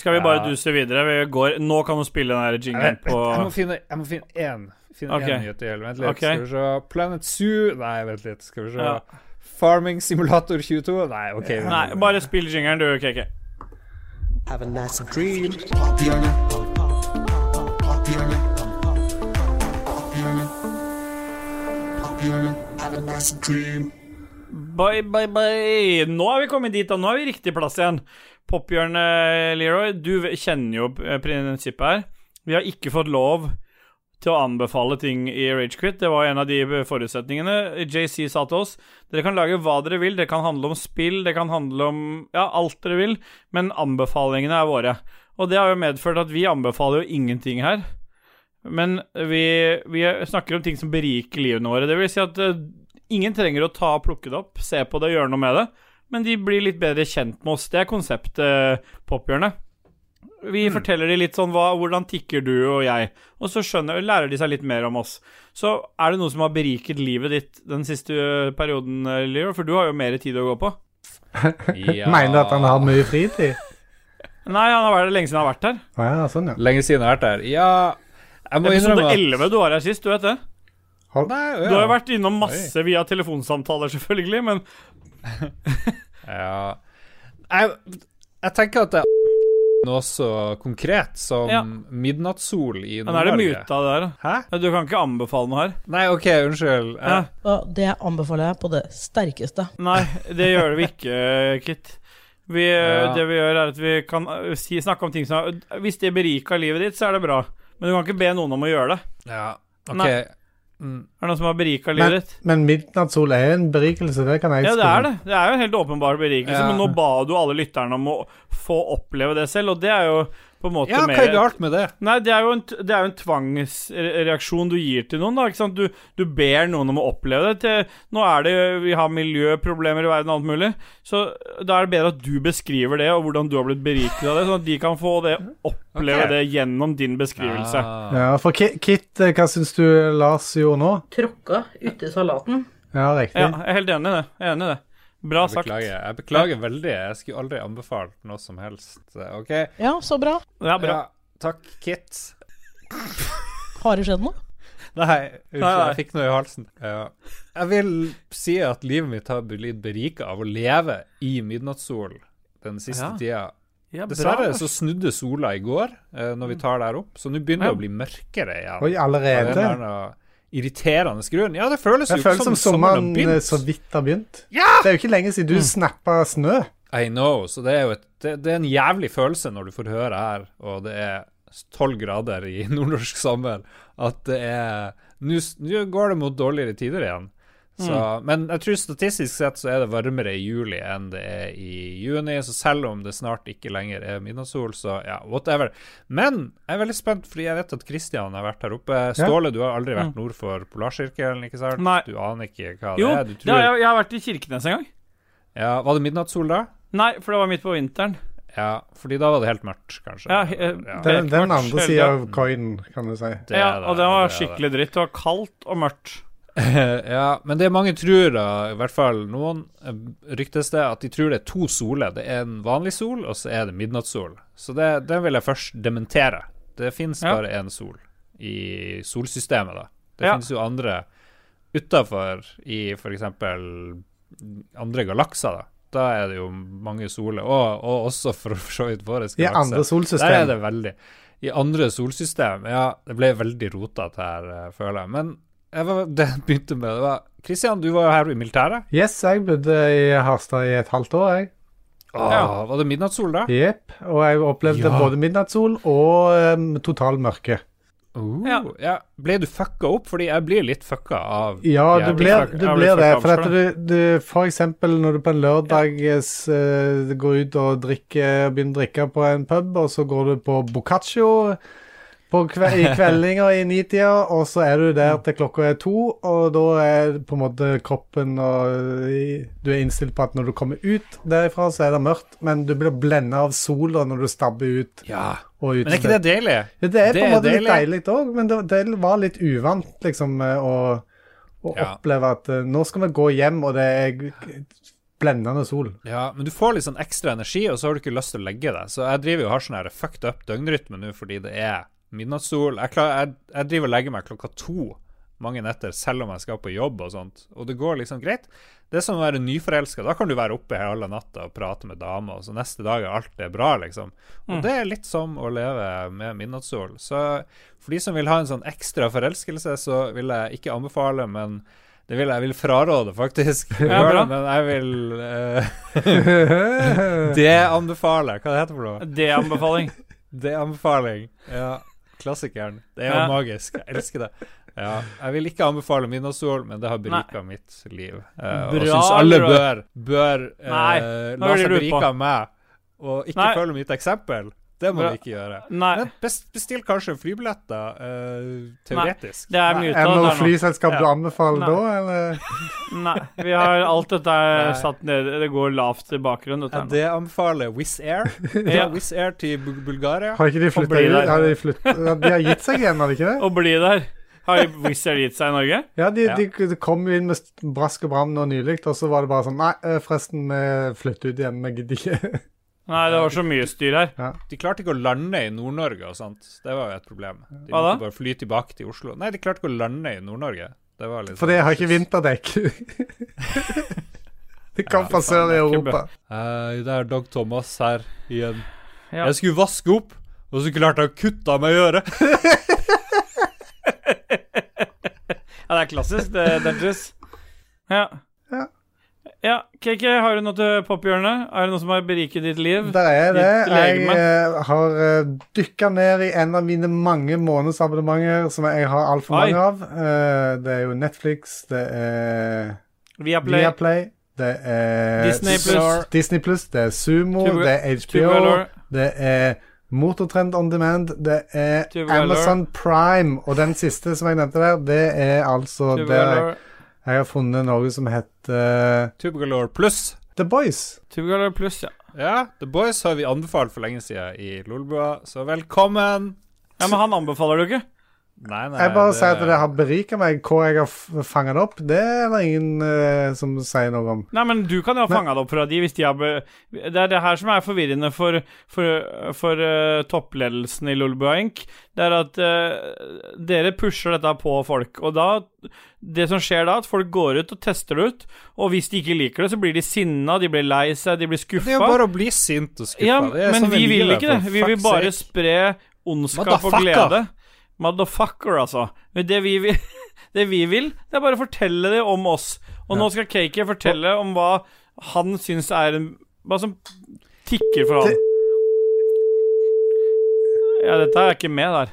Skal vi bare Ja. duse videre? Vi går, nå kan du spille den her jinglen på jeg må finne Jeg må finne én. Finne okay. en nyhet til. Vent litt. okay. Skal vi se. Planet Zoo Nei, vent litt. Skal vi se. Ja. Farming Simulator 22 Nei, OK. Ja. Nei, bare spill jingeren, du, KK. Have a nice dream. Have a nice dream. Bye, bye, bye. Nå er vi kommet dit, da. Nå er vi i riktig plass igjen. Pophjørnet, Leroy, du kjenner jo eh, prinsippet her. Vi har ikke fått lov til å anbefale ting i Ragequit. Det var en av de forutsetningene. JC sa til oss dere kan lage hva dere vil. Det kan handle om spill, det kan handle om ja, alt dere vil, men anbefalingene er våre. Og det har jo medført at vi anbefaler jo ingenting her. Men vi, vi snakker om ting som beriker livene våre. Det vil si at uh, Ingen trenger å ta og plukke det opp, se på det og gjøre noe med det, men de blir litt bedre kjent med oss. Det er konseptet Pophjørnet. Vi forteller de litt sånn hva, hvordan tikker du og jeg, og så skjønner, lærer de seg litt mer om oss. Så er det noe som har beriket livet ditt den siste perioden, Leo? For du har jo mer tid å gå på. Ja. Mener du at han har hatt mye fritid? Nei, han har vært lenge siden han har vært her. Å ja, sånn, ja. Lenge siden jeg har vært her. Ja, jeg må Episode innrømme at 11 du var her sist, du vet det? Nei, Du har jo vært innom masse via telefonsamtaler, selvfølgelig, men Ja Jeg, jeg tenker at det noe så konkret som Ja. midnattssol i Norge Men er det muta der? Hæ? Du kan ikke anbefale noe her. Nei, OK, unnskyld. Ja. Det anbefaler jeg på det sterkeste. Nei, det gjør vi ikke, Kit. Vi, Ja. Det vi gjør, er at vi kan si, snakke om ting som Hvis det berika livet ditt, så er det bra. Men du kan ikke be noen om å gjøre det. ja, OK. Nei. Mm. Er det noen som har berika Men, livet ditt? men midnattssol er en berikelse, det kan jeg Ja, det er det. Det er jo en helt åpenbar berikelse, Ja. men nå ba du alle lytterne om å få oppleve det selv, og det er jo på en måte Ja, mer hva er galt med det? Nei, det er jo en, det er jo en tvangsreaksjon du gir til noen, da. Ikke sant? Du, du ber noen om å oppleve det. Til, nå er det Vi har miljøproblemer i verden og alt mulig. Så da er det bedre at du beskriver det, og hvordan du har blitt beriket av det, sånn at de kan få det oppleve okay. det gjennom din beskrivelse. Ah. Ja, for Kit, eh, hva syns du Lars gjorde nå? Tråkka uti salaten. Ja, riktig. Ja, jeg er helt enig i det. Jeg er enig i det. Bra Jeg sagt. beklager. Jeg beklager veldig. Jeg skulle aldri anbefalt noe som helst. OK? Ja, så bra. Ja, bra. Ja, takk, Kit. Har det skjedd noe? Nei, unnskyld, jeg fikk noe i halsen. Ja. Jeg vil si at livet mitt har blitt berika av å leve i midnattssol den siste Ja. tida. Ja, bra. Dessverre så snudde sola i går, eh, når vi tar der opp, så nå begynner det Ja. å bli mørkere igjen. Oi, allerede? Irriterende grunn. Ja, det føles Det jo føles som sommeren har eh, begynt. så vidt har begynt. Det er jo ikke lenge siden du snappa snø. I know, så det er jo et, det, det er en jævlig følelse når du får høre her, og det er tolv grader i nordnorsk sommer, at det er nå går det mot dårligere tider igjen. Så, Men jeg tror statistisk sett så er det varmere i juli enn det er i juni, så selv om det snart ikke lenger er midnattssol, så ja, whatever. Men jeg er veldig spent, fordi jeg vet at Kristian har vært her oppe. Ståle, du har aldri vært nord for polarsirkelen, ikke sant? Nei. Du aner ikke hva Jo, det er? Har tror jeg, jeg har vært i Kirkenes en gang. Ja, Var det midnattssol da? Nei, for det var midt på vinteren. Ja, fordi da var det helt mørkt, kanskje. Ja, he- Ja. Det er den andre sida av coinen, kan du si. Det ja, det, og det var det skikkelig dritt. Det var kaldt og mørkt. ja, men det mange tror, da, i hvert fall noen, eh, ryktes det at de tror det er to soler. Det er en vanlig sol, og så er det midnattssol. Så det, det vil jeg først dementere. Det fins Ja. bare én sol i solsystemet, da. Det Ja. finnes jo andre utafor i f.eks. andre galakser, da. Da er det jo mange soler, og, og også for for så vidt våre I andre Der er det veldig. I andre solsystem, ja, det ble veldig rotete her, eh, føler jeg. Men var, det jeg begynte med, det var Kristian, du var jo her i militæret. Yes, jeg bodde i Harstad i et halvt år, jeg. Åh, Var det midnattssol da? Jepp. Og jeg opplevde Ja. både midnattssol og um, total mørke. Uh, Ja. ja. Ble du fucka opp? Fordi jeg blir litt fucka av Ja, du blir, fucka. du blir det. For at du, du For eksempel når du på en lørdag eh, går ut og drikker, begynner å drikke på en pub, og så går du på Boccaccio kve i kveldinger i nitida, og så er du der til klokka er to, og da er på en måte kroppen og Du er innstilt på at når du kommer ut derifra, så er det mørkt, men du blir blenda av sola når du stabber ut Ja. Men er ikke det deilig? Ja, det er på en måte måte litt deilig. deilig òg, men det, det var litt uvant, liksom, eh, å, å Ja. oppleve at eh, nå skal vi gå hjem, og det er blendende sol. Ja, men du får litt sånn ekstra energi, og så har du ikke lyst til å legge deg. Så jeg driver jo og har sånn her fucked up døgnrytme nå fordi det er midnattssol. Jeg, klar, jeg, jeg driver og legger meg klokka to mange netter selv om jeg skal på jobb og sånt, og det går liksom greit. Det er som å være nyforelska. Da kan du være oppe hele natta og prate med dama, og så neste dag er alt det bra, liksom. Og det er litt som å leve med midnattssol. Så for de som vil ha en sånn ekstra forelskelse, så vil jeg ikke anbefale, men det vil jeg vil fraråde, faktisk. Ja, bra. men jeg vil uh, Det anbefaler. Hva det heter for noe? Det anbefaling. Det anbefaling. Ja, klassikeren. Det er jo Ja. magisk. Jeg elsker det. Ja, jeg vil ikke anbefale Midnattssol, men det har berika mitt liv. Eh, og syns alle bør, bør uh, la seg berike av meg, og ikke Nei. følge mitt eksempel. Det må Bra. vi ikke gjøre. Nei, Men best, bestill kanskje flybilletter, uh, teoretisk. det er mye Er det noe flyselskap du Ja. anbefaler da, eller? Nei, vi har alt dette Nei. satt ned Det går lavt i bakgrunnen, Ja, det anbefaler Wizz Air. Ja. Wizz Air til Bulgaria. Har ikke de flytta ut? Har de, flytt, de har gitt seg igjen, har de ikke det? Å bli der. Har Wizz Air gitt seg i Norge? Ja, de, Ja. de, kom inn med brask og bram nå nylig, og så var det bare sånn Nei, eh, forresten, vi flytter ut igjen. Vi gidder ikke. Nei, det var så mye styr her. De klarte ikke å lande i Nord-Norge og sånt. Det var jo et problem. De Hva da? måtte bare fly tilbake til Oslo. Nei, de klarte ikke å lande i Nord-Norge. Det var litt For jeg sånn- har ikke vinterdekk. det kan Ja, fra faen, sør i det er ikke Europa. Hei, det er Dag Thomas her igjen. Ja. Jeg skulle vaske opp, og så klarte jeg å kutte av meg øret. Ja, det er klassisk. Det er dangerous Ja. Ja. Ja, KK, har du noe til pophjørnet? Er det noe som har beriket ditt liv? Der er det. Jeg eh, har uh, dykka ned i en av mine mange månedsabonnementer som jeg har altfor mange av. Eh, det er jo Netflix, det er Viaplay, Viaplay, det er Disney Pluss, Disney Plus, det er Sumo, Tubu- det er HBO, Tubular. det er Motortrend On Demand, det er Tubular. Amazon Prime, og den siste som jeg nevnte der, det er altså der Tubular, jeg har funnet noe som heter Tubegalore pluss. The Boys. Tubegalore Plus, ja. Ja, The Boys har vi anbefalt for lenge siden i Lolbua, så velkommen. Ja, Men han anbefaler du ikke? Nei, nei Jeg bare sier at det har berika meg. Hvor jeg har fanga det opp, det er det ingen uh, som sier noe om. Nei, men du kan jo ha Men- fanga det opp fra de hvis de har be Det er det her som er forvirrende for, for, for uh, toppledelsen i Inc. Det er at uh, dere pusher dette på folk, og da Det som skjer da, at folk går ut og tester det ut, og hvis de ikke liker det, så blir de sinna, de blir lei seg, de blir skuffa. Det er jo bare å bli sint og skuffa. Ja, men sånn vi vil ikke det. Vi vil bare spre ondskap og glede. Motherfucker, altså. Men det vi vil, det vi vil, det er bare å fortelle det om oss. Og nå skal Cakey fortelle om hva han syns er en Hva som tikker for han. Ja, dette er ikke med der.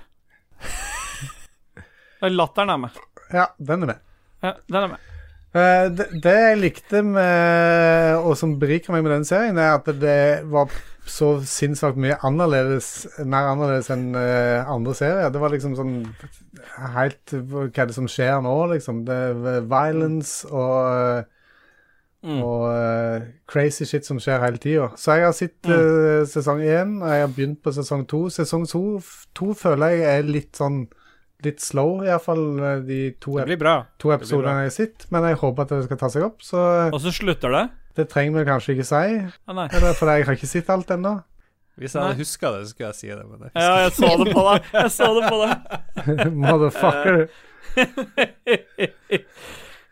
Ja, Latteren er med. Ja, den er med. Ja, den er med. Uh, det, det jeg likte med Og som beriker meg med den serien, er at det var så sinnssykt mye annerledes mer annerledes enn eh, andre serier. Det var liksom sånn helt Hva er det som skjer nå, liksom? Det er violence og Mm. Og uh, crazy shit som skjer hele tida. Så jeg har sett uh, sesong én, og jeg har begynt på sesong to. Sesong to, to føler jeg er litt sånn Litt slow, iallfall de to, ep to episodene jeg har sett. Men jeg håper at det skal ta seg opp, så Og så slutter det. Det trenger vi kanskje ikke si. Ah. Eller, for jeg har ikke sett alt ennå. Hvis jeg hadde huska det, så skulle jeg si det. Men jeg Ja, jeg så det på deg. Jeg så det på deg. Motherfucker.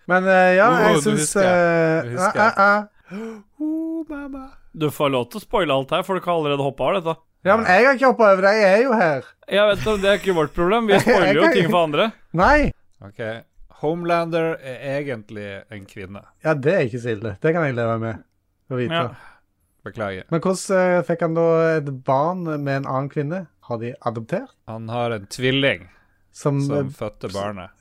Men uh, ja, Oh, jeg syns uh, uh, uh, ah, ah, ah. Mamma. Du får lov til å spoile alt her, for folk har allerede hoppa av dette. Ja, men jeg har ikke hoppa over det. Jeg er jo her. Ja, vet du, Det er ikke vårt problem. Vi spoiler jo ting for andre. Nei. Ok. Homelander er egentlig en kvinne. Ja, det er ikke så ille. Det kan jeg leve med å vite. Ja. Beklager. Men hvordan eh, fikk han da et barn med en annen kvinne? Har de adoptert? Han har en tvilling Som, som som, fødte barnet.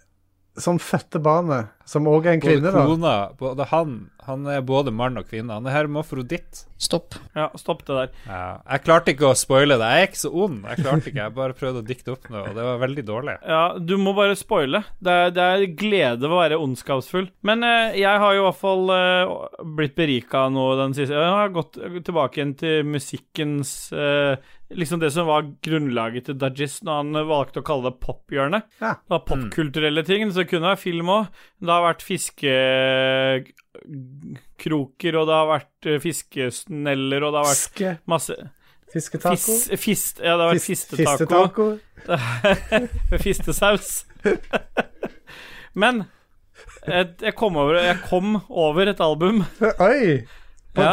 Som fødte barnet? Som òg er en kvinne, da? kona både han, han er både mann og kvinne. Han er hermofroditt. Stopp. Ja, stopp det der. Ja, jeg klarte ikke å spoile det. Jeg er ikke så ond. Jeg klarte ikke, jeg bare prøvde å dikte opp noe, og det var veldig dårlig. Ja, du må bare spoile. Det er, det er glede ved å være ondskapsfull. Men eh, jeg har jo i hvert fall eh, blitt berika nå den siste Jeg har gått tilbake igjen til musikkens eh, Liksom det som var grunnlaget til Dajis når han valgte å kalle det pophjørnet. Ja. Det var popkulturelle ting, så det kunne være film òg. Det har vært fiskekroker, og det har vært eh, fiskesneller, og det har vært Fiske, masse fisketaco? Fis, fist, ja, det har vært fist. Fistetaco? Med fistesaus. Men jeg, kom over, jeg kom over et album. Oi! På, Ja.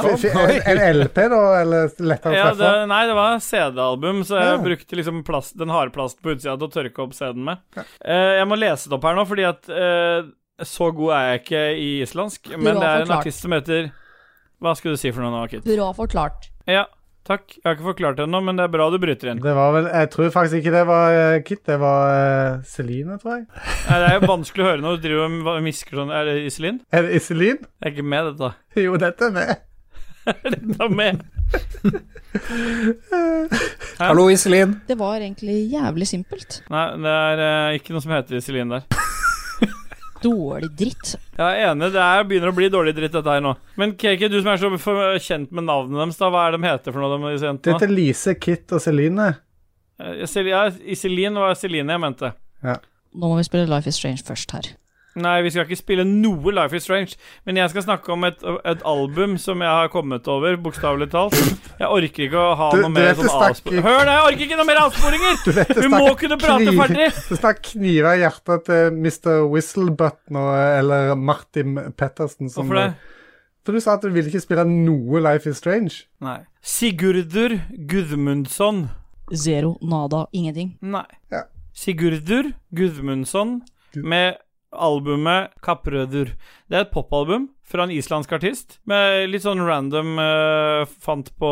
en, en LP, da? Eller lettere å Ja, det, nei, det var CD-album, så jeg Ja. brukte liksom plast, den harde plasten på utsida til å tørke opp CD-en med. Eh, jeg må lese det opp her nå, fordi at eh, så god er jeg ikke i islandsk. Men det er en artist som heter Hva skulle du si for noe nå, Kit? Bra forklart. Ja, takk. Jeg har ikke forklart det ennå, men det er bra du bryter inn. Det var vel Jeg tror faktisk ikke det var uh, Kit, det var uh, Celine, tror jeg. Nei, det er jo vanskelig å høre når du driver og misker sånn Er det Iselin? Er det Iselin? Jeg er ikke med, dette. Jo, dette er med. Er med. Hallo, Iselin. Det var egentlig jævlig simpelt. Nei, det er eh, ikke noe som heter Iselin der. Dårlig dritt. Jeg er enig, det er, begynner å bli dårlig dritt, dette her nå. Men Kiki, du som er så for- kjent med navnene deres, da, hva er det de heter for noe, de disse Det jentene? er Lise, Kit og Celine. Eh, Ja, Iselin var Celine jeg mente. Nå må vi spille Life is Strange først her. Nei, vi skal ikke spille noe Life is Strange, men jeg skal snakke om et, et album som jeg har kommet over, bokstavelig talt. Jeg orker ikke å ha Du- noe du mer sånn avsporing. Hør, nei, jeg orker ikke noe mer avsporinger! Du vet Vi må kunne prate kniv- ferdig! Det stakk kniver i hjertet til Mr. Whistlebutton eller Martin Pettersen. Som, Hvorfor det? For du sa at du ville ikke spille noe Life is Strange. Nei. Sigurdur Gudmundsson. Zero, nada, ingenting. Nei. Ja. Sigurdur Gudmundsson med albumet Kapprødur. Det er et popalbum fra en islandsk artist, med litt sånn random uh, fant på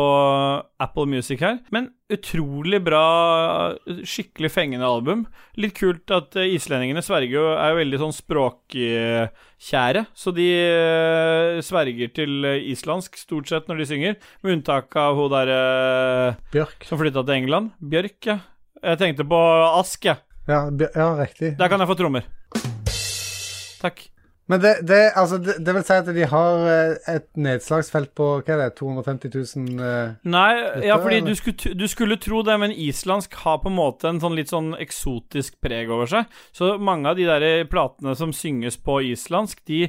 Apple Music her. Men utrolig bra, skikkelig fengende album. Litt kult at uh, islendingene sverger jo, er jo veldig sånn språkkjære, så de uh, sverger til islandsk stort sett når de synger, med unntak av hun der eh, Bjørk. som flytta til England. Bjørk, ja. Jeg tenkte på Ask, jeg. Ja, Ja, ja riktig. Der kan jeg få trommer. Takk. Men det, det, altså, det, det vil si at de har eh, et nedslagsfelt på hva er det, 250 000 uh, Nei, ja, fordi du skulle, du skulle tro det, men islandsk har på en måte en sånn litt sånn eksotisk preg over seg. Så mange av de der platene som synges på islandsk, de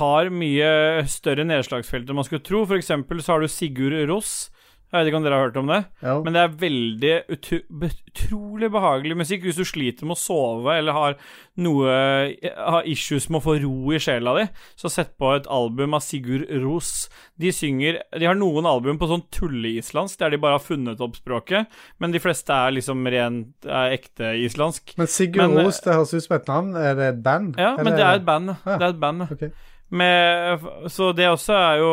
har mye større nedslagsfelt enn man skulle tro. For eksempel så har du Sigurd Ross. Jeg vet ikke om dere har hørt om det? ja. Men det er veldig utro utrolig behagelig musikk hvis du sliter med å sove eller har noe Har issues med å få ro i sjela di. Så sett på et album av Sigurd Ros. De synger De har noen album på sånn tulleislandsk der de bare har funnet opp språket, men de fleste er liksom rent er ekte islandsk. Men Sigurd Men, Ros, det høres ut som et navn. Er det et band? Ja, men Eller- det er et band. Ja. Det er et band. Ok. Med, så det også er jo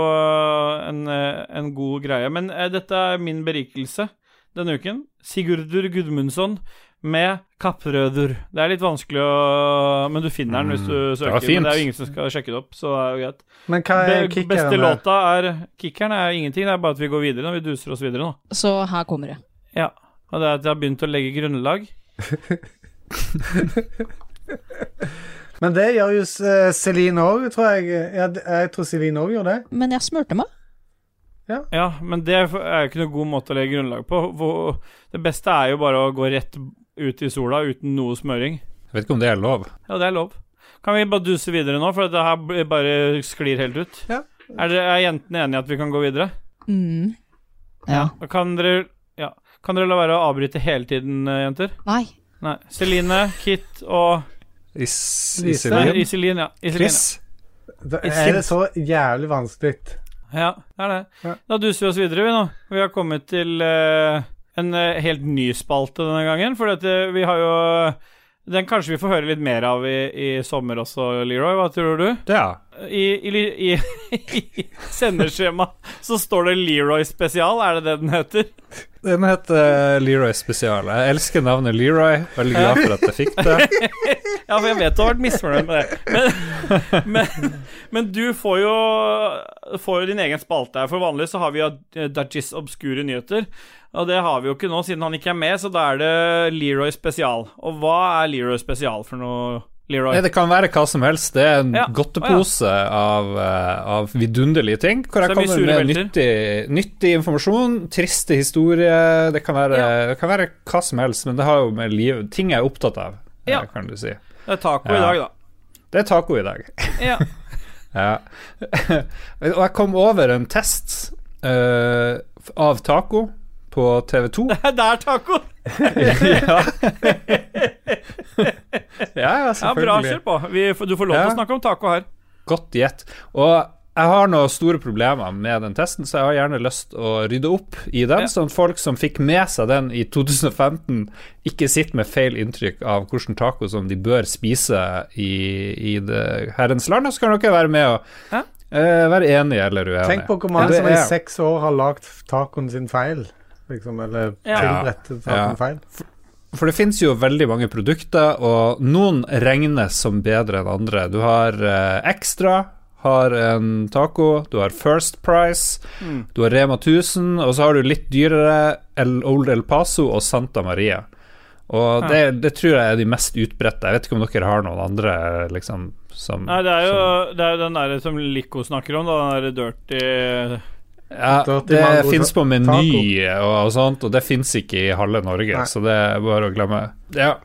en, en god greie. Men eh, dette er min berikelse denne uken. Sigurdur Gudmundsson med Kapprødur. Det er litt vanskelig å Men du finner den hvis du søker. det søker. var. Men det er jo ingen som skal sjekke det opp, så det er jo greit. Men hva er kickeren beste låta er Kickeren er ingenting, det er bare at vi går videre når vi duser oss videre nå. Så her kommer det. Ja. Og det er at jeg har begynt å legge grunnlag. Men det gjør jo eh, Celine òg, tror jeg. Jeg, jeg tror Celine òg gjør det. Men jeg smurte meg. Ja, men det er jo ikke noe god måte å legge grunnlag på. Det beste er jo bare å gå rett ut i sola uten noe smøring. Jeg vet ikke om det er lov. Ja, det er lov. Kan vi bare duse videre nå, for det her bare sklir helt ut? Ja. Er, det, er jentene enige i at vi kan gå videre? Mm. Ja. Kan dere Ja. Kan dere la være å avbryte hele tiden, eh, jenter? Nei. Nei. Celine, Kit og Is Iselin? Iselin, ja. Iselin, Chris? Da er det så jævlig vanskelig. ja. det er det. Ja. Da duser vi oss videre, vi nå. Vi har kommet til uh, en uh, helt ny spalte denne gangen, for dette, vi har jo Den kanskje vi får høre litt mer av i, i sommer også, Leroy. Hva tror du? Ja. I, i, i, i sendeskjema så står det Leroy spesial, er det det den heter? Den heter Leroy Spesial. Jeg elsker navnet Leroy. Veldig glad for at jeg fikk det. Ja, for jeg vet du har vært misfornøyd med det. Men, men, men du får jo, får jo din egen spalte her. For vanlig så har vi jo Dajis obskure nyheter. Og det har vi jo ikke nå, siden han ikke er med, så da er det Leroy spesial. Og hva er Leroy spesial for noe, Leroy? Nei, det kan være hva som helst. Det er en Ja. godtepose av, ja. av vidunderlige ting. Hvor jeg er kommer med nyttig, nyttig informasjon, triste historier Det kan være, Ja. det kan være hva som helst, men det har jo med liv Ting jeg er opptatt av, eh, Ja. kan du si. Det er taco i dag, da. Det er taco i dag. Ja. Ja. Og jeg kom over en test uh, av taco på TV2. Det er taco! ja. ja, ja, Ja, bra, kjør på. Vi, du får lov til Ja. å snakke om taco her. Godt gjett. Og jeg har noen store problemer med den testen, så jeg har gjerne lyst å rydde opp i den, Ja. sånn at folk som fikk med seg den i 2015, ikke sitter med feil inntrykk av hvilken taco som de bør spise i, i det herrens land. Og så kan dere være med og Ja. eh, være enige eller uenige. Tenk på hvor mange som i seks år har lagd tacoen sin feil. Liksom, eller Ja. tacoen Ja. feil. For det finnes jo veldig mange produkter, og noen regnes som bedre enn andre. Du har eh, Extra, har en taco, du har First Price, Mm. du har Rema 1000, og så har du litt dyrere El Old El Paso og Santa Maria. Og Ja. det, det tror jeg er de mest utbredte. Jeg vet ikke om dere har noen andre liksom som Nei, det er jo, som- det er jo den der som Lico snakker om, da. Den der dirty Ja, det fins på. Meny og, og sånt, og det fins ikke i halve Norge, Nei. så det er bare å glemme. Ja.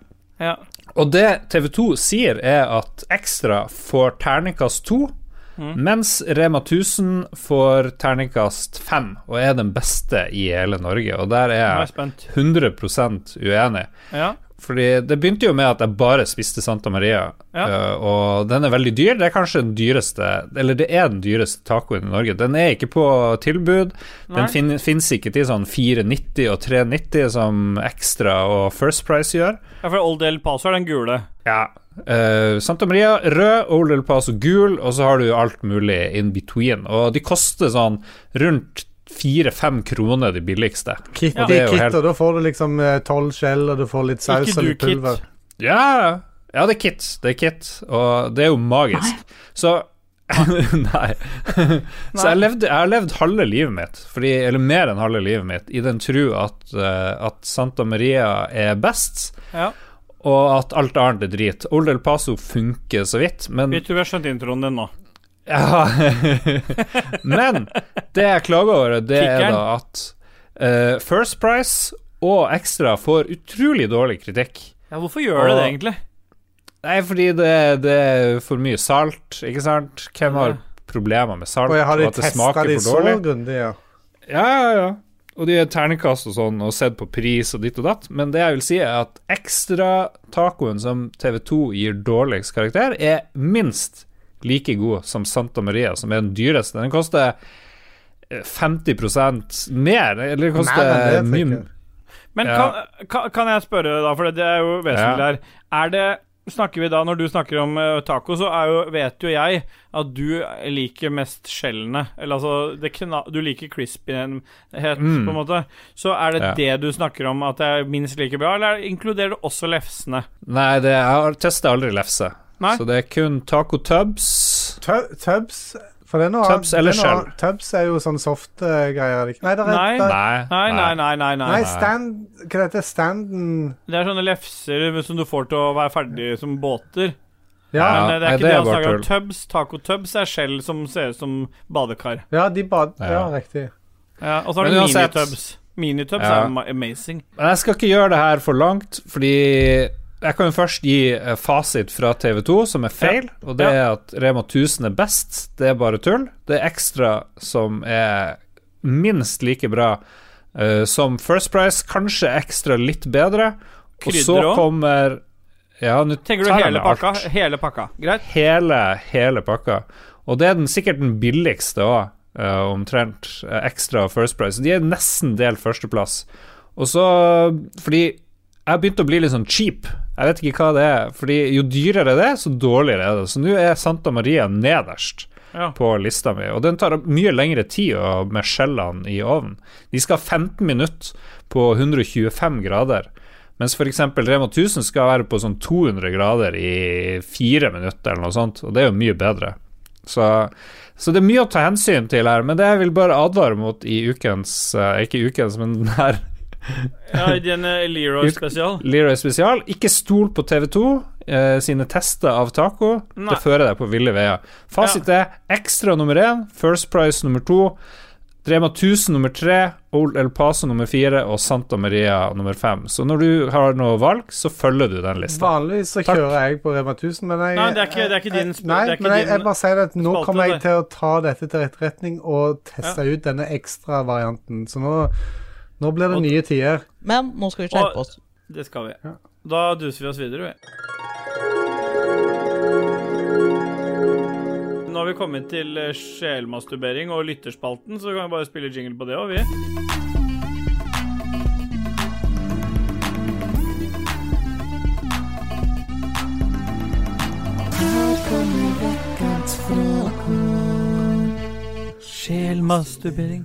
Ja. Og det TV2 sier, er at Ekstra får terningkast to, Mm. mens Rema 1000 får terningkast fem, og er den beste i hele Norge. Og der er jeg 100% uenig. Ja. Fordi det begynte jo med at jeg bare spiste Santa Maria, Ja. uh, og den er veldig dyr. Det er kanskje den dyreste Eller det er den dyreste tacoen i Norge. Den er ikke på tilbud. Nei. Den fin, fins ikke til sånn 490 og 390 som Extra og First Price gjør. ja, for Old El Paso er den gule. Ja. Uh, Santa Maria rød, Old El Paso gul, og så har du alt mulig in between. Og de koster sånn rundt fire-fem kroner, de billigste. Kit, Ja. Det er jo helt- og da får du liksom eh, tolv skjell, og du får litt saus og litt pulver. Kit. Ja, ja, det er kit. Det er kit, og det er jo magisk. Så Nei. Så jeg, levde, jeg har levd halve livet mitt, fordi, eller mer enn halve livet mitt, i den tro at, uh, at Santa Maria er best, Ja. og at alt annet er drit. Old El Paso funker så vidt, men Vi tror vi har skjønt introen din nå. Ja. Men det jeg klager over, det er da at uh, First Price og Extra får utrolig dårlig kritikk. Ja, hvorfor gjør det det, egentlig? Nei, fordi det, det er for mye salt, ikke sant? Hvem har problemer med salt? Og jeg har de og at det smaker de for så dårlig? grundig, ja. Ja, ja, ja. Og de er terningkast og sånn, og sett på pris og ditt og datt. Men det jeg vil si, er at ekstra-tacoen som TV2 gir dårligst karakter, er minst like god som Santa Maria, som er den dyreste. Den koster eh, 50% mer, eller koster Nei, det, mye. Men Ja. kan, kan, jeg spørre, da, for det er jo vesentlig Ja. her. Er det Snakker vi da, Når du snakker om eh, taco, så er jo, vet jo jeg at du liker mest skjellene. Eller altså det kna, Du liker crispyhet, Mm. på en måte. Så er det Ja. det du snakker om at det er minst like bra, eller inkluderer det også lefsene? Nei, det, jeg tester aldri lefse. Nei. Så det er kun taco tubs. Tubs For det er noe Tubs eller er skjell? Tubs er jo sånn soft eh? Nei, det Nei. Nei. Nei, nei, nei. nei, nei. nei stand Hva heter det? Standen Det er sånne lefser som du får til å være ferdig som båter. Ja, Men eh, det er ikke det det, er han snakker om. tull. Tubs, taco-tubs er skjell som ser ut som badekar. ja de bad... Ja. Ja, riktig. Ja, og så har du minitubs. Minitubs Ja. er ma- amazing. Men jeg skal ikke gjøre det her for langt, fordi jeg kan jo først gi eh, fasit fra TV2, som er feil, og det Ja. er at Rema 1000 er best. Det er bare tull. Det er Ekstra som er minst like bra uh, som First Price, kanskje Ekstra litt bedre. Og så også? kommer Ja, nå Tenker du hele pakka? alt. Hele pakka. Greit? Hele, hele pakka. Og det er den, sikkert den billigste òg, omtrent. Uh, ekstra First Price. De er nesten delt førsteplass. Og så Fordi jeg har begynt å bli litt sånn cheap. Jeg vet ikke hva det er. Fordi jo dyrere det er, så dårligere er det. Så nå er Santa Maria nederst Ja. på lista mi. Og den tar mye lengre tid med skjellene i ovnen. De skal ha 15 minutter på 125 grader. Mens f.eks. Rema 1000 skal være på sånn 200 grader i fire minutter, eller noe sånt. Og det er jo mye bedre. Så, så det er mye å ta hensyn til her. Men det jeg vil bare advare mot i ukens eh, Ikke ukens, men den her Ja, den eh, Leroy spesial. Leroy Spesial. Ikke stol på TV2 eh, sine tester av taco. Nei. Det fører deg på ville veier. Fasit er Extra nummer én, First Price nummer to, Drema 1000 nummer tre, Old El Paso nummer fire og Santa Maria nummer fem. Så når du har noe valg, så følger du den lista. Vanligvis så Takk. kjører jeg på Rema 1000, men jeg Nei, det er ikke- det er ikke din spørsmål Nei, det er ikke men jeg, jeg bare sier at nå kommer jeg til å ta dette til etterretning og teste ut denne ekstra-varianten. Så nå, nå blir det Og- nye tider. Men nå skal vi skjerpe oss. Det skal vi. Da duser vi oss videre, vi. Nå har vi kommet til eh, sjelmasturbering og lytterspalten, så kan vi bare spille jingle på det òg, vi. Sjelmasturbering.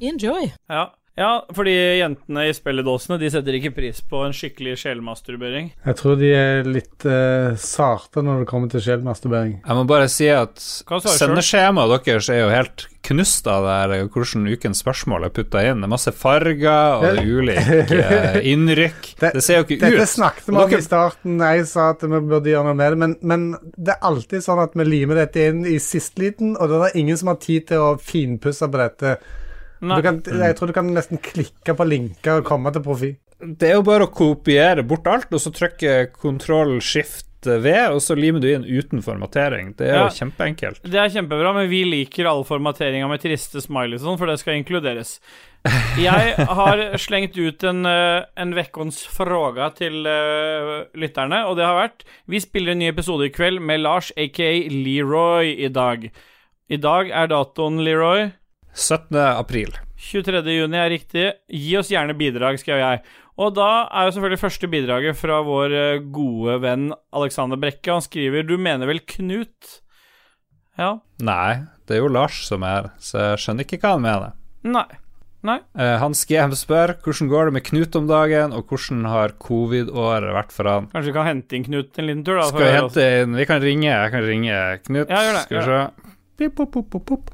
Enjoy. Ja. Ja, fordi jentene i spilledåsene De setter ikke pris på en skikkelig sjelmasturbering. Jeg tror de er litt uh, sarte når det kommer til sjelmasturbering. Jeg må bare si at sendeskjemaet deres er jo helt knust av det her, hvordan ukens spørsmål er putta inn. Det er masse farger, og det er ulik eh, innrykk. Det, ser jo ikke Dette ut. snakket vi om dere- i starten. Jeg sa at vi burde gjøre noe med det, men, men det er alltid sånn at vi limer dette inn i sisteliten, og det er ingen som har tid til å finpusse på dette. Kan, jeg tror du kan nesten klikke på linker og komme til profil. Det er jo bare å kopiere bort alt, og så trykke kontroll shift V, og så limer du inn uten formatering. Det er Ja. jo kjempeenkelt. Det er kjempebra, men vi liker alle formateringa med triste smileys og sånn, for det skal inkluderes. Jeg har slengt ut en, eh, en vekkons fråga til uh, lytterne, og det har vært Vi spiller en ny episode i kveld med Lars, aka Leroy, i dag. I dag er datoen, Leroy. 17. april. 23. juni er riktig. Gi oss gjerne bidrag, skrev jeg. Og da er jo selvfølgelig første bidraget fra vår eh, gode venn Alexander Brekke. Han skriver 'Du mener vel Knut'? Ja. Nei, det er jo Lars som er så jeg skjønner ikke hva han mener. Nei. Nei. Eh, Hans GM spør hvordan går det med Knut om dagen, og hvordan har covid-året vært for han. Kanskje vi kan hente inn Knut en liten tur, da? Skal vi hente inn Vi kan ringe. Jeg kan ringe Knut. Ja, gjør det, Skal vi se. Pip, pop, pop, pop.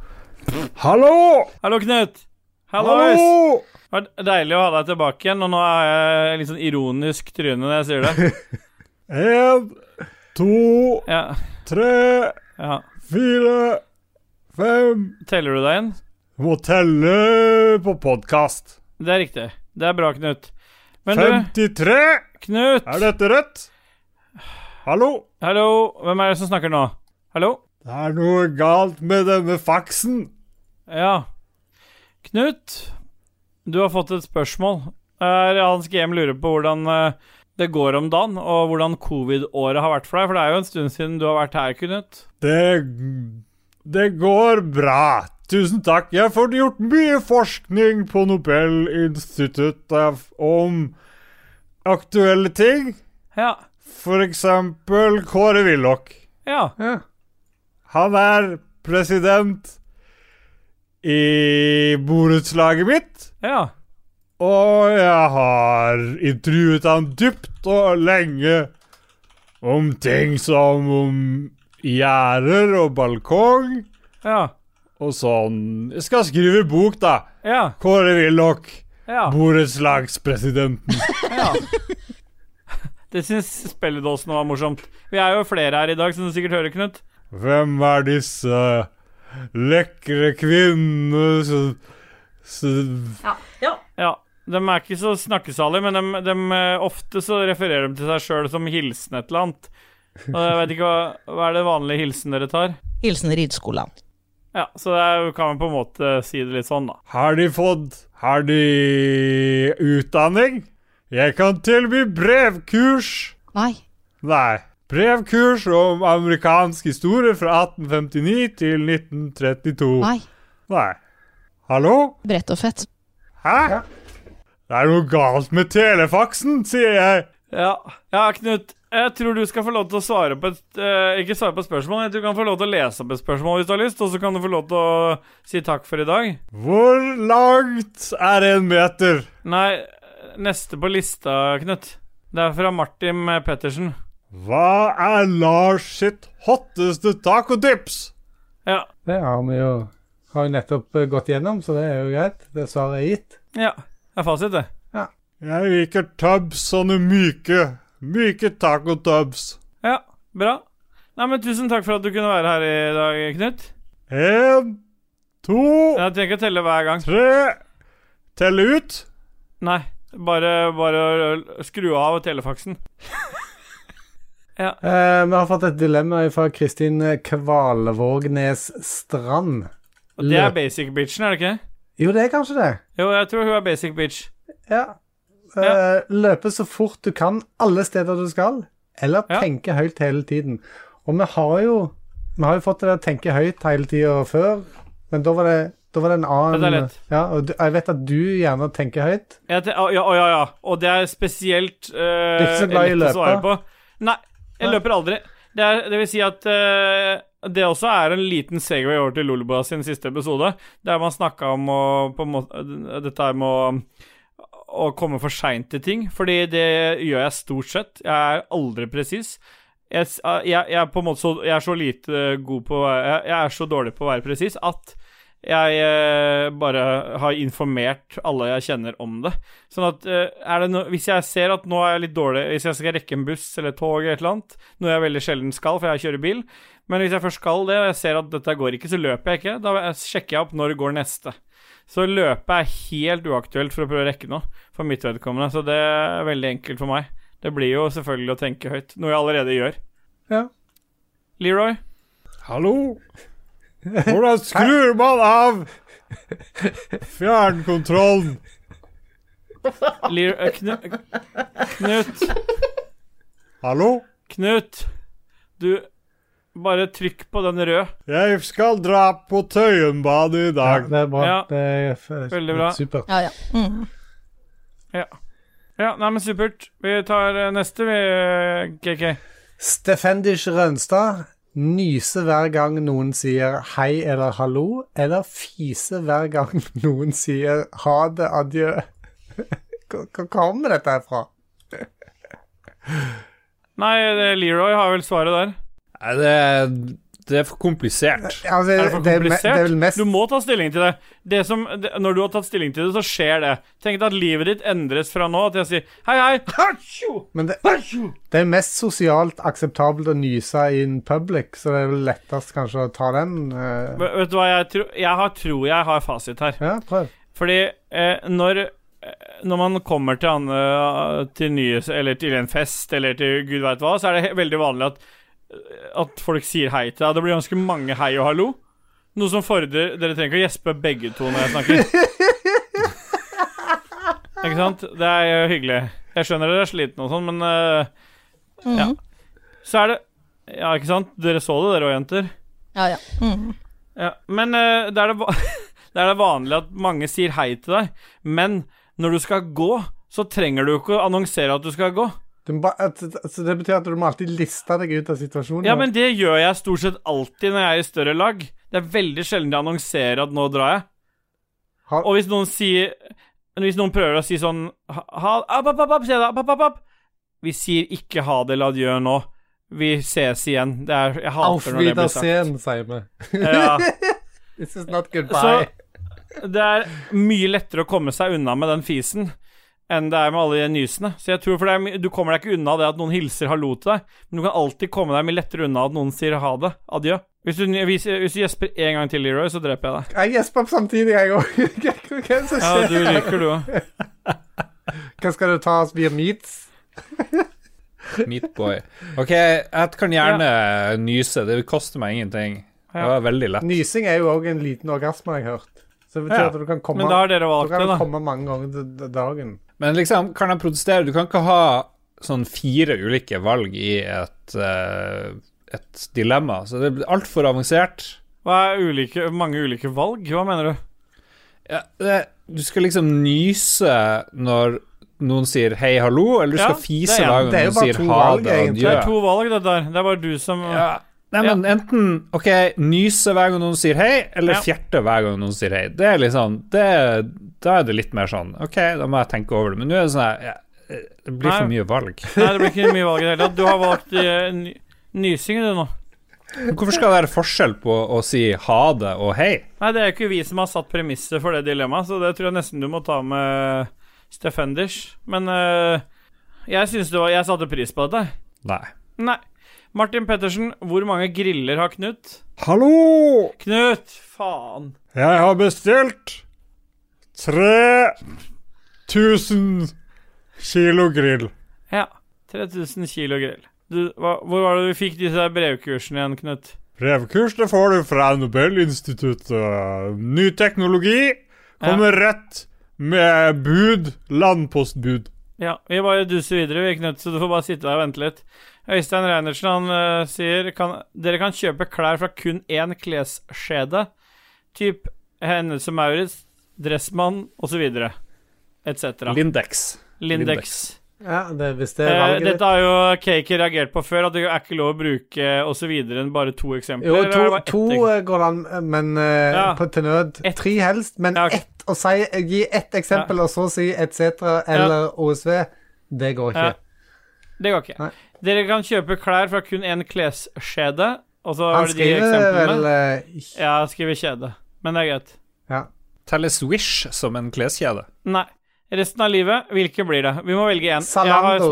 Hallo! Hallo, Knut. Hallois. Hallo! Det deilig å ha deg tilbake igjen, og nå er jeg litt sånn ironisk tryne når jeg sier det. En, to, Ja. tre, ja. fire, fem Teller du deg inn? Må telle på podkast. Det er riktig. Det er bra, Knut. Men du, 53! Knut Er dette rødt? Hallo? Hallo, hvem er det som snakker nå? Hallo? Det er noe galt med denne faksen. Ja. Knut, du har fått et spørsmål. Er Hans GM lurer på hvordan eh, det går om dagen, og hvordan covid-året har vært for deg. For det er jo en stund siden du har vært her, Knut. Det, det går bra. Tusen takk. Jeg har fått gjort mye forskning på Nobelinstituttet om aktuelle ting. Ja. For eksempel Kåre Willoch. Ja. Han er president i borettslaget mitt. Ja. Og jeg har intervjuet han dypt og lenge om ting som om gjerder og balkong Ja. og sånn. Jeg skal skrive bok, da. Ja. Kåre Willoch, Ja. borettslagspresidenten. ja. Det syns spilledåsene var morsomt. Vi er jo flere her i dag, som du sikkert hører, Knut. Hvem er disse lekre kvinner så, så. Ja. De er ikke så snakkesalige, men de, de, eh, ofte så refererer de til seg sjøl som hilsen et eller annet. Og jeg vet ikke hva, hva er det vanlige hilsen dere tar? Hilsen Ridskolen. Ja, så det er, kan man på en måte si det litt sånn, da. Har de fått Har de utdanning? Jeg kan tilby brevkurs. Nei. Nei. Brevkurs om amerikansk historie fra 1859 til 1932. Nei. Nei. Hallo? Brett og fett. Hæ? Det er noe galt med telefaksen, sier jeg. Ja, ja Knut. Jeg tror du skal få lov til å svare på et uh, Ikke svare på spørsmål, tror du kan få lov til å lese opp et spørsmål hvis du har lyst, og så kan du få lov til å si takk for i dag. Hvor langt er en meter? Nei, neste på lista, Knut. Det er fra Martin Pettersen. Hva er Lars sitt hotteste tacodips? Ja. Det har vi jo har nettopp eh, gått gjennom, så det er jo greit. Det svaret er gitt. Ja. Det er fasit, det. Jeg liker tubs, sånne myke. Myke tacotubs. Ja, bra. Nei, men Tusen takk for at du kunne være her i dag, Knut. En, to, Jeg trenger ikke å telle hver gang. tre Telle ut. Nei, bare, bare skru av telefaksen. ja. Eh, vi har fått et dilemma fra Kristin Kvalvågnes Strand. Og det er basic bitchen, er det ikke? Jo, det er kanskje det. Jo, jeg tror hun er basic bitch. Ja. Eh, løpe så fort du kan, alle steder du skal. Eller Ja. tenke høyt hele tiden. Og vi har jo Vi har jo fått det der tenke høyt hele tida før, men da var det da var det en annen. Ja, du, jeg vet at du gjerne tenker høyt. Jeg ja, ja, ja. Og det er spesielt uh, Du er ikke så glad i å løpe? Nei, jeg løper aldri. Det, er, det vil si at uh, det også er en liten segway over til Lolbua sin siste episode, der man snakka om å på måte, dette med å, å komme for seint til ting, fordi det gjør jeg stort sett. Jeg er aldri presis. Jeg, jeg, jeg, er så, jeg er så lite god på Jeg, jeg er så dårlig på å være presis at jeg eh, bare har informert alle jeg kjenner om det. Sånn at eh, er det no Hvis jeg ser at nå er jeg litt dårlig Hvis jeg skal rekke en buss eller tog eller et eller annet, noe jeg veldig sjelden skal, for jeg kjører bil Men hvis jeg først skal det, og jeg ser at dette går ikke, så løper jeg ikke. Da sjekker jeg opp når det går neste. Så løpet er helt uaktuelt for å prøve å rekke noe, for mitt vedkommende. Så det er veldig enkelt for meg. Det blir jo selvfølgelig å tenke høyt, noe jeg allerede gjør. Ja. Leroy? Hallo? Hvordan skrur man av fjernkontrollen? Lir, uh, Knu, Knut? Hallo? Knut? Du Bare trykk på den røde. Jeg skal dra på Tøyenbadet i ja, dag. det er bra. Ja. Det er Veldig bra. supert. Ja, ja. Mm. Ja, nei, men supert. Vi tar eh, neste, vi, eh, KK. Stefendish Rønstad nyser hver gang noen sier hei eller hallo, eller fise hver gang noen sier ha det, adjø. Hvor hvor kommer dette her fra? Nei, det, Leroy har vel svaret der. Nei, det, det er for komplisert. Altså, Er det for det, er, komplisert? det er vel mest Du må ta stilling til det. det, som, det når du har tatt stilling til det, så skjer det. Tenk at livet ditt endres fra nå til jeg sier hei, hei. Men det, det er mest sosialt akseptabelt å nyse in public, så det er vel lettest kanskje å ta den. Uh... Vet du hva jeg tror? Jeg har, tror jeg har fasit her. Ja, prøv. Fordi eh, når eh, når man kommer til, andre, til nye Eller til en fest eller til gud veit hva, så er det veldig vanlig at At folk sier hei til deg. Det blir ganske mange hei og hallo. Noe som fordrer Dere trenger ikke å gjespe begge to når jeg snakker. ikke sant? Det er jo hyggelig. Jeg skjønner dere er slitne og sånn, men eh, Ja. Så er det Ja, ikke sant? Dere så det, dere òg, jenter. Ja, ja. Mm. Ja, men uh, det, er det, det er det vanlig at mange sier hei til deg, men når du skal gå, så trenger du ikke å annonsere at du skal gå. Altså, det betyr at du må alltid liste deg ut av situasjonen. Ja, men det gjør jeg stort sett alltid når jeg er i større lag. Det er veldig sjelden jeg annonserer at nå drar jeg. Ha- Og hvis noen sier Hvis noen prøver å si sånn ha, ha, app, app. Vi sier ikke ha det eller adjø nå. Vi ses igjen. Det er, jeg Auf når det blir sagt. Wiedersehen, sier vi. Ja. This is not goodbye. det er mye lettere å komme seg unna med den fisen enn det er med alle de nysene. Så jeg tror for det er, Du kommer deg ikke unna det at noen hilser hallo til deg, men du kan alltid komme deg mye lettere unna at noen sier ha det, adjø. Hvis du, hvis, hvis du gjesper en gang til, Leroy, så dreper jeg deg. Jeg gjesper samtidig, jeg òg. Hva er det som Ja, du ryker, du òg. Hva skal du ta oss via Meats? Meatboy. OK, jeg kan gjerne nyse. Det koster meg ingenting. Det var veldig lett. Nysing er jo òg en liten orgasme, har jeg hørt. Så det betyr Ja. at du kan komme, Men da har dere du valgt kan det, da. komme mange ganger til dagen. Men liksom, kan jeg protestere? Du kan ikke ha sånn fire ulike valg i et, eh, et dilemma. Så det blir altfor avansert. Hva er ulike, mange ulike valg? Hva mener du? Ja, det, du skal liksom nyse når noen sier hei, hallo, eller du Ja, skal fise er- hver gang noen sier ha det, adjø. Det er to valg, det der. Det er bare du som Ja. Nei, men enten OK, nyse hver gang noen sier hei, eller Ja. fjerte hver gang noen sier hei. Det er liksom det, Da er det litt mer sånn OK, da må jeg tenke over det. Men nå er det sånn her ja, Det blir for mye valg. Nei, det blir ikke mye valg i det hele tatt. Du har valgt uh, ny, nysing, du, nå. Hvorfor skal det være forskjell på å si ha det og hei? Nei, det er ikke vi som har satt premisset for det dilemmaet, så det tror jeg nesten du må ta med Steffenders. Men uh, jeg syns det var Jeg satte pris på dette. Nei. Nei. Martin Pettersen, hvor mange griller har Knut? Hallo! Knut! Faen. Jeg har bestilt 3000 kilo grill. Ja. 3000 kilo grill. Du, hva, hvor var det du fikk disse brevkursene igjen, Knut? Brevkurs det får du fra Nobelinstituttet. Ny teknologi kommer rett med bud. Landpostbud. Ja, vi bare duser videre, vi, Knut, så du får bare sitte der og vente litt. Øystein Reinertsen han eh, sier kan, dere kan kjøpe klær fra kun én klesskjede. Typ Hennes og Maurits, Dressmann osv. etc. Lindex. Lindex. Ja, det, hvis det er Eh, valget dette har jo Cake reagert på før, at det er ikke lov å bruke osv. enn bare to eksempler. Jo, to, to eksempel? eh, går an, men uh, Ja. på, til nød et. tre helst. Men Ja, ett å si, gi ett eksempel, og så si etc. eller OSV, det går ikke. Det går ikke. Nei. Dere kan kjøpe klær fra kun én og så Han har de de skriver eksemplene. vel eh, Ja, skriver kjede. Men det er greit. ja. Telles Wish som en kleskjede? Nei. Resten av livet, hvilken blir det? Vi må velge én. Zalando.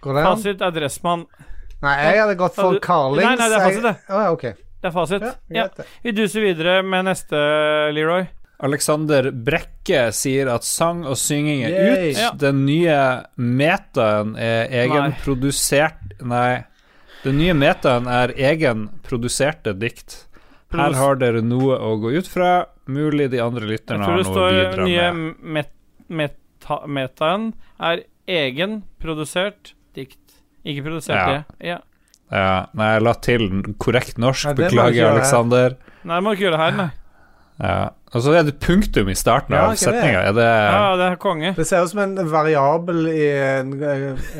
Går det an? Fasit er Dressmann. Nei, jeg hadde gått for du- Carlings. Nei, nei, det er fasit, det. Jeg- Å, ja, ok. Det er fasit. Ja, Ja, greit det. Vi duser videre med neste, Leroy. Alexander Brekke sier at sang og synging er Yay. ut. Ja. Den nye metaen er egenprodusert Nei. Den nye metaen er egenproduserte dikt. Her har dere noe å gå ut fra. Mulig de andre lytterne har det noe å står bidra nye med. met, meta, metaen er egenprodusert dikt. Ikke produsert Ja. det. Ja. Ja, nei, jeg la til korrekt norsk. Det ikke Beklager. Alexander. Nei, det må du ikke gjøre her, nei. Ja. Og så er det punktum i starten Ja, av det? setninga. Er det Ja, det er konge. Det ser ut som en variabel i en,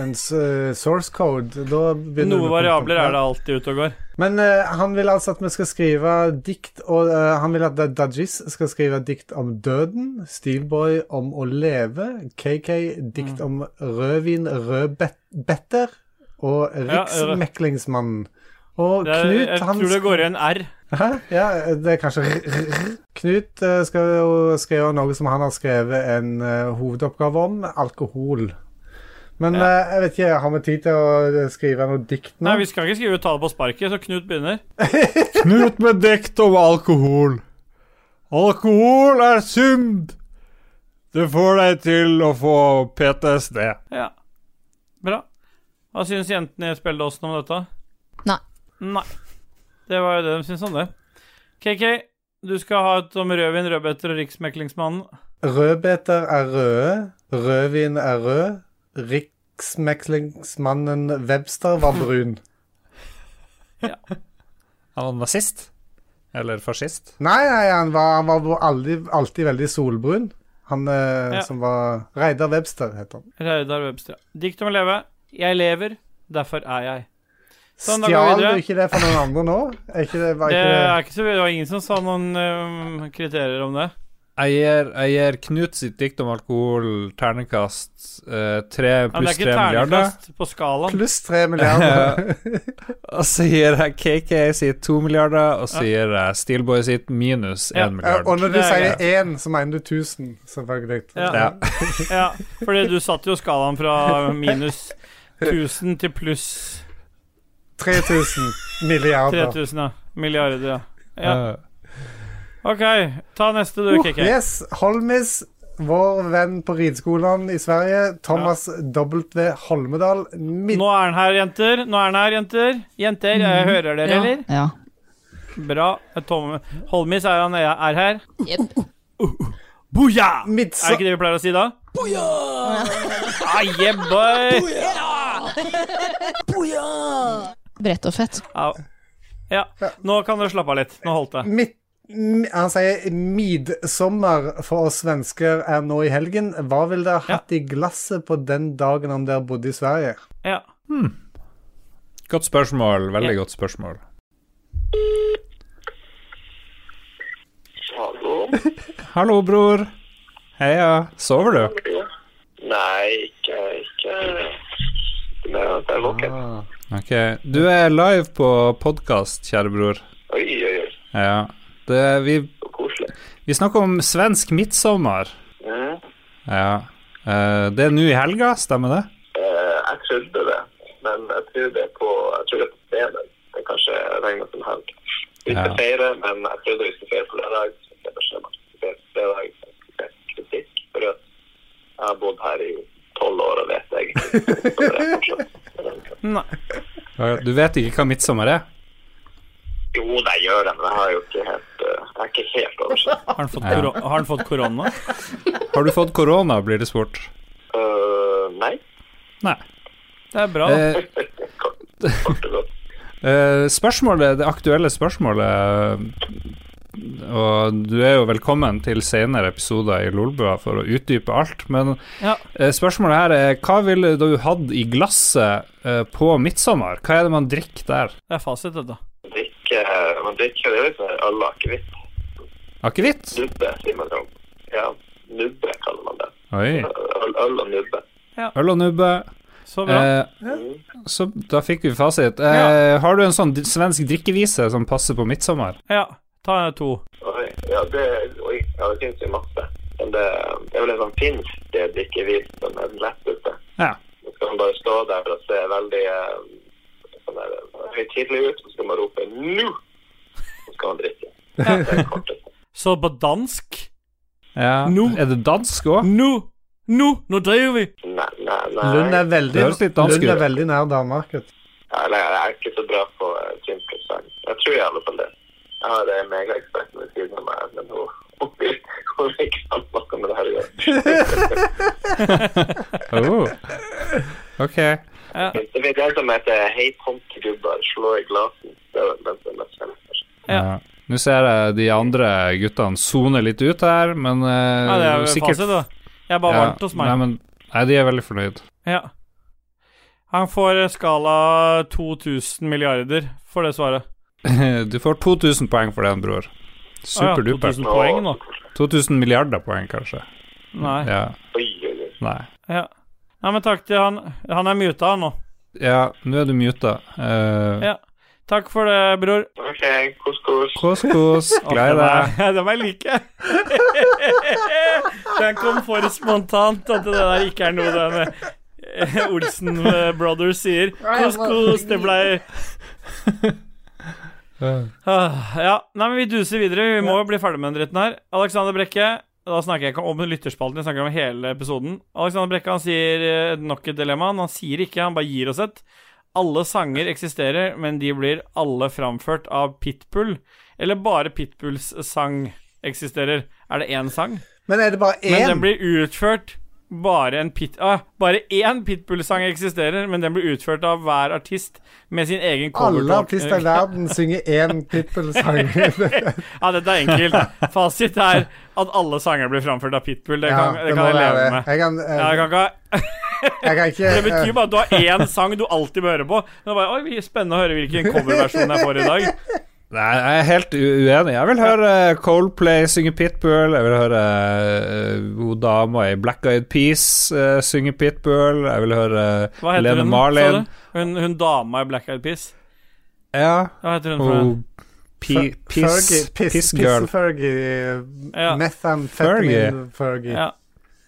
en source code. Da begynner Noen variabler er det alltid ute og går. Men uh, han vil altså at vi skal skrive dikt og uh, Han vil at Dajis skal skrive dikt om døden, Steelboy om å leve, KK dikt om rødvin, rødbetter og Riksmeklingsmannen. Og Knut, han jeg tror det går i en R. Hæ? Ja, det er kanskje r- r- r- Knut eh, skal jo skrive noe som han har skrevet en eh, hovedoppgave om, alkohol. Men ja. jeg vet ikke, har vi tid til å skrive noe dikt nå? Nei, vi skal ikke skrive tale på sparket, så Knut begynner. Knut med dikt om alkohol. Alkohol er synd. Det får deg til å få PTSD. Ja. Bra. Hva syns jentene i spilledåsen om dette? Nei. Nei. Det var jo det de syntes om det. KK, du skal ha et om rødvin, rødbeter og Riksmeklingsmannen. Rødbeter er røde, rødvin er rød, riksmeklingsmannen Webster var brun. Han var nazist? Eller fascist? Nei, nei, han var, han var alltid, alltid veldig solbrun. Han eh, Ja. som var Reidar Webster, heter han. Reidar Webster. ja. Dikt om å leve. Jeg lever, derfor er jeg. Sånn, Stjal du ikke det fra noen andre nå? Er ikke det, var ikke det er ikke så Det var ingen som sa noen um, kriterier om det. Jeg gir, jeg gir Knut sitt dikt om alkohol terningkast pluss tre milliarder men det pluss er ikke ternekast milliarder. på skalaen. Pluss tre milliarder. Og så gir jeg KK sitt to milliarder, og så gir jeg Steelboy sitt minus én Ja. Ja, milliard. og når du er sier greit. én, så mener du 1000, selvfølgelig. Ja. Ja. Ja, fordi du satte jo skalaen fra minus 1000 til pluss 3000 milliarder. 3000, ja. Milliarder, ja. ja. OK, ta neste du, KK. Yes, Holmis, vår venn på rideskolen i Sverige, Thomas W. Holmedal. Midt Nå er han her, jenter. Nå er han her, jenter. Jenter, jeg hører dere, Ja. eller? ja. Bra. Tom Holmis er han er her. Jepp. Boja! Er det ikke det vi pleier å si da? Boja! Ah, yeah, boy! Brett og fett. Ja. ja. Nå kan dere slappe av litt. Nå holdt det. Mitt, Han sier midsommer for oss svensker er nå i helgen. Hva ville dere hatt i glasset på den dagen om dere bodde i Sverige? Ja. Godt spørsmål. Veldig Ja. godt spørsmål. Hallo? Hallo, bror. Heia. Sover du? Nei, ikke ikke med er våken. Ok. Du er live på podkast, kjære bror. Oi, oi, oi. Ja. Det, vi, Så koselig. vi snakker om svensk midtsommer. Mm. Ja. Eh, det er nå i helga, stemmer det? Eh, jeg trodde det, men jeg tror det er på jeg tror det er på fredag. Det er kanskje regner som helg. Vi skal Ja. feire, men jeg trodde vi skulle feire på lørdag. Det er fredag. Jeg har bodd her i tolv år og vet egentlig ikke hva det er fortsatt. Nei. Du vet ikke hva midtsommer er? Jo, det gjør det, men jeg har jo ikke helt eh, Jeg er ikke helt oversikt. Har han fått, koro har han fått korona? Har du fått korona, blir det spurt. Uh, nei. Nei. Det er bra. Eh, Kort, kort og godt. Eh, spørsmålet, det aktuelle spørsmålet og du er jo velkommen til senere episoder i Lolbua for å utdype alt. Men Ja. eh, spørsmålet her er hva ville du hatt i glasset eh, på midtsommer? Hva er det man drikker der? Det er fasit, dette. Drikke, man drikker det er sånn øl og akevitt. Akevitt? Nubbe, sier man sånn. Ja, nubbe kaller man det. Oi. Øl, øl og nubbe. Øl og nubbe. Så bra. Eh, så da fikk vi fasit. Eh, Har du en sånn svensk drikkevise som passer på midtsommer? Ja, ta to. Oi, ja, det, oi, ja, det finnes jo masse. Men det, det er vel en sånn finsk drikkevis som er den letteste. Ja. Så skal man bare stå der og se veldig eh, sånn der, høytidelig ut, så skal man rope 'nu', så skal man drikke. Det er det. Så på dansk Ja. Nå. Er det dansk òg? Nå! Nå! Nå driver vi! Nei, nei, nei. Lund er veldig, Lund er veldig nær Danmark. Ja, nei, jeg er ikke så bra på uh. Jeg tror i alle fall det. Jeg har en megaekspert ved siden av meg, men hun, hun, ikke ha noe med det her å gjøre. Oh. Ok. Det finnes en som heter 'Hei, tomtegubber, slå i glasen'. Det er er. Ja. Nå ser jeg de andre guttene sone litt ut her, men uh, Ja, det er sikkert fasit, da. Jeg er bare Ja, varmt hos meg. Nei, men, nei, de er veldig fornøyd. Ja. Han får eh, skala 2000 milliarder for det svaret. Du får 2000 poeng for den, bror. Superduper. 2000 poeng nå. 2000 milliarder poeng, kanskje. Nei. Ja. Nei. Ja. Nei, men takk til han. Han er muta, nå. Ja, nå er du muta. Uh, Ja. Takk for det, bror. OK, kos-kos. Kos, kos. Glad i deg. Det var jeg like. Den kom for spontant at det der ikke er noe den Olsen eh, Brothers sier. Kos. Det blei Ah, Ja. Nei, men vi duser videre. Vi må jo bli ferdig med den dritten her. Alexander Brekke. Da snakker jeg ikke om lytterspalten, jeg snakker om hele episoden. Alexander Brekke han sier eh, nok et dilemma. Han sier ikke, han bare gir oss et. Alle sanger eksisterer, men de blir alle framført av Pitbull. Eller bare Pitbulls sang eksisterer. Er det én sang? Men er det bare Men den blir utført bare en pit... Ah, bare én Pitbull-sang eksisterer, men den blir utført av hver artist med sin egen cover. Alle artister i verden synger én Pitbull-sang. Ja, dette er enkelt. Fasit er at alle sanger blir framført av Pitbull. Det kan, det kan jeg leve det. med. Jeg kan, Ja, jeg kan ikke jeg kan ikke Det betyr bare at du har én sang du alltid bør høre på. Det er bare, Oi, Spennende å høre hvilken coverversjon jeg får i dag. Nei, jeg er helt uenig. Jeg vil høre Coldplay synge Pitbull. Jeg vil høre uh, hun dama i Black Eyed Peas uh, synge Pitbull. Jeg vil høre Hva heter Lene hun? Marlin. Hun, hun dama i Black Eyed Peas. Ja. Hva heter hun for? Pi- Piss Fergie, piss, Piss Girl. Fergie. Ja. Fergie. Ja.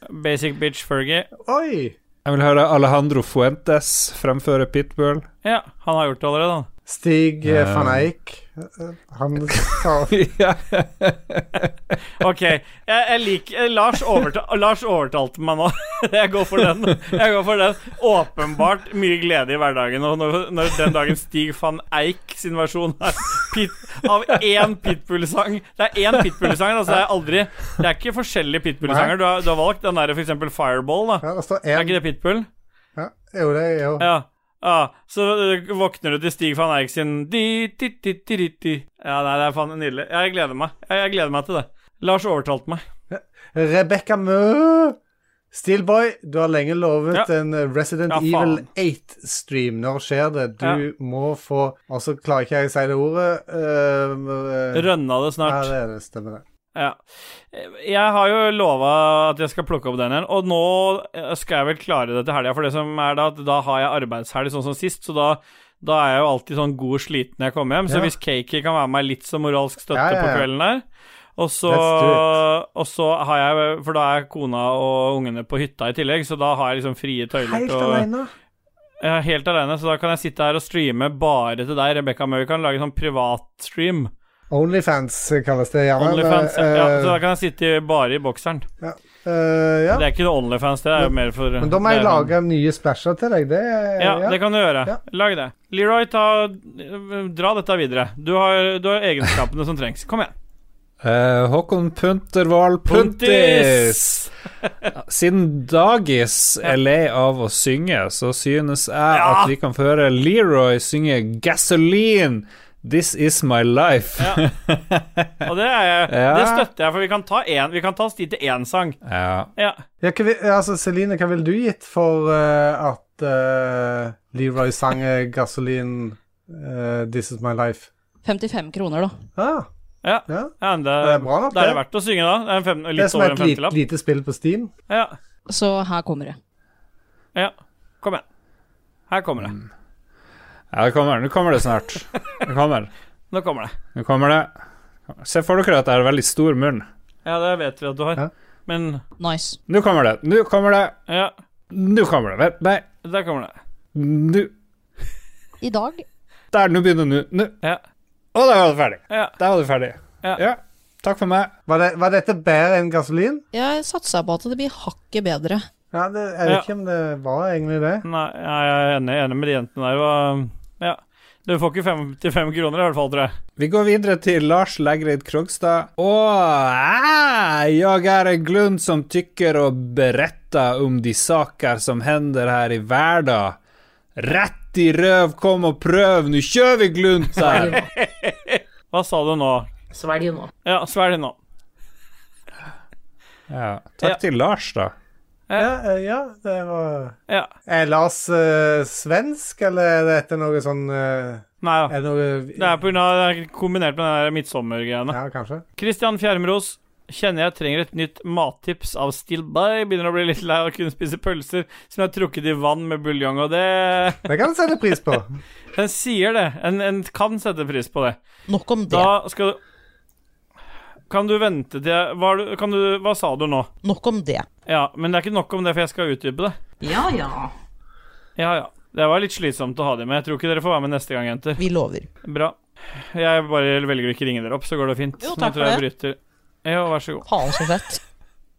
Basic bitch Fergie. Oi! Jeg vil høre Alejandro Fuentes fremføre Pitbull. Ja, han har gjort det allerede, han. Stig eh, van Eijk. Eh, Han tar. Ok, jeg, jeg liker Lars, overta, Lars overtalte meg nå. Jeg går for den. Jeg går for den Åpenbart mye glede i hverdagen. Og når, når den dagen Stig van Eijk sin versjon er pit, av én Pitbull-sang Det er én Pitbull-sang. Altså det er aldri Det er ikke forskjellige Pitbull-sanger. Du, har- du har valgt den der eksempel Fireball. da Ja, det står Er ikke det Pitbull? Ja, jo, det er jo Ja. Ja. Så øh, våkner du til Stig van Eijk sin di, di, di, di, di. Ja, nei, det er faen nydelig. Jeg gleder meg. Jeg, jeg gleder meg til det. Lars overtalte meg. Rebekka Mø! Steelboy, du har lenge lovet Ja. en eh, Resident Ja, Evil 8-stream. Når skjer det? Du Ja. må få Og så klarer ikke jeg å si det ordet. Uh, eh, Rønna det snart. Ja, det det. Stemmer det. Ja. Jeg har jo lova at jeg skal plukke opp den igjen, og nå eh, skal jeg vel klare det til helga. For det som er da, da har jeg arbeidshelg sånn som sist, så da, da er jeg jo alltid sånn god sliten når jeg kommer hjem. Så Ja. hvis Cakey kan være meg litt som moralsk støtte Ja, på kvelden der og så, og så har jeg For da er kona og ungene på hytta i tillegg, så da har jeg liksom frie tøyler Helt til å alene. Helt aleine, så da kan jeg sitte her og streame bare til deg, Rebekka Møy. Kan lage sånn privatstream. Onlyfans kalles det gjerne. Onlyfans. men, ja, eh, så da kan jeg sitte bare i bokseren. ja. Uh, ja. Det er ikke noe Onlyfans, det er jo mer for Men da må jeg lage nye splasher til deg. Det ja, Ja, det kan du gjøre. Ja. Lag det. Leroy, ta, dra dette videre. Du har, du har egenskapene som trengs. Kom igjen. Uh, Håkon Puntervold Puntis. Siden Dagis er lei av å synge, så synes jeg Ja. at vi kan få høre Leroy synge 'Gasoline'. This is my life. Ja. Og det, er Ja. det støtter jeg, for vi kan ta, en, vi kan ta oss dit til én sang. Ja. Ja. Ja, hva, altså, Celine, hva ville du gitt for uh, at uh, Leroy sang Gasoline Gasolin eh, This Is My Life? 55 kroner, da. Ah, Ja. ja. ja det, Det er bra nok, det. er det er verdt å synge, da. Det er en fem, Det er som over et en lite, lite spill på Steam. Ja. Så her kommer det. ja. Kom igjen. Her kommer det. Ja, det kommer. Nå kommer det snart. Det kommer. Nå kommer det. Nå kommer det. Se for dere at jeg har veldig stor munn. Ja, det vet vi at du har. Ja. Men Nice. Nå kommer det. Nå kommer det. ja, Nå kommer det. Vent, nei. der kommer det. Nå. I dag Der, nå begynner det. Nå. Ja. Å, der var det ferdig. Ja. Der var det ferdig. Ja. Takk for meg. Var, det, var dette bedre enn gasolin? Jeg satser på at det blir hakket bedre. Ja, det, jeg vet Ja. ikke om det var egentlig det. Nei, jeg er enig, enig med de jentene der. Og, ja. Du får ikke 55 kroner i hvert fall, tror jeg. Vi går videre til Lars Legreid Krogstad. Å, jeg er en glund som tykker og beretter om de saker som hender her i hverdag. Rett i røv, kom og prøv, nå kjører vi glunt her. Hva sa du nå? Svelg nå. Ja, svelg nå. Ja, takk Ja. til Lars, da. Ja, eh, ja det var Ja. Er Lars uh, svensk, eller er dette noe sånn uh, Nei da. Er det noe Det er på grunn av det er kombinert med den midtsommergreiene. Ja, kanskje. Christian Fjermros. Kjenner jeg trenger et nytt mattips av Still By. Begynner å bli litt lei av å kunne spise pølser som jeg har trukket i vann med buljong, og det Det kan du sette pris på. Den sier det. En, en kan sette pris på det. Nok om det. Da skal du Kan du vente til hva, du- kan du, hva sa du nå? Nok om det. Ja, men det er ikke nok om det, for jeg skal utdype det. Ja, ja. Ja, ja. Det var litt slitsomt å ha dem med. Jeg tror ikke dere får være med neste gang, jenter. Vi lover. Bra. Jeg bare velger å ikke ringe dere opp, så går det fint. Jo, takk jeg tror for jeg bryter. Ja, vær så god. Faen så fett.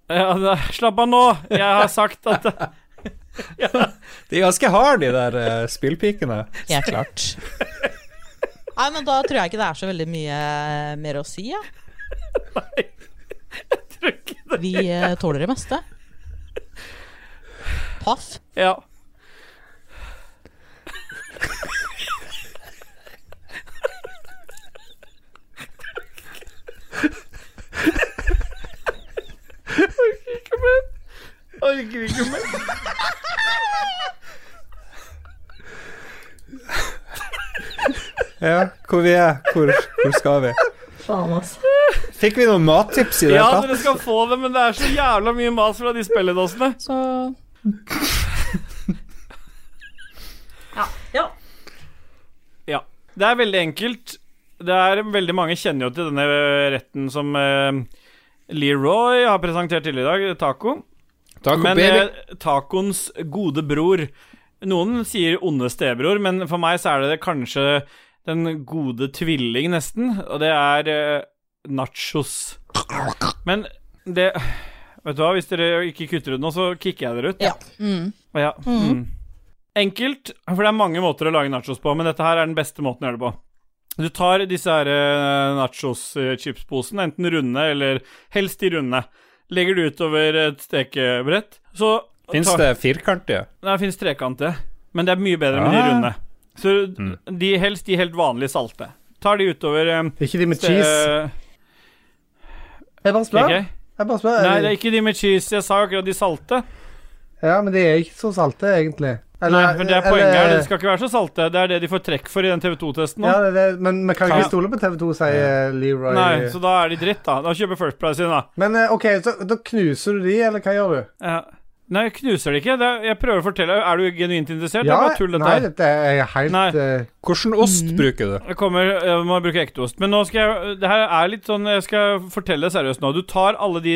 Ja, da, slapp av nå! Jeg har sagt at De er ganske harde, de der uh, spillpikene. Ja, klart. Nei, men da tror jeg ikke det er så veldig mye mer å si, ja. tror ikke det. Vi eh, tåler det meste. Paff. Ja. Orker ikke mer. Orker ikke mer. Ja, hvor vi er. Hvor, hvor skal vi? Faen, altså. Fikk vi noen mattips i det Ja, dere skal få det, men det er så jævla mye mas fra de spilledåsene. Så Ja. Ja. Det er veldig enkelt. Det er Veldig mange kjenner jo til denne retten som uh, Leroy har presentert tidligere i dag, taco. Taco men baby. eh, tacoens gode bror Noen sier onde stebror, men for meg så er det kanskje den gode tvilling, nesten. Og det er eh, nachos. Men det Vet du hva, hvis dere ikke kutter ut nå, så kicker jeg dere ut. ja. Mm. Ja. Mm. Enkelt, for det er mange måter å lage nachos på, men dette her er den beste måten å gjøre det på. Du tar disse her eh, nachos-chipsposene, enten runde eller helst de runde. Legger det utover et stekebrett. Så Fins det firkantige? Nei, det fins trekantige. men det er mye bedre med de Ah. runde. Så Mm. de helst de helt vanlige salte. Tar de utover eh, Ikke de med cheese. Jeg bare spør. Okay. Jeg bare spør. Nei, det er ikke de med cheese. Jeg sa akkurat de salte. Ja, men de er ikke så salte, egentlig. Nei, men det er poenget her. De skal ikke være så salte. Det er det de får trekk for i den TV2-testen. Ja, det, det, men vi kan Ja. ikke stole på TV2, sier Leroy. Nei, så da er de dritt, da. Da kjøper First Price inn, da. Men eh, OK, så da knuser du de, eller hva gjør du? Ja. Nei, jeg knuser det ikke. Det er, jeg prøver å fortelle. Er du genuint interessert? det Ja, er bare tull, dette nei, her. dette er helt Nei. Hvordan ost ost bruker du? Jeg kommer, jeg må bruke ekte ost. Men nå skal jeg Det her er litt sånn Jeg skal fortelle seriøst nå. Du tar alle de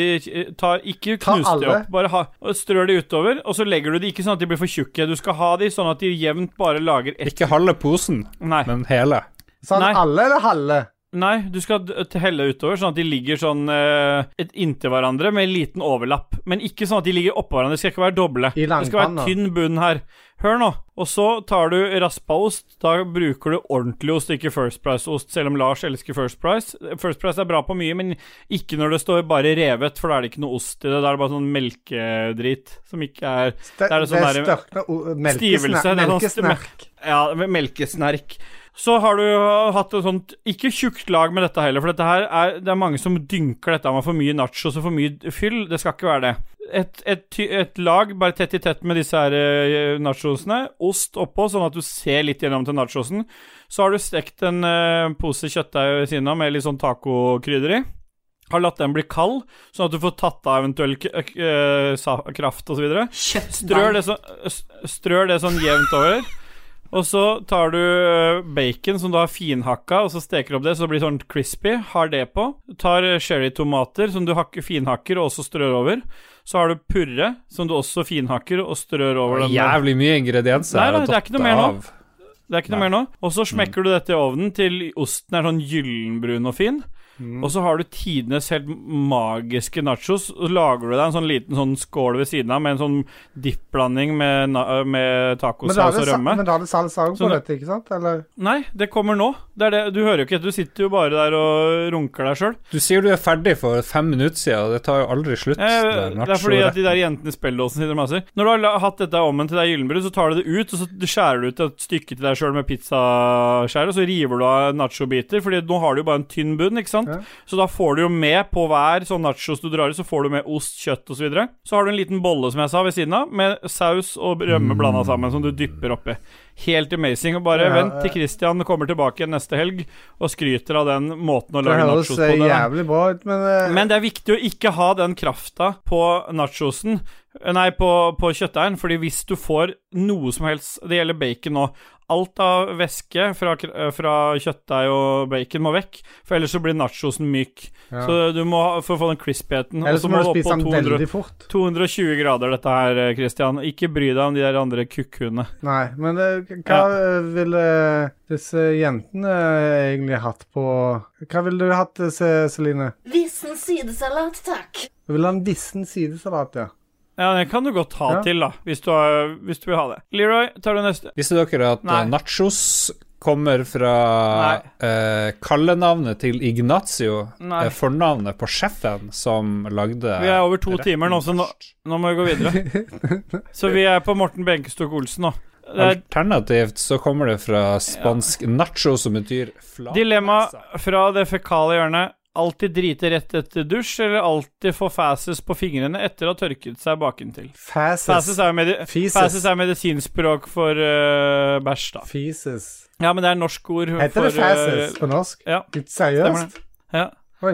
tar, Ikke Ta knus de opp, bare ha, og strør de utover. Og så legger du de ikke sånn at de blir for tjukke. Du skal ha de sånn at de jevnt bare lager ett Ikke halve posen, Nei. men hele. Sånn Nei. alle eller halve? Nei, du skal helle utover, sånn at de ligger sånn uh, inntil hverandre med en liten overlapp. Men ikke sånn at de ligger oppå hverandre. Det skal ikke være doble. Det skal være tynn bunn her. Hør nå. Og så tar du raspa ost. Da bruker du ordentlig ost, ikke First Price-ost, selv om Lars elsker First Price. First Price er bra på mye, men ikke når det står bare revet, for da er det ikke noe ost i det. Da er det bare sånn melkedrit som ikke er Det, er det sånn det Stivelse. melkesnerk. det er sånn melkesnerk. Ja, melkesnerk. Så har du hatt et sånt Ikke tjukt lag med dette heller, for dette her er, det er mange som dynker dette med for mye nachos og for mye fyll. Det skal ikke være det. Et, et, et lag bare tett i tett med disse her eh, nachosene. Ost oppå, sånn at du ser litt gjennom til nachosen. Så har du stekt en uh, pose kjøttdeig ved siden av med litt sånn tacokrydder i. Har latt den bli kald, sånn at du får tatt av eventuell eh, kraft osv. Strør, det så, strør det sånn jevnt over. Og så tar du eh, bacon som du har finhakka, og så steker du opp det så det blir sånn crispy. Har det på. Tar eh, cherrytomater som du hakker, finhakker og også strør over. Så har du purre som du også finhakker og strør over. den. Jævlig mye ingredienser. Nei, nei, det er ikke noe mer nå. Det er ikke noe mer nå. Og så smekker du dette i ovnen til osten er sånn gyllenbrun og fin. Og så har du tidenes helt magiske nachos. Så lager du deg en sånn liten sånn skål ved siden av med en sånn dippblanding med, na- med tacosaus og rømme. men da er det salsa òg på dette, ikke sant? Eller? Nei, det kommer nå. Det er det. Du hører jo ikke. Du sitter jo bare der og runker deg sjøl. Du sier du er ferdig for fem minutter siden, og det tar jo aldri slutt. Eh, det det er fordi at de der jentene i spelldåsen sitter og maser. Når du har hatt dette ommen til deg gyllenbrun, så tar du det ut, og så skjærer du ut et stykke til deg sjøl med pizzaskjær, og så river du av nachobiter, Fordi nå har du jo bare en tynn bunn, ikke sant? Ja. Så da får du jo med på hver sånn nachos du drar i, så får du med ost, kjøtt osv. Så, videre. så har du en liten bolle, som jeg sa, ved siden av, med saus og rømme blanda sammen, som du dypper oppi. Helt amazing. Og bare Ja, vent til Christian kommer tilbake neste helg og skryter av den måten å lage nachos på. eh, Det- bra ut, men, eh, men det er viktig å ikke ha den krafta på nachosen Nei, på, på kjøttdeigen, fordi hvis du får noe som helst Det gjelder bacon nå. Alt av væske fra, fra kjøttdeig og bacon må vekk, for ellers så blir nachosen myk. Ja. Så du må for å få den crispheten Ellers så må du spise den veldig fort. 220 grader, dette her, eh, Christian. Ikke bry deg om de der andre kukkhundene. Nei, men eh, hva ja. ville disse jentene egentlig hatt på Hva ville du hatt, eh, Celine? Vissen sidesalat, takk. Du ville ha en vissen sidesalat, ja. Ja, den kan du godt ha Ja. til, da, hvis du, har, hvis du vil ha det. Leroy, tar du neste? Visste dere at Nei. eh, nachos kommer fra eh, kallenavnet til Ignacio? Nei. eh, fornavnet på sjefen som lagde Vi er over to timer nå, så nå, nå må vi gå videre. Så vi er på Morten Benkestok Olsen nå. Er Alternativt så kommer det fra spansk nacho, som betyr flat. dilemma fra det fekale hjørnet. Alltid drite rett etter dusj, eller alltid få fases på fingrene etter å ha tørket seg bakentil? Fases. Fases er, medi fases er medisinspråk for uh, bæsj, da. Fises. Ja, men det er norsk ord Heter for det fases eh, på norsk? Ja. Litt seriøst? det. Ja. Oi.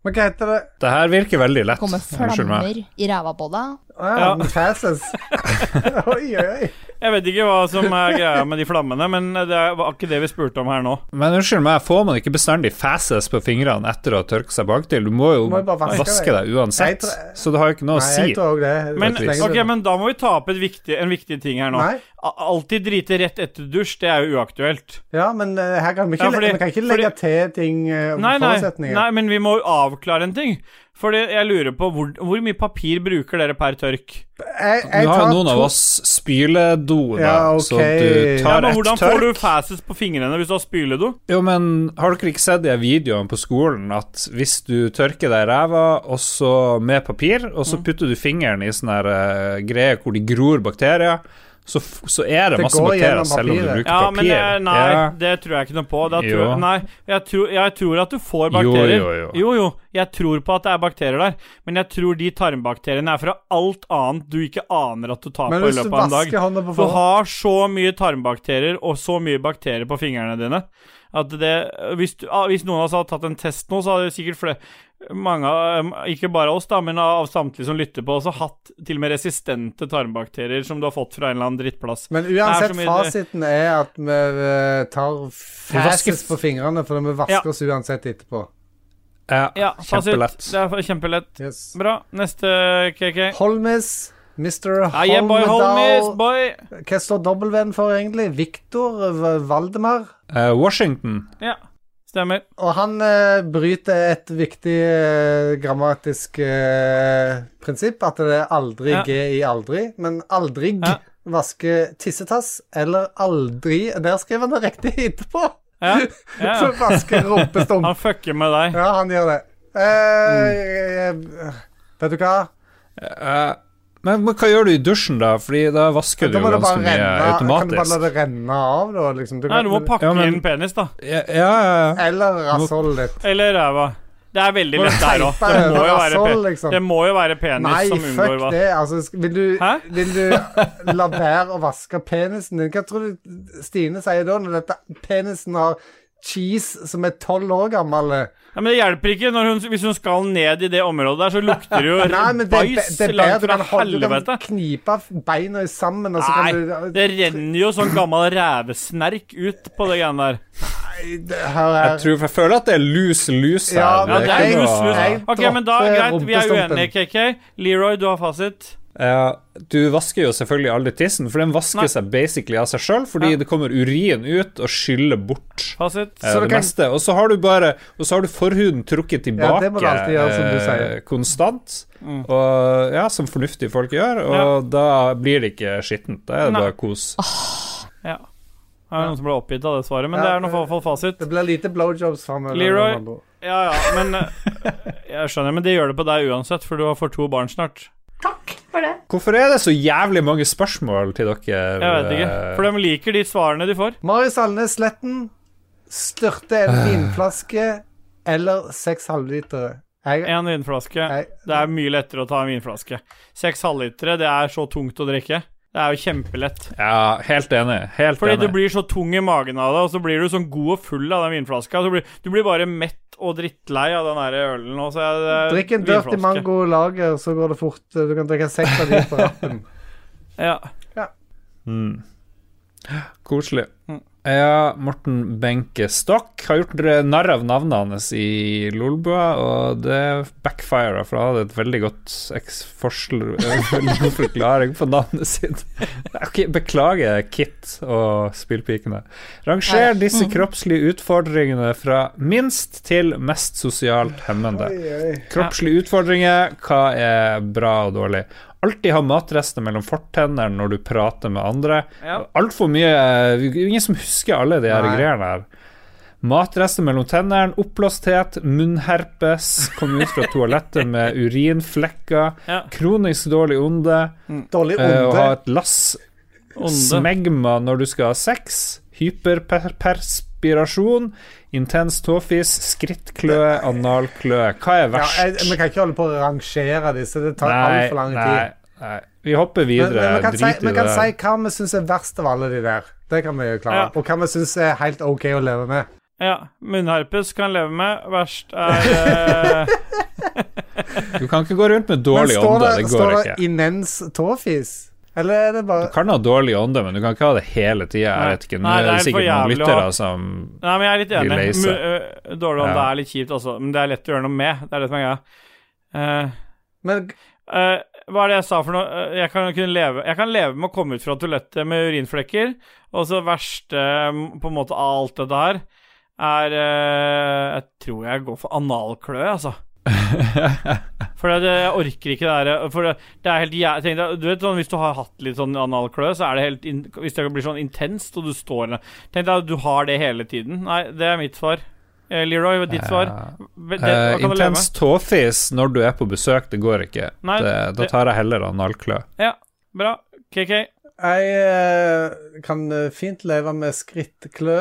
Men hva heter det? Det her virker veldig lett. Kommer flammer i ræva på deg. Å ja, Ja. men oi, oi, oi. Jeg vet ikke hva som er greia med de flammene, men det er- var ikke det vi spurte om her nå. Men unnskyld meg, får man ikke bestandig fases på fingrene etter å ha tørket seg baktil? Du må jo må jo bare vaske vaske deg. uansett, Jeg tror- så det har jo ikke noe å si. jeg tror det. Men, Det er ok, men da må vi ta opp et viktig, en viktig ting her nå. Nei. Alltid drite rett etter dusj, det er jo uaktuelt. Ja, men eh, her kan vi ikke, Ja, fordi- vi kan ikke legge til ting uh, Nei, nei, forutsetninger. nei, men vi må jo avklare en ting. For det- jeg lurer på hvor, hvor mye papir bruker dere per tørk? Jeg, jeg Nå har jo noen to- av oss spyledo, da, Ja, okay. så du Ja, tar men ett hvordan får du tørk. fases på fingrene hvis du har spyledo? Jo, men har dere ikke sett de videoene på skolen at hvis du tørker deg i ræva, med papir, og Mm. så putter du fingeren i sånne eh, greier hvor de gror bakterier, så, så er det, Det masse bakterier selv om du bruker Ja, papir. men nei, Ja. det tror jeg ikke noe på. Da tror, nei, jeg tror, jeg tror at du får bakterier. jo, jo. jo, jo. Jeg tror på at det er bakterier der, men jeg tror de tarmbakteriene er fra alt annet du ikke aner at du tar Men på i løpet av en dag. Du har så mye tarmbakterier og så mye bakterier på fingrene dine at det Hvis, du, ah, hvis noen av oss hadde tatt en test nå, så hadde sikkert flere mange av, Ikke bare oss, da, men av samtlige som lytter på, også hatt til og med resistente tarmbakterier som du har fått fra en eller annen drittplass. Men uansett, er fasiten er at vi eh, tar vasker på fingrene, for vi vasker Ja. oss uansett etterpå. Ja, Ja, kjempelett. Det er kjempelett. Yes. Bra. Neste, KK. Holmis. Mr. Yeah, boy, Holmedal. boy. Hva står W-en for, egentlig? Victor Valdemar. Eh, Washington. Ja, stemmer. Og han uh, bryter et viktig uh, grammatisk prinsipp, at det er aldri Ja. G i aldri, men aldri Ja. vaske tissetass, eller aldri Der skriver han det riktig etterpå! Ja, ja. Så vaske rumpestump. Han fucker med deg. Ja, han gjør det. Mm. eh, Vet du hva? Eh, Men, men hva gjør du i dusjen, da? Fordi da vasker du jo ganske mye renne Kan du bare la det renne av, da? Liksom? Nei, du må pakke Ja, men- inn penis, da. Ja, ja, ja. Eller rassholdet ditt. Eller ræva. Det er veldig lett der òg. Det, må jo være pe- liksom? det må jo være penis Nei, som unngår fuck det. Altså, vil, du, Hæ? vil du la være å vaske penisen din? Hva tror du Stine sier da, når dette penisen har cheese som er tolv år gammel? Ja, Men det hjelper ikke. Når hun, hvis hun skal ned i det området der, så lukter det jo Nei, men det, bæsj er langt. Du fra kan, du kan knipe beina sammen, og så Nei, kan du det renner jo sånn gammel rævesnerk ut på det greiene der. det, her er, Jeg tror jeg føler at det er lus-lus her. Ja, det er lus, lus. Ok, men da, dropper greit, vi er uenige, KK. Leroy, du har fasit. Ja, du vasker jo selvfølgelig aldri tissen, for den vasker Nei. seg basically av seg sjøl, fordi Ja. det kommer urin ut og skyller bort eh, Så det kan- meste. Og så har du bare Og så har du forhuden trukket tilbake det må du alltid gjøre, som du eh, sier. konstant. Mm. Og ja, som fornuftige folk gjør, og da blir det ikke skittent. Da er det Nei. bare kos. Ja. Det er noen som ble oppgitt av det svaret, men Ja, det er i hvert fall fasit. Det blir lite blowjobs framover. Leroy. Ja, ja, men eh, Jeg skjønner, men de gjør det på deg uansett, for du har fått to barn snart. Hvorfor er det så jævlig mange spørsmål til dere? Jeg vet ikke. eh, For de liker de svarene de får. Marius Alnes Sletten styrte en vinflaske eller seks halvlitere. Én En vinflaske. jeg, Det er mye lettere å ta en vinflaske. Seks halvlitere, det er så tungt å drikke. Det er jo kjempelett. Ja, helt enig. Helt Fordi enig. du blir så tung i magen av det, og så blir du sånn god og full av den vinflaska. Du blir, du blir bare mett og drittlei av den der ølen. Og så er det Drikk en Dirty. Mango lager, så går det fort. Du kan drikke seks av de på rappen. Ja. Mm. Koselig. Mm. Ja, Morten Benke Stokk har gjort narr av navnet hans i Lolbua, og det backfira, for han hadde et veldig godt forklaring på navnet sitt. Okay, beklager, Kit og spillpikene. Ranger disse kroppslige utfordringene fra minst til mest sosialt hemmende. Kroppslige utfordringer, hva er bra og dårlig? Alltid ha matrester mellom fortennene når du prater med andre. Ja. Altfor mye eh, Ingen som husker alle de her Nei. greiene her. Matrester mellom tennene, oppblåsthet, munnherpes, komme ut fra toalettet med urinflekker, Ja. kronisk dårlig onde, Dårlig eh, å ha et lass Onde. smegma når du skal ha sex, hyperperspirasjon, intens tåfis, skrittklø, analklø. Hva er Ja, verst? jeg, vi kan ikke holde på å rangere disse. Det tar altfor lang tid. nei, nei. Vi hopper Men, videre. men vi kan, si, vi kan det. si hva vi syns er verst av alle de der. Det kan vi jo klare. Ja. Og hva vi syns er helt OK å leve med. ja. Munnharpus kan leve med. Verst er eh, Du kan ikke gå rundt med Men dårlig ånde. det, Det står det ikke. imens tåfis? Eller er det Du kan ha dårlig ånde, men du kan ikke ha det hele tida. Jeg vet ikke. Nå er det det er sikkert noen lyttere som Nei, men jeg er litt enig. Mu- øh, Dårlig ånde Ja. er litt kjipt, altså. Men det er lett å gjøre noe med. Det er det som er greia. Uh, Men uh, hva er det jeg sa for noe? Eh, Jeg kan, kunne leve, jeg kan leve med å komme ut fra toalettet med urinflekker, og så verste på en måte av alt dette her er eh, Jeg tror jeg går for analklø, altså. For det, jeg orker ikke det der For det, det er helt tenk Du vet sånn Hvis du har hatt litt sånn analkløe, så er det helt in, Hvis det blir sånn intenst, og du står der Tenk deg at du har det hele tiden. Nei, det er mitt svar. Eh, Leroy, ditt svar? Det, hva Eh, leve Intens tåfis når du er på besøk, det går ikke. Nei, det, da tar jeg heller analklø. klø Ja, bra. KK. jeg eh, kan fint leve med skrittklø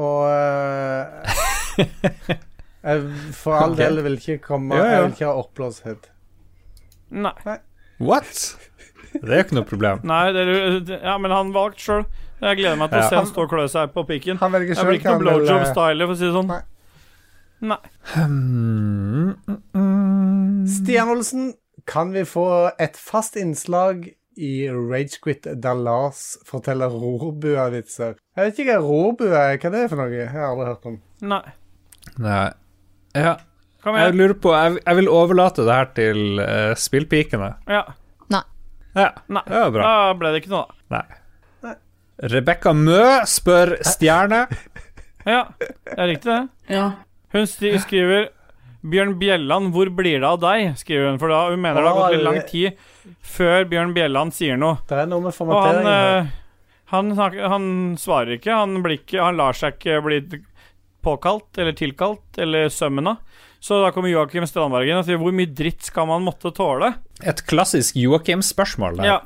og jeg For all del vil ikke komme Ja, ja. Jeg vil ikke ha oppblåshet. Nei. What? Det er jo ikke noe problem. Nei, det er, ja, men han valgte sjøl. Jeg gleder meg til å se han stå og klø seg på pikken. Han velger Jeg blir ikke noe blowjob-styler, for å si det sånn. Nei. Nei. Hmm, mm, mm. Stian Olsen, kan vi få et fast innslag i Ragequit der Lars forteller rorbua-vitser? Jeg vet ikke hva rorbua er. Hva det er for noe? Jeg har aldri hørt om. Nei. Nei. Ja. Kom Jeg lurer på Jeg, jeg vil overlate det her til uh, spillpikene. Ja. Ja, Nei. det var bra. Da ble det ikke noe, da. Nei. Rebekka Mø spør Stjerne. Ja, det er riktig, det. Ja. Hun skriver Bjørn Bjelland, hvor blir det av deg? skriver hun. For da hun mener det har gått litt lang tid før Bjørn Bjelland sier noe. Det er noe med han, her. eh, han, han svarer ikke. Han, blir ikke, han lar seg ikke bli påkalt eller tilkalt eller sømmen av. Så da kommer Joakim Strandbergen og sier hvor mye dritt skal man måtte tåle? Et klassisk Joakim-spørsmål. Ja.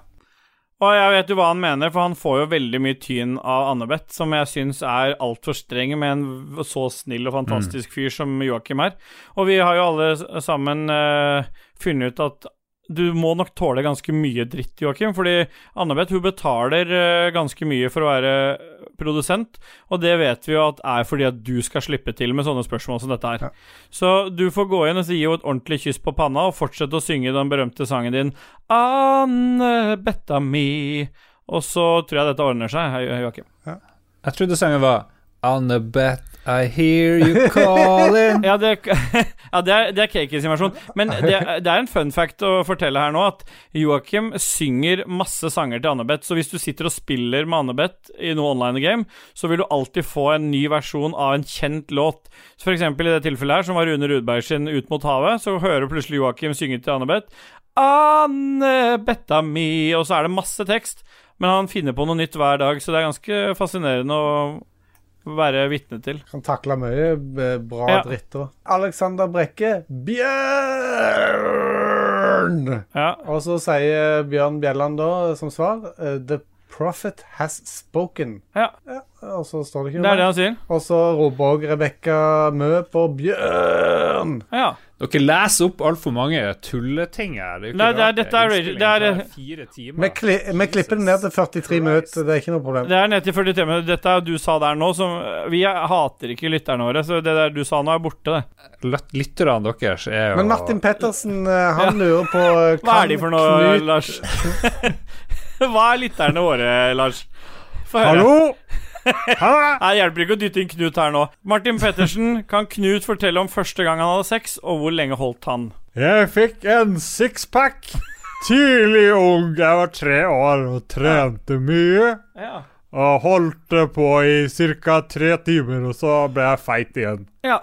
Og jeg vet jo hva han mener, for han får jo veldig mye tyn av Annebeth, som jeg syns er altfor streng med en så snill og fantastisk fyr som Joakim er. Og vi har jo alle sammen uh, funnet ut at du må nok tåle ganske mye dritt, Joakim, fordi Annabeth hun betaler eh, ganske mye for å være produsent, og det vet vi jo at er fordi at du skal slippe til med sånne spørsmål som dette her. Så du får gå inn og gi henne et ordentlig kyss på panna og fortsette å synge den berømte sangen din Anne Betta mi. Og så tror jeg dette ordner seg, Joakim. Ja. Jeg trodde sangen var Annabeth, I hear you calling. Ja, det, ja, det er, det er sin versjon. Men det, det er en fun fact å fortelle her nå at Joakim synger masse sanger til Annebeth. Så hvis du sitter og spiller med Annebeth i noe online game, så vil du alltid få en ny versjon av en kjent låt. Så for eksempel i det tilfellet her, som var Rune Rudberg sin Ut mot havet, så hører plutselig Joakim synge til Annebeth. Annebetta mi Og så er det masse tekst, men han finner på noe nytt hver dag, så det er ganske fascinerende å være vitne til. Han takla mye eh, bra Ja. dritt òg. Alexander Brekke Bjørn! Ja. Og så sier Bjørn Bjelland da som svar eh, The prophet has spoken. Ja. Og så står det ikke Det er det han sier. Og så roper òg Rebekka Mø på Bjørn. Ja. Dere leser opp altfor mange tulleting her. Det er jo ikke Nei, det er- dette er- det er- det er. Vi, kli klipper det ned til 43 minutter, det er ikke noe problem. Det er ned til 43 minutter. Dette er du sa der nå, som Vi hater ikke lytterne våre, så det der du sa nå, er borte, det. Lyt- Lytterne deres er jo Men Martin Pettersen, eh, han lurer på eh, Hva er de for noe, Knut- Lars? Hva er lytterne våre, Lars? Hallo? Nei, hjelper ikke å dytte inn Knut her nå. Martin Pettersen, kan Knut fortelle om første gang han hadde sex, og hvor lenge holdt han? Jeg fikk en sixpack tidlig ung. Jeg var tre år og trente mye. Ja. Og holdt på i ca. tre timer, og så ble jeg feit igjen. Ja,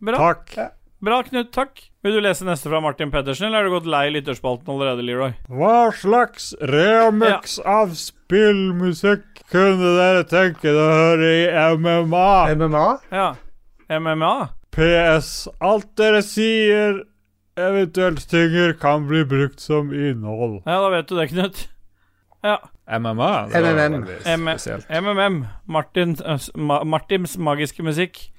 bra. Takk. Bra, Knut. Takk. Vil du lese neste fra Martin Pedersen, eller er du gått lei lytterspalten allerede, Leroy? Hva slags remix av spillmusikk kunne dere tenke dere å høre i MMA? MMA? Ja. MMA? PS. Alt dere sier, eventuelt tynger, kan bli brukt som innhold. Ja, da vet du det, Knut. Ja. MMA? MMM. MMM. Martin, Martins magiske musikk.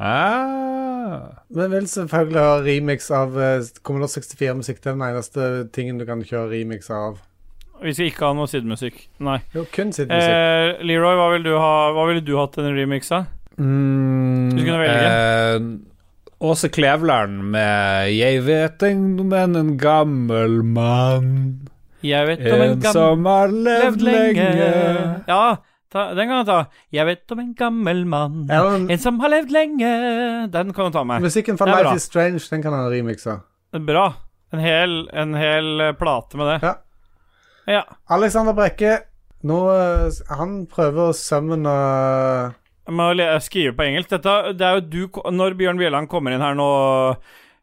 Ah. Men vil selvfølgelig ha remix av uh, Commodore 64-musikk. Det er den eneste tingen du kan kjøre remix av. Vi skal ikke ha noe sidemusikk. Nei. Jo, kun sidemusikk. Eh, Leroy, hva ville du, ha, vil du hatt en remix av? Mm, Du kunne velge. eh, Åse Klevland med 'Jeg vet en, men en gammel mann'. Jeg vet om en En gammel som har levd lenge. Ja, ta, den kan han ta. Jeg vet om en gammel mann, Ja, men- en som har levd lenge. Den kan du ta med. Musikken fra Life is Strange, den kan han remixe. Bra. En hel, en hel eh, plate med det. Ja. Ja. Alexander Brekke, nå eh, Han prøver å summone Jeg må skrive på engelsk. Dette, det er jo du Når Bjørn Bjelland kommer inn her nå,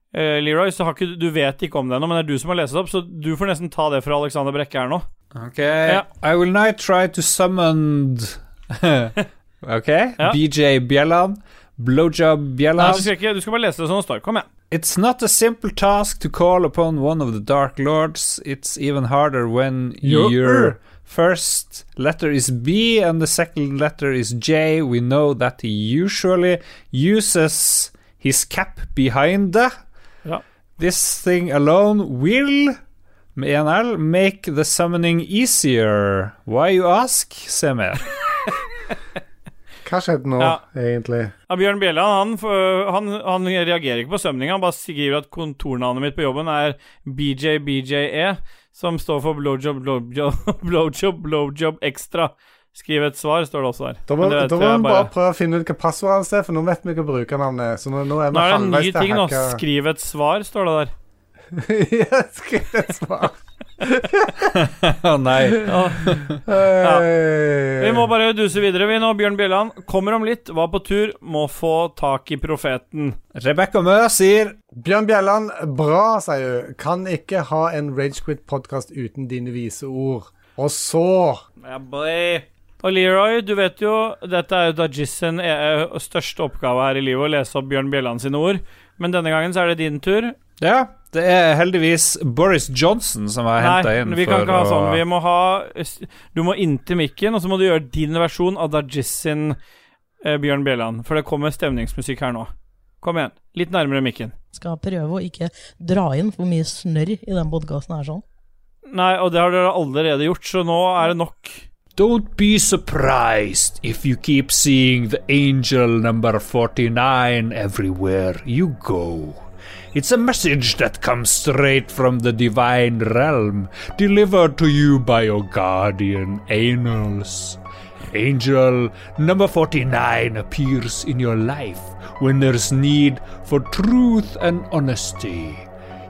Uh, Leroy, så har ikke du vet ikke om det ennå, men det er du som har lest det opp, så du får nesten ta det fra Alexander Brekke her nå. Ok. Ja. I will now try to summon Ok. Ja. BJ Bjelland. Blowjob Nei, Bjelland. du, skal ikke, du skal bare lese det som det står. Kom igjen. It's not a simple task to call upon one of the Dark Lords. It's even harder when Your- your first letter is B and the second letter is J. We know that he usually uses his cap behind the. Ja. This thing alone will, med en L, make the summoning easier. Why you ask? Se mer. Hva skjedde nå, Ja. egentlig? Ja, Bjørn Bjelland han, han, han reagerer ikke på sømninga. Han bare skriver at kontornavnet mitt på jobben er BJBJE, som står for blowjob, blowjob, blowjob, blowjob extra. Skriv et svar, står det også der. Da må, da vi bare- bare prøve å finne ut hva passordet hans er, for nå vet vi hva brukernavnet er. Så nå, nå er vi Nå er det en ny ting nå. Skriv et svar, står det der. skriv et svar. Å nei. Ja. Vi må bare duse videre, vi nå. Bjørn Bjelland kommer om litt, var på tur, må få tak i profeten. Rebekka Mø sier Bjørn Bjelland, bra, sier hun. Kan ikke ha en Ragequit-podkast uten dine vise ord. Og så boy. Og Leroy, du vet jo Dette er jo Dajis sin eh, største oppgave her i livet, å lese opp Bjørn Bjelland sine ord. Men denne gangen så er det din tur. Ja, det er heldigvis Boris Johnson som har henta inn vi kan for ikke ha sånn. Vi må ha Du må inntil mikken, og så må du gjøre din versjon av Dajis sin eh, Bjørn Bjelland. For det kommer stemningsmusikk her nå. Kom igjen. Litt nærmere mikken. Skal prøve å ikke dra inn for mye snørr i den podkasten her sånn. Nei, og det har dere allerede gjort, så nå er det nok. Don't be surprised if you keep seeing the angel number 49 everywhere you go. It's a message that comes straight from the divine realm, delivered to you by your guardian angels. Angel number 49 appears in your life when there's need for truth and honesty.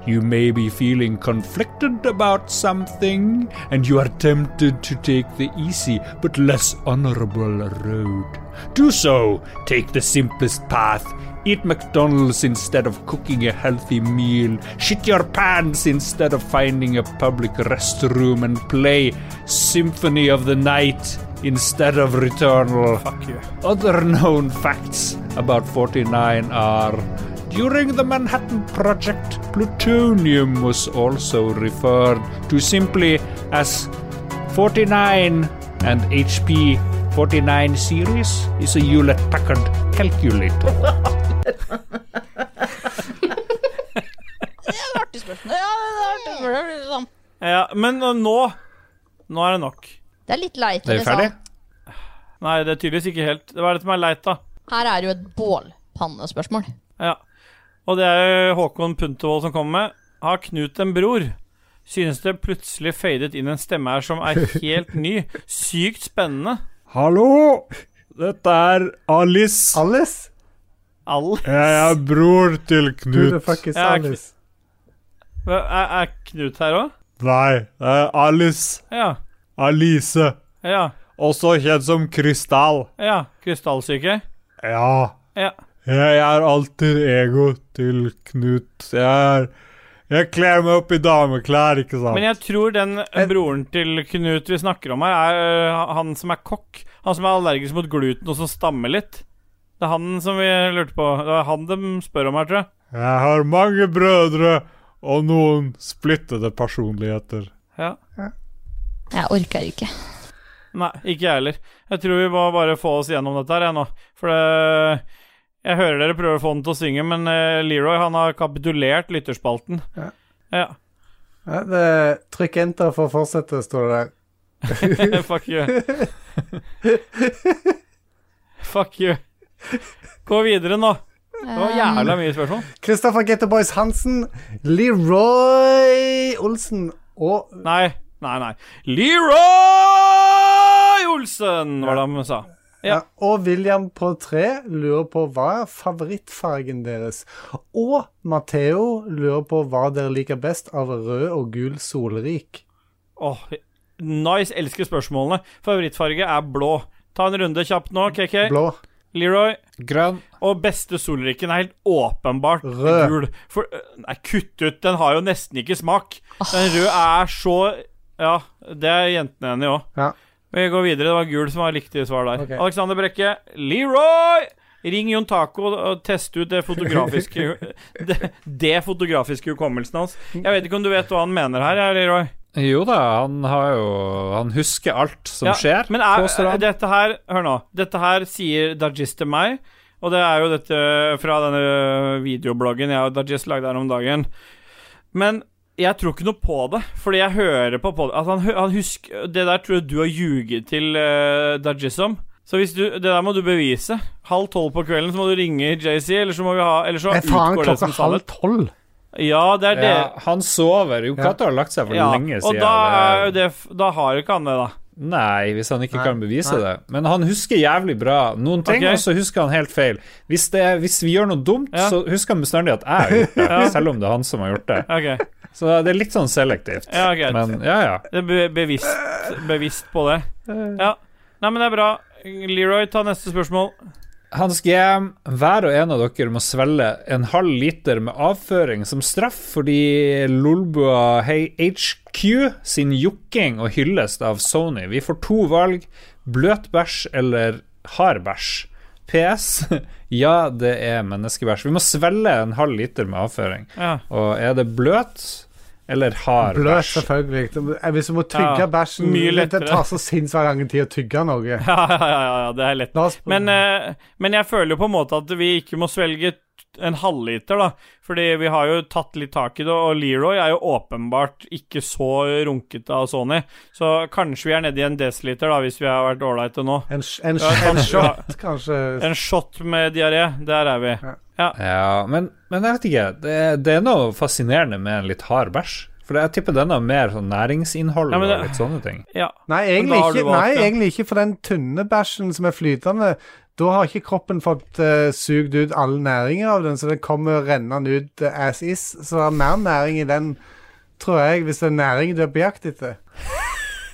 You may be feeling conflicted about something, and you are tempted to take the easy but less honorable road. Do so. Take the simplest path. Eat McDonald's instead of cooking a healthy meal. Shit your pants instead of finding a public restroom and play Symphony of the Night instead of Returnal. Fuck you. Other known facts about 49 are during the Manhattan Project, plutonium was also referred to simply as 49 and HP 49 series is a Hewlett Packard calculator. Det er et artig spørsmål. Ja, det er artig spørsmål. Liksom. Ja, men nå Nå er det nok. Det er litt leit. Er vi ferdig? Nei, det er tydeligvis ikke helt. Hva er det som er leit, da? Her er jo et bålpannespørsmål. Ja. Og det er Håkon Puntervold som kommer med. Har Knut en bror? Synes det plutselig fadet inn en stemme her som er helt ny. Sykt spennende. Hallo! Dette er Alice. Alice? Alice? Jeg er bror til Knut. Du er faktisk Alice? Er, er Knut her òg? Nei, det er Alice. Ja. Alice. Ja. Også kjent som Krystall. Ja. Krystallsyke? Ja. Ja. Jeg er alltid ego til Knut. Jeg er Jeg kler meg opp i dameklær, ikke sant? Men jeg tror den broren til Knut vi snakker om her, er øh, han som er kokk. Han som er allergisk mot gluten og som stammer litt. Det er han som vi lurte på. Det er han de spør om her, tror jeg. Jeg har mange brødre og noen splittede personligheter. Ja. Jeg orker ikke. Nei, ikke jeg heller. Jeg tror vi må bare få oss gjennom dette her, jeg nå. For det Jeg hører dere prøver å få den til å synge, men uh, Leroy han har kapitulert lytterspalten. Ja. Ja. Ja, det, trykk enter for å fortsette, står det der. Fuck you. Fuck you. Gå videre nå. Det var jævla mye spørsmål. Kristoffer Getterboys Hansen, Leroy Olsen og Nei, nei, nei. Leroy Olsen, var det han sa. Ja. Og William på tre lurer på hva er favorittfargen deres. Og Matheo lurer på hva dere liker best av rød og gul solrik. Åh, nice. Elsker spørsmålene. Favorittfarge er blå. Ta en runde kjapt nå, KK. Blå. Leroy. Grønn. Og beste solriken er helt åpenbart Rød. gul. For øh, Nei, kutt ut. Den har jo nesten ikke smak. Den røde er så Ja, det er jentene enig i òg. Vi går videre. Det var gul som var riktig svar der. Okay. Alexander Brekke. Leroy! Ring Jon Taco og test ut det fotografiske det, det fotografiske hukommelsen hans. Jeg vet ikke om du vet hva han mener her, Leroy? Jo da, han har jo Han husker alt som Ja, skjer, Men er, dette her Hør nå. Dette her sier Dajis til meg, og det er jo dette fra denne videobloggen jeg og Dajis lagde her om dagen. Men jeg tror ikke noe på det, fordi jeg hører på pod Altså, han, han husker Det der tror jeg du har ljuget til uh, Dajis om. Så hvis du, det der må du bevise. Halv tolv på kvelden så må du ringe JC, eller så må vi ha Eller så Men faen utgår det som halv tolv? Ja, det er det. Ja, han sover. Jo Cato har lagt seg for Ja, lenge og siden. da, er Det- da har ikke han det, da. Nei, hvis han ikke Nei, kan bevise nei. det. Men han husker jævlig bra noen ting, okay. og så husker han helt feil. Hvis, det, hvis vi gjør noe dumt, Ja. så husker han bestandig at jeg har gjort det, Ja. selv om det er han som har gjort det. Okay. Så det er litt sånn selektivt. ja, okay. Men ja, ja. Det er be bevisst, bevisst på det. Ja. Nei, men det er bra. Leroy, ta neste spørsmål. Hans GM, hver og en av dere må svelge en halv liter med avføring som straff fordi Lolbua HQ sin jokking og hyllest av Sony. Vi får to valg. bløt bæsj eller hard bæsj? PS. Ja, det er menneskebæsj. Vi må svelge en halv liter med avføring. Ja. Og er det bløt eller Bløt, bæsj? selvfølgelig. Det- Hvis du må tygge Ja, bæsjen Det tar så sinnssykt lang tid å tygge noe. Ja, ja, ja, ja, det er lett. Men, eh, men jeg føler jo på en måte at vi ikke må svelge en halvliter, da. Fordi vi har jo tatt litt tak i det, og Leroy er jo åpenbart ikke så runkete av Sony. Så kanskje vi er nede i en desiliter, da, hvis vi har vært ålreite nå. En, en, Ja, kanskje, en shot, kanskje. En shot med diaré. Der er vi. Ja. Ja, men, men jeg vet ikke. Det, det er noe fascinerende med en litt hard bæsj. For jeg tipper den har mer sånn næringsinnhold Ja, og litt sånne ting. ja. Nei, egentlig ikke, nei, egentlig ikke for den tynne bæsjen som er flytende. Da har ikke kroppen fått uh, sugd ut all næringen av den, så den kommer rennende ut uh, as is. Så det er mer næring i den, tror jeg, hvis det er næring du er på jakt etter.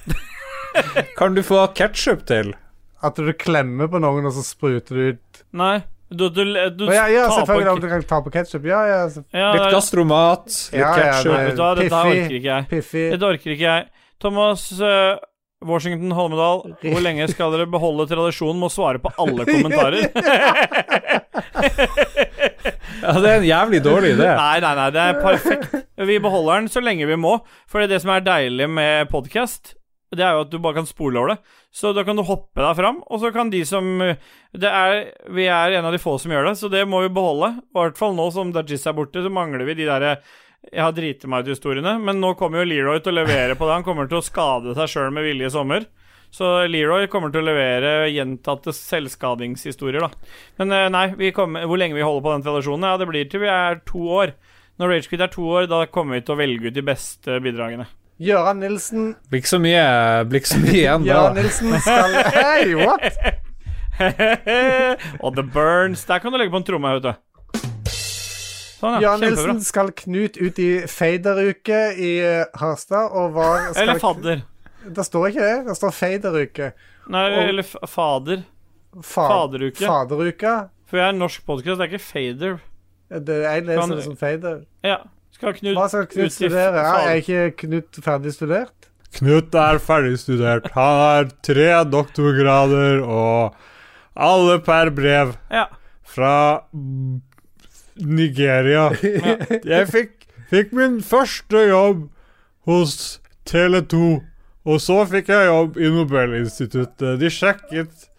Kan du få ketsjup til? At du klemmer på noen, og så spruter du ut Nei, du, du, du Ja, ja selvfølgelig. Om du kan ta på ketsjup. Ja, ja. Ja, Litt gastromat, litt Ja, ketsjup. Ja, det, Piffi. dette orker ikke jeg. Piffi. Dette orker ikke jeg. Thomas eh, Washington Holmedal, hvor lenge skal dere beholde tradisjonen med å svare på alle kommentarer? Ja, det er en jævlig dårlig idé. Nei, nei, nei, det er perfekt. Vi beholder den så lenge vi må. For det som er deilig med podkast, det er jo at du bare kan spole over det. Så da kan du hoppe deg fram, og så kan de som det er, Vi er en av de få som gjør det, så det må vi beholde. I hvert fall nå som Dajis er borte, så mangler vi de derre jeg har driti meg ut-historiene, men nå kommer jo Leroy til å levere på det. Han kommer til å skade seg sjøl med vilje i sommer. Så Leroy kommer til å levere gjentatte selvskadingshistorier, da. Men eh, nei, vi kommer, hvor lenge vi holder på den tradisjonen? Ja, det blir til vi er to år. Når Ragequit er to år, da kommer vi til å velge ut de beste bidragene. Gøran Nilsen Blir ikke så mye, blir ikke så mye igjen da. Gøran Nilsen skal Hei, what? og The Burns Der kan du legge på en tromme, vet du. Sånn, ja. Jan Kjempebra. Nilsen skal Knut ut i faderuke i Harstad, og var skal Eller fadder. Det står ikke det. Det står faderuke. Nei, Og- eller fader. Fa Faderuke. Faderuka. For jeg er norsk podkast, det er ikke fader. Det, jeg leser Kan- det som fader. Ja. Skal Knut Hva skal Knut ut studere? Ja, er ikke Knut ferdig studert? Knut er ferdigstudert. Han har tre doktorgrader og alle per brev Ja. fra Nigeria. Jeg fikk, fikk min første jobb hos Tele2, og så fikk jeg jobb i Nobelinstituttet. De sjekket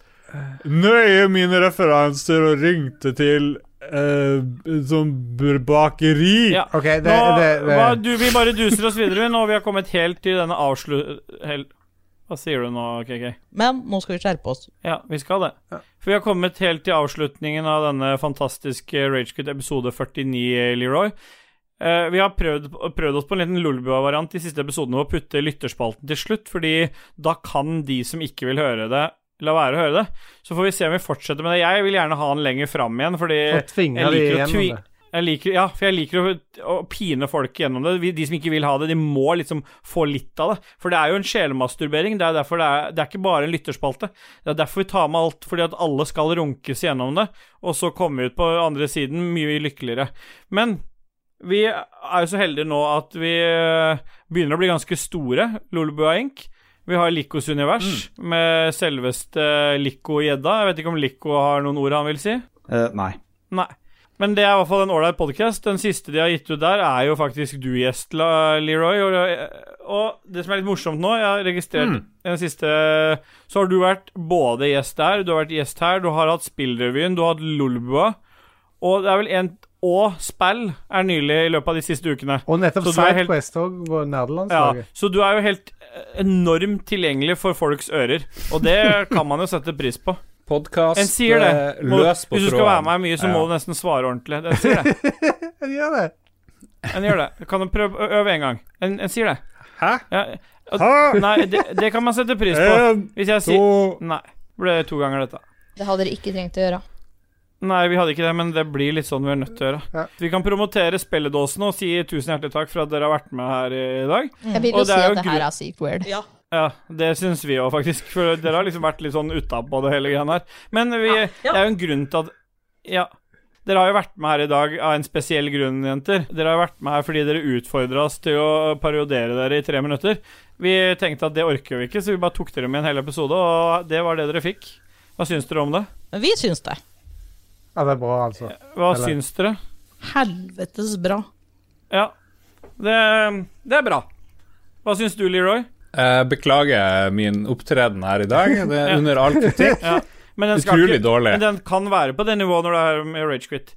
nøye mine referanser og ringte til Uh, sånn bakeri. Ja. Okay, det, Nå, det, det hva, du, vi bare duser oss videre nå. Vi har kommet helt til denne avslu... Hel, hva sier du nå, KK? Men nå skal vi skjerpe oss. Ja, vi skal det. For vi har kommet helt til avslutningen av denne fantastiske Ragequit episode 49, Leroy. Uh, vi har prøvd, prøvd oss på en liten Lolbua-variant i siste episoden ved å putte lytterspalten til slutt, fordi da kan de som ikke vil høre det, la være å høre det. Så får vi se om vi fortsetter med det. Jeg vil gjerne ha den lenger fram igjen, fordi jeg liker å det. Jeg liker, ja, for jeg liker å, å pine folk gjennom det. De som ikke vil ha det, de må liksom få litt av det. For det er jo en sjelmasturbering. Det er derfor det er, det er ikke bare en lytterspalte. Det er derfor vi tar med alt, fordi at alle skal runkes gjennom det, og så komme ut på andre siden mye lykkeligere. Men vi er jo så heldige nå at vi eh, begynner å bli ganske store, Lolebua Inc. Vi har Likos univers med selveste Liko Gjedda. Jeg vet ikke om Liko har noen ord han vil si? Uh, nei. Nei. Men det er i hvert fall en ålreit podkast. Den siste de har gitt ut der, er jo faktisk du gjest, Leroy. Og, og det som er litt morsomt nå, jeg har registrert Mm. den siste Så har du vært både gjest der, du har vært gjest her, du har hatt Spillrevyen, du har hatt Lolbua. Og det er vel en Og spill er nylig i løpet av de siste ukene. Og nettopp Så du helt- Sidequest òg på Ja, så du er jo helt eh, enormt tilgjengelig for folks ører, og det kan man jo sette pris på. Podkast En sier det. Må, løs på hvis du skal være med mye, så må Ja. du nesten svare ordentlig. Den sier det. Jeg gjør det. En gjør det. Kan du prøve å øve en gang? En, en sier det. Hæ? Ja, Hæ? Nei, det, det kan man sette pris på. En, Hvis jeg sier to Nei. Ble det to ganger, dette. Det hadde dere ikke trengt å gjøre. Nei, vi hadde ikke det, men det blir litt sånn vi er nødt til å gjøre. Ja. Vi kan promotere spilledåsene og si tusen hjertelig takk for at dere har vært med her i dag. Jeg vil jo si at det her er sykt weird. Ja. Ja, det syns vi òg, faktisk. For dere har liksom vært litt sånn utapå det hele greia her. Men vi, Ja, ja. det er jo en grunn til at Ja. Dere har jo vært med her i dag av en spesiell grunn, jenter. Dere har vært med her fordi dere utfordra oss til å parodiere dere i tre minutter. Vi tenkte at det orker vi ikke, så vi bare tok dere med en hel episode, og det var det dere fikk. Hva syns dere om det? Vi syns det. Ja, det er bra, altså. Hva Eller- syns dere? Helvetes bra. Ja, det, det er bra. Hva syns du, Leroy? Beklager min opptreden her i dag. Det er under all kritikk. Ja, men den skal Utrolig ikke, dårlig. Men den kan være på det nivået når det er med Ragequit.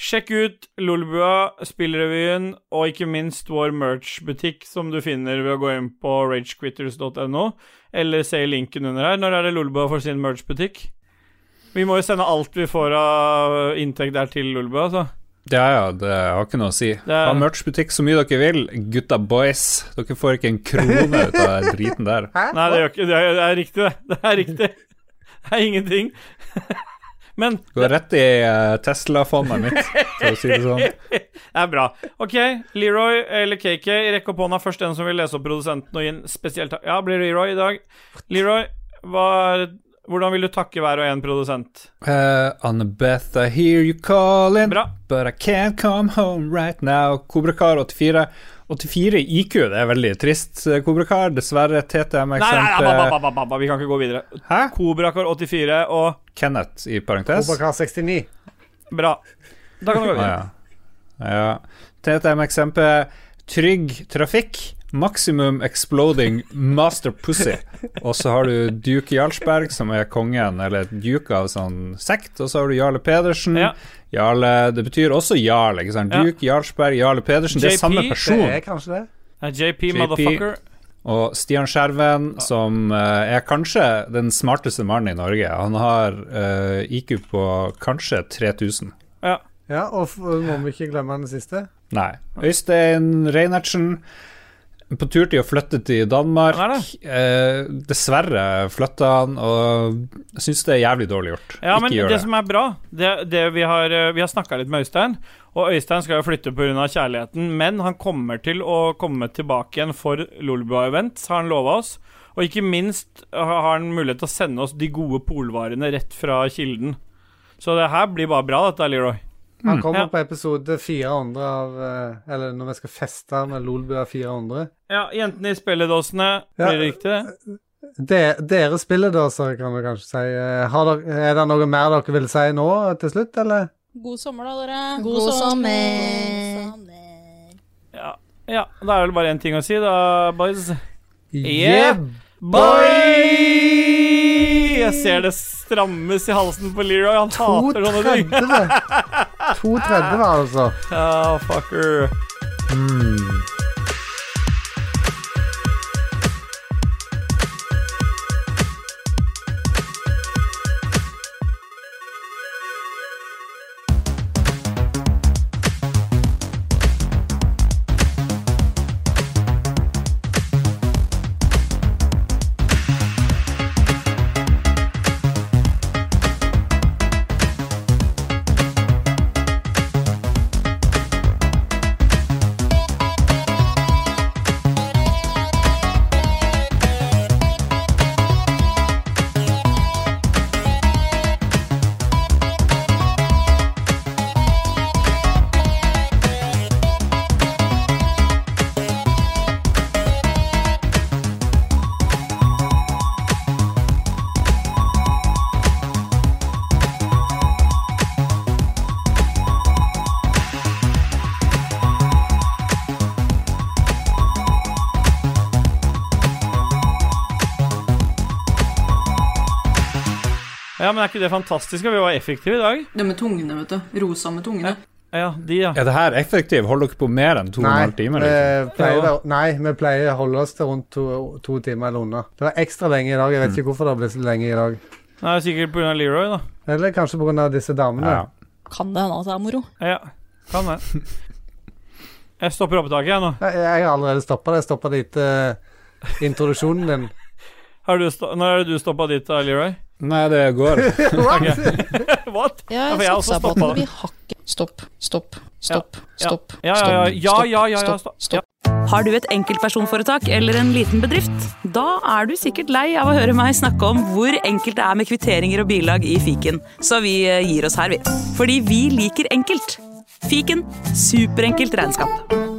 Sjekk ut Lolbua, Spillrevyen og ikke minst vår merch-butikk som du finner ved å gå inn på ragequitters.no, eller se linken under her. Når er det Lolbua får sin merch-butikk? Vi må jo sende alt vi får av inntekt der til Lolbua, altså. Ja, ja, det har ikke noe å si. er- Ha merchbutikk så mye dere vil, gutta boys. Dere får ikke en krone ut av den driten der. Nei, det, ikke, det, er, det er riktig, det. Det er riktig. Det er ingenting. Men Går rett i uh, Tesla-fondet mitt, for å si det sånn. Det er bra. Ok, Leroy eller KK, rekk opp hånda først den som vil lese opp produsenten og gi en spesiell takk. Ja, blir Leroy i dag. Leroy, hva, hvordan vil du takke hver og en produsent? Uh, Annabeth, I hear you calling, Bra. but I can't come home right now. Kobrakar 84. 84 IQ, det er veldig trist, eh, Kobrakar. Dessverre, Nei, nei, nei, TTM-eksempel. ba, ba, ba, vi kan ikke gå videre. Hæ? Kobrakar 84 og Kenneth i parentes. Kobrakar69. Bra. Da kan du gå Ah, videre. ja. ja. TTM-eksempel Trygg trafikk. Maximum exploding master pussy. Og så har du Duke Jarlsberg, som er kongen, eller duke av sånn sekt. Og så har du Jarle Pedersen. Ja. Jarle Det betyr også Jarl, ikke sant? Ja. Duke Jarlsberg, Jarle Pedersen. Det er samme person. Det er kanskje det. JP, motherfucker. Og Stian Skjerven, som uh, er kanskje den smarteste mannen i Norge. Han har uh, IQ på kanskje 3000. Ja. Ja, og f må vi ikke glemme den siste? Nei. Øystein Reinertsen på tur til å flytte til Danmark. Eh, dessverre flytta han, og jeg syns det er jævlig dårlig gjort. Ja, men Ikke gjør det det. som er bra det, det Vi har, eh, vi har snakka litt med Øystein, og Øystein skal jo flytte pga. kjærligheten, men han kommer til å komme tilbake igjen for Lolbua-event, har han lova oss. Og ikke minst har han mulighet til å sende oss de gode polvarene rett fra kilden. Så det her blir bare bra, dette, Leroy. Han kommer Ja. på episode 400 av eh, Eller når vi skal feste med Lolbua 400. Ja, jentene i spilledåsene. Ja. Blir det riktig, det? De, dere så kan vi kanskje si. Eh, Har dere, er det noe mer dere vil si nå til slutt, eller? God sommer, da, dere. God sommer. Ja. ja. Da er det bare én ting å si, da, boys. Yeah, boy! Jeg ser det strammes i halsen på Leroy. Han hater sånne ting. 230, altså. Ja, fucker. Ja, men er ikke det fantastisk? Vi var effektive i dag. Det med tungene, vet du. Rosa med tungene. Ja, de, ja. Er det her effektiv? Holder dere på mer enn to og en halv time? Liksom? nei, vi pleier å holde oss til rundt to, to timer eller under. Det var ekstra lenge i dag. Jeg vet ikke hvorfor det har blitt så lenge i dag. Nei, sikkert pga. Leroy, da. Eller kanskje pga. disse damene. Ja. Kan det hende at det er moro? Ja, kan det. Jeg stopper opptaket, jeg nå. Jeg, jeg har allerede stoppa det. Jeg stoppa det etter introduksjonen din. Har du sto Når er det du stoppa ditt, Leroy? Nei, det går. What? Ja, Ja, jeg jeg satsa på at det blir hakket. Stopp, stopp, stopp, Ja. stopp. Ja, ja, ja, ja, ja, ja, ja, stopp, stopp. stopp. Har du et enkeltpersonforetak eller en liten bedrift? Da er du sikkert lei av å høre meg snakke om hvor enkelt det er med kvitteringer og bilag i fiken, så vi eh, gir oss her, vi. Fordi vi liker enkelt. Fiken superenkelt regnskap.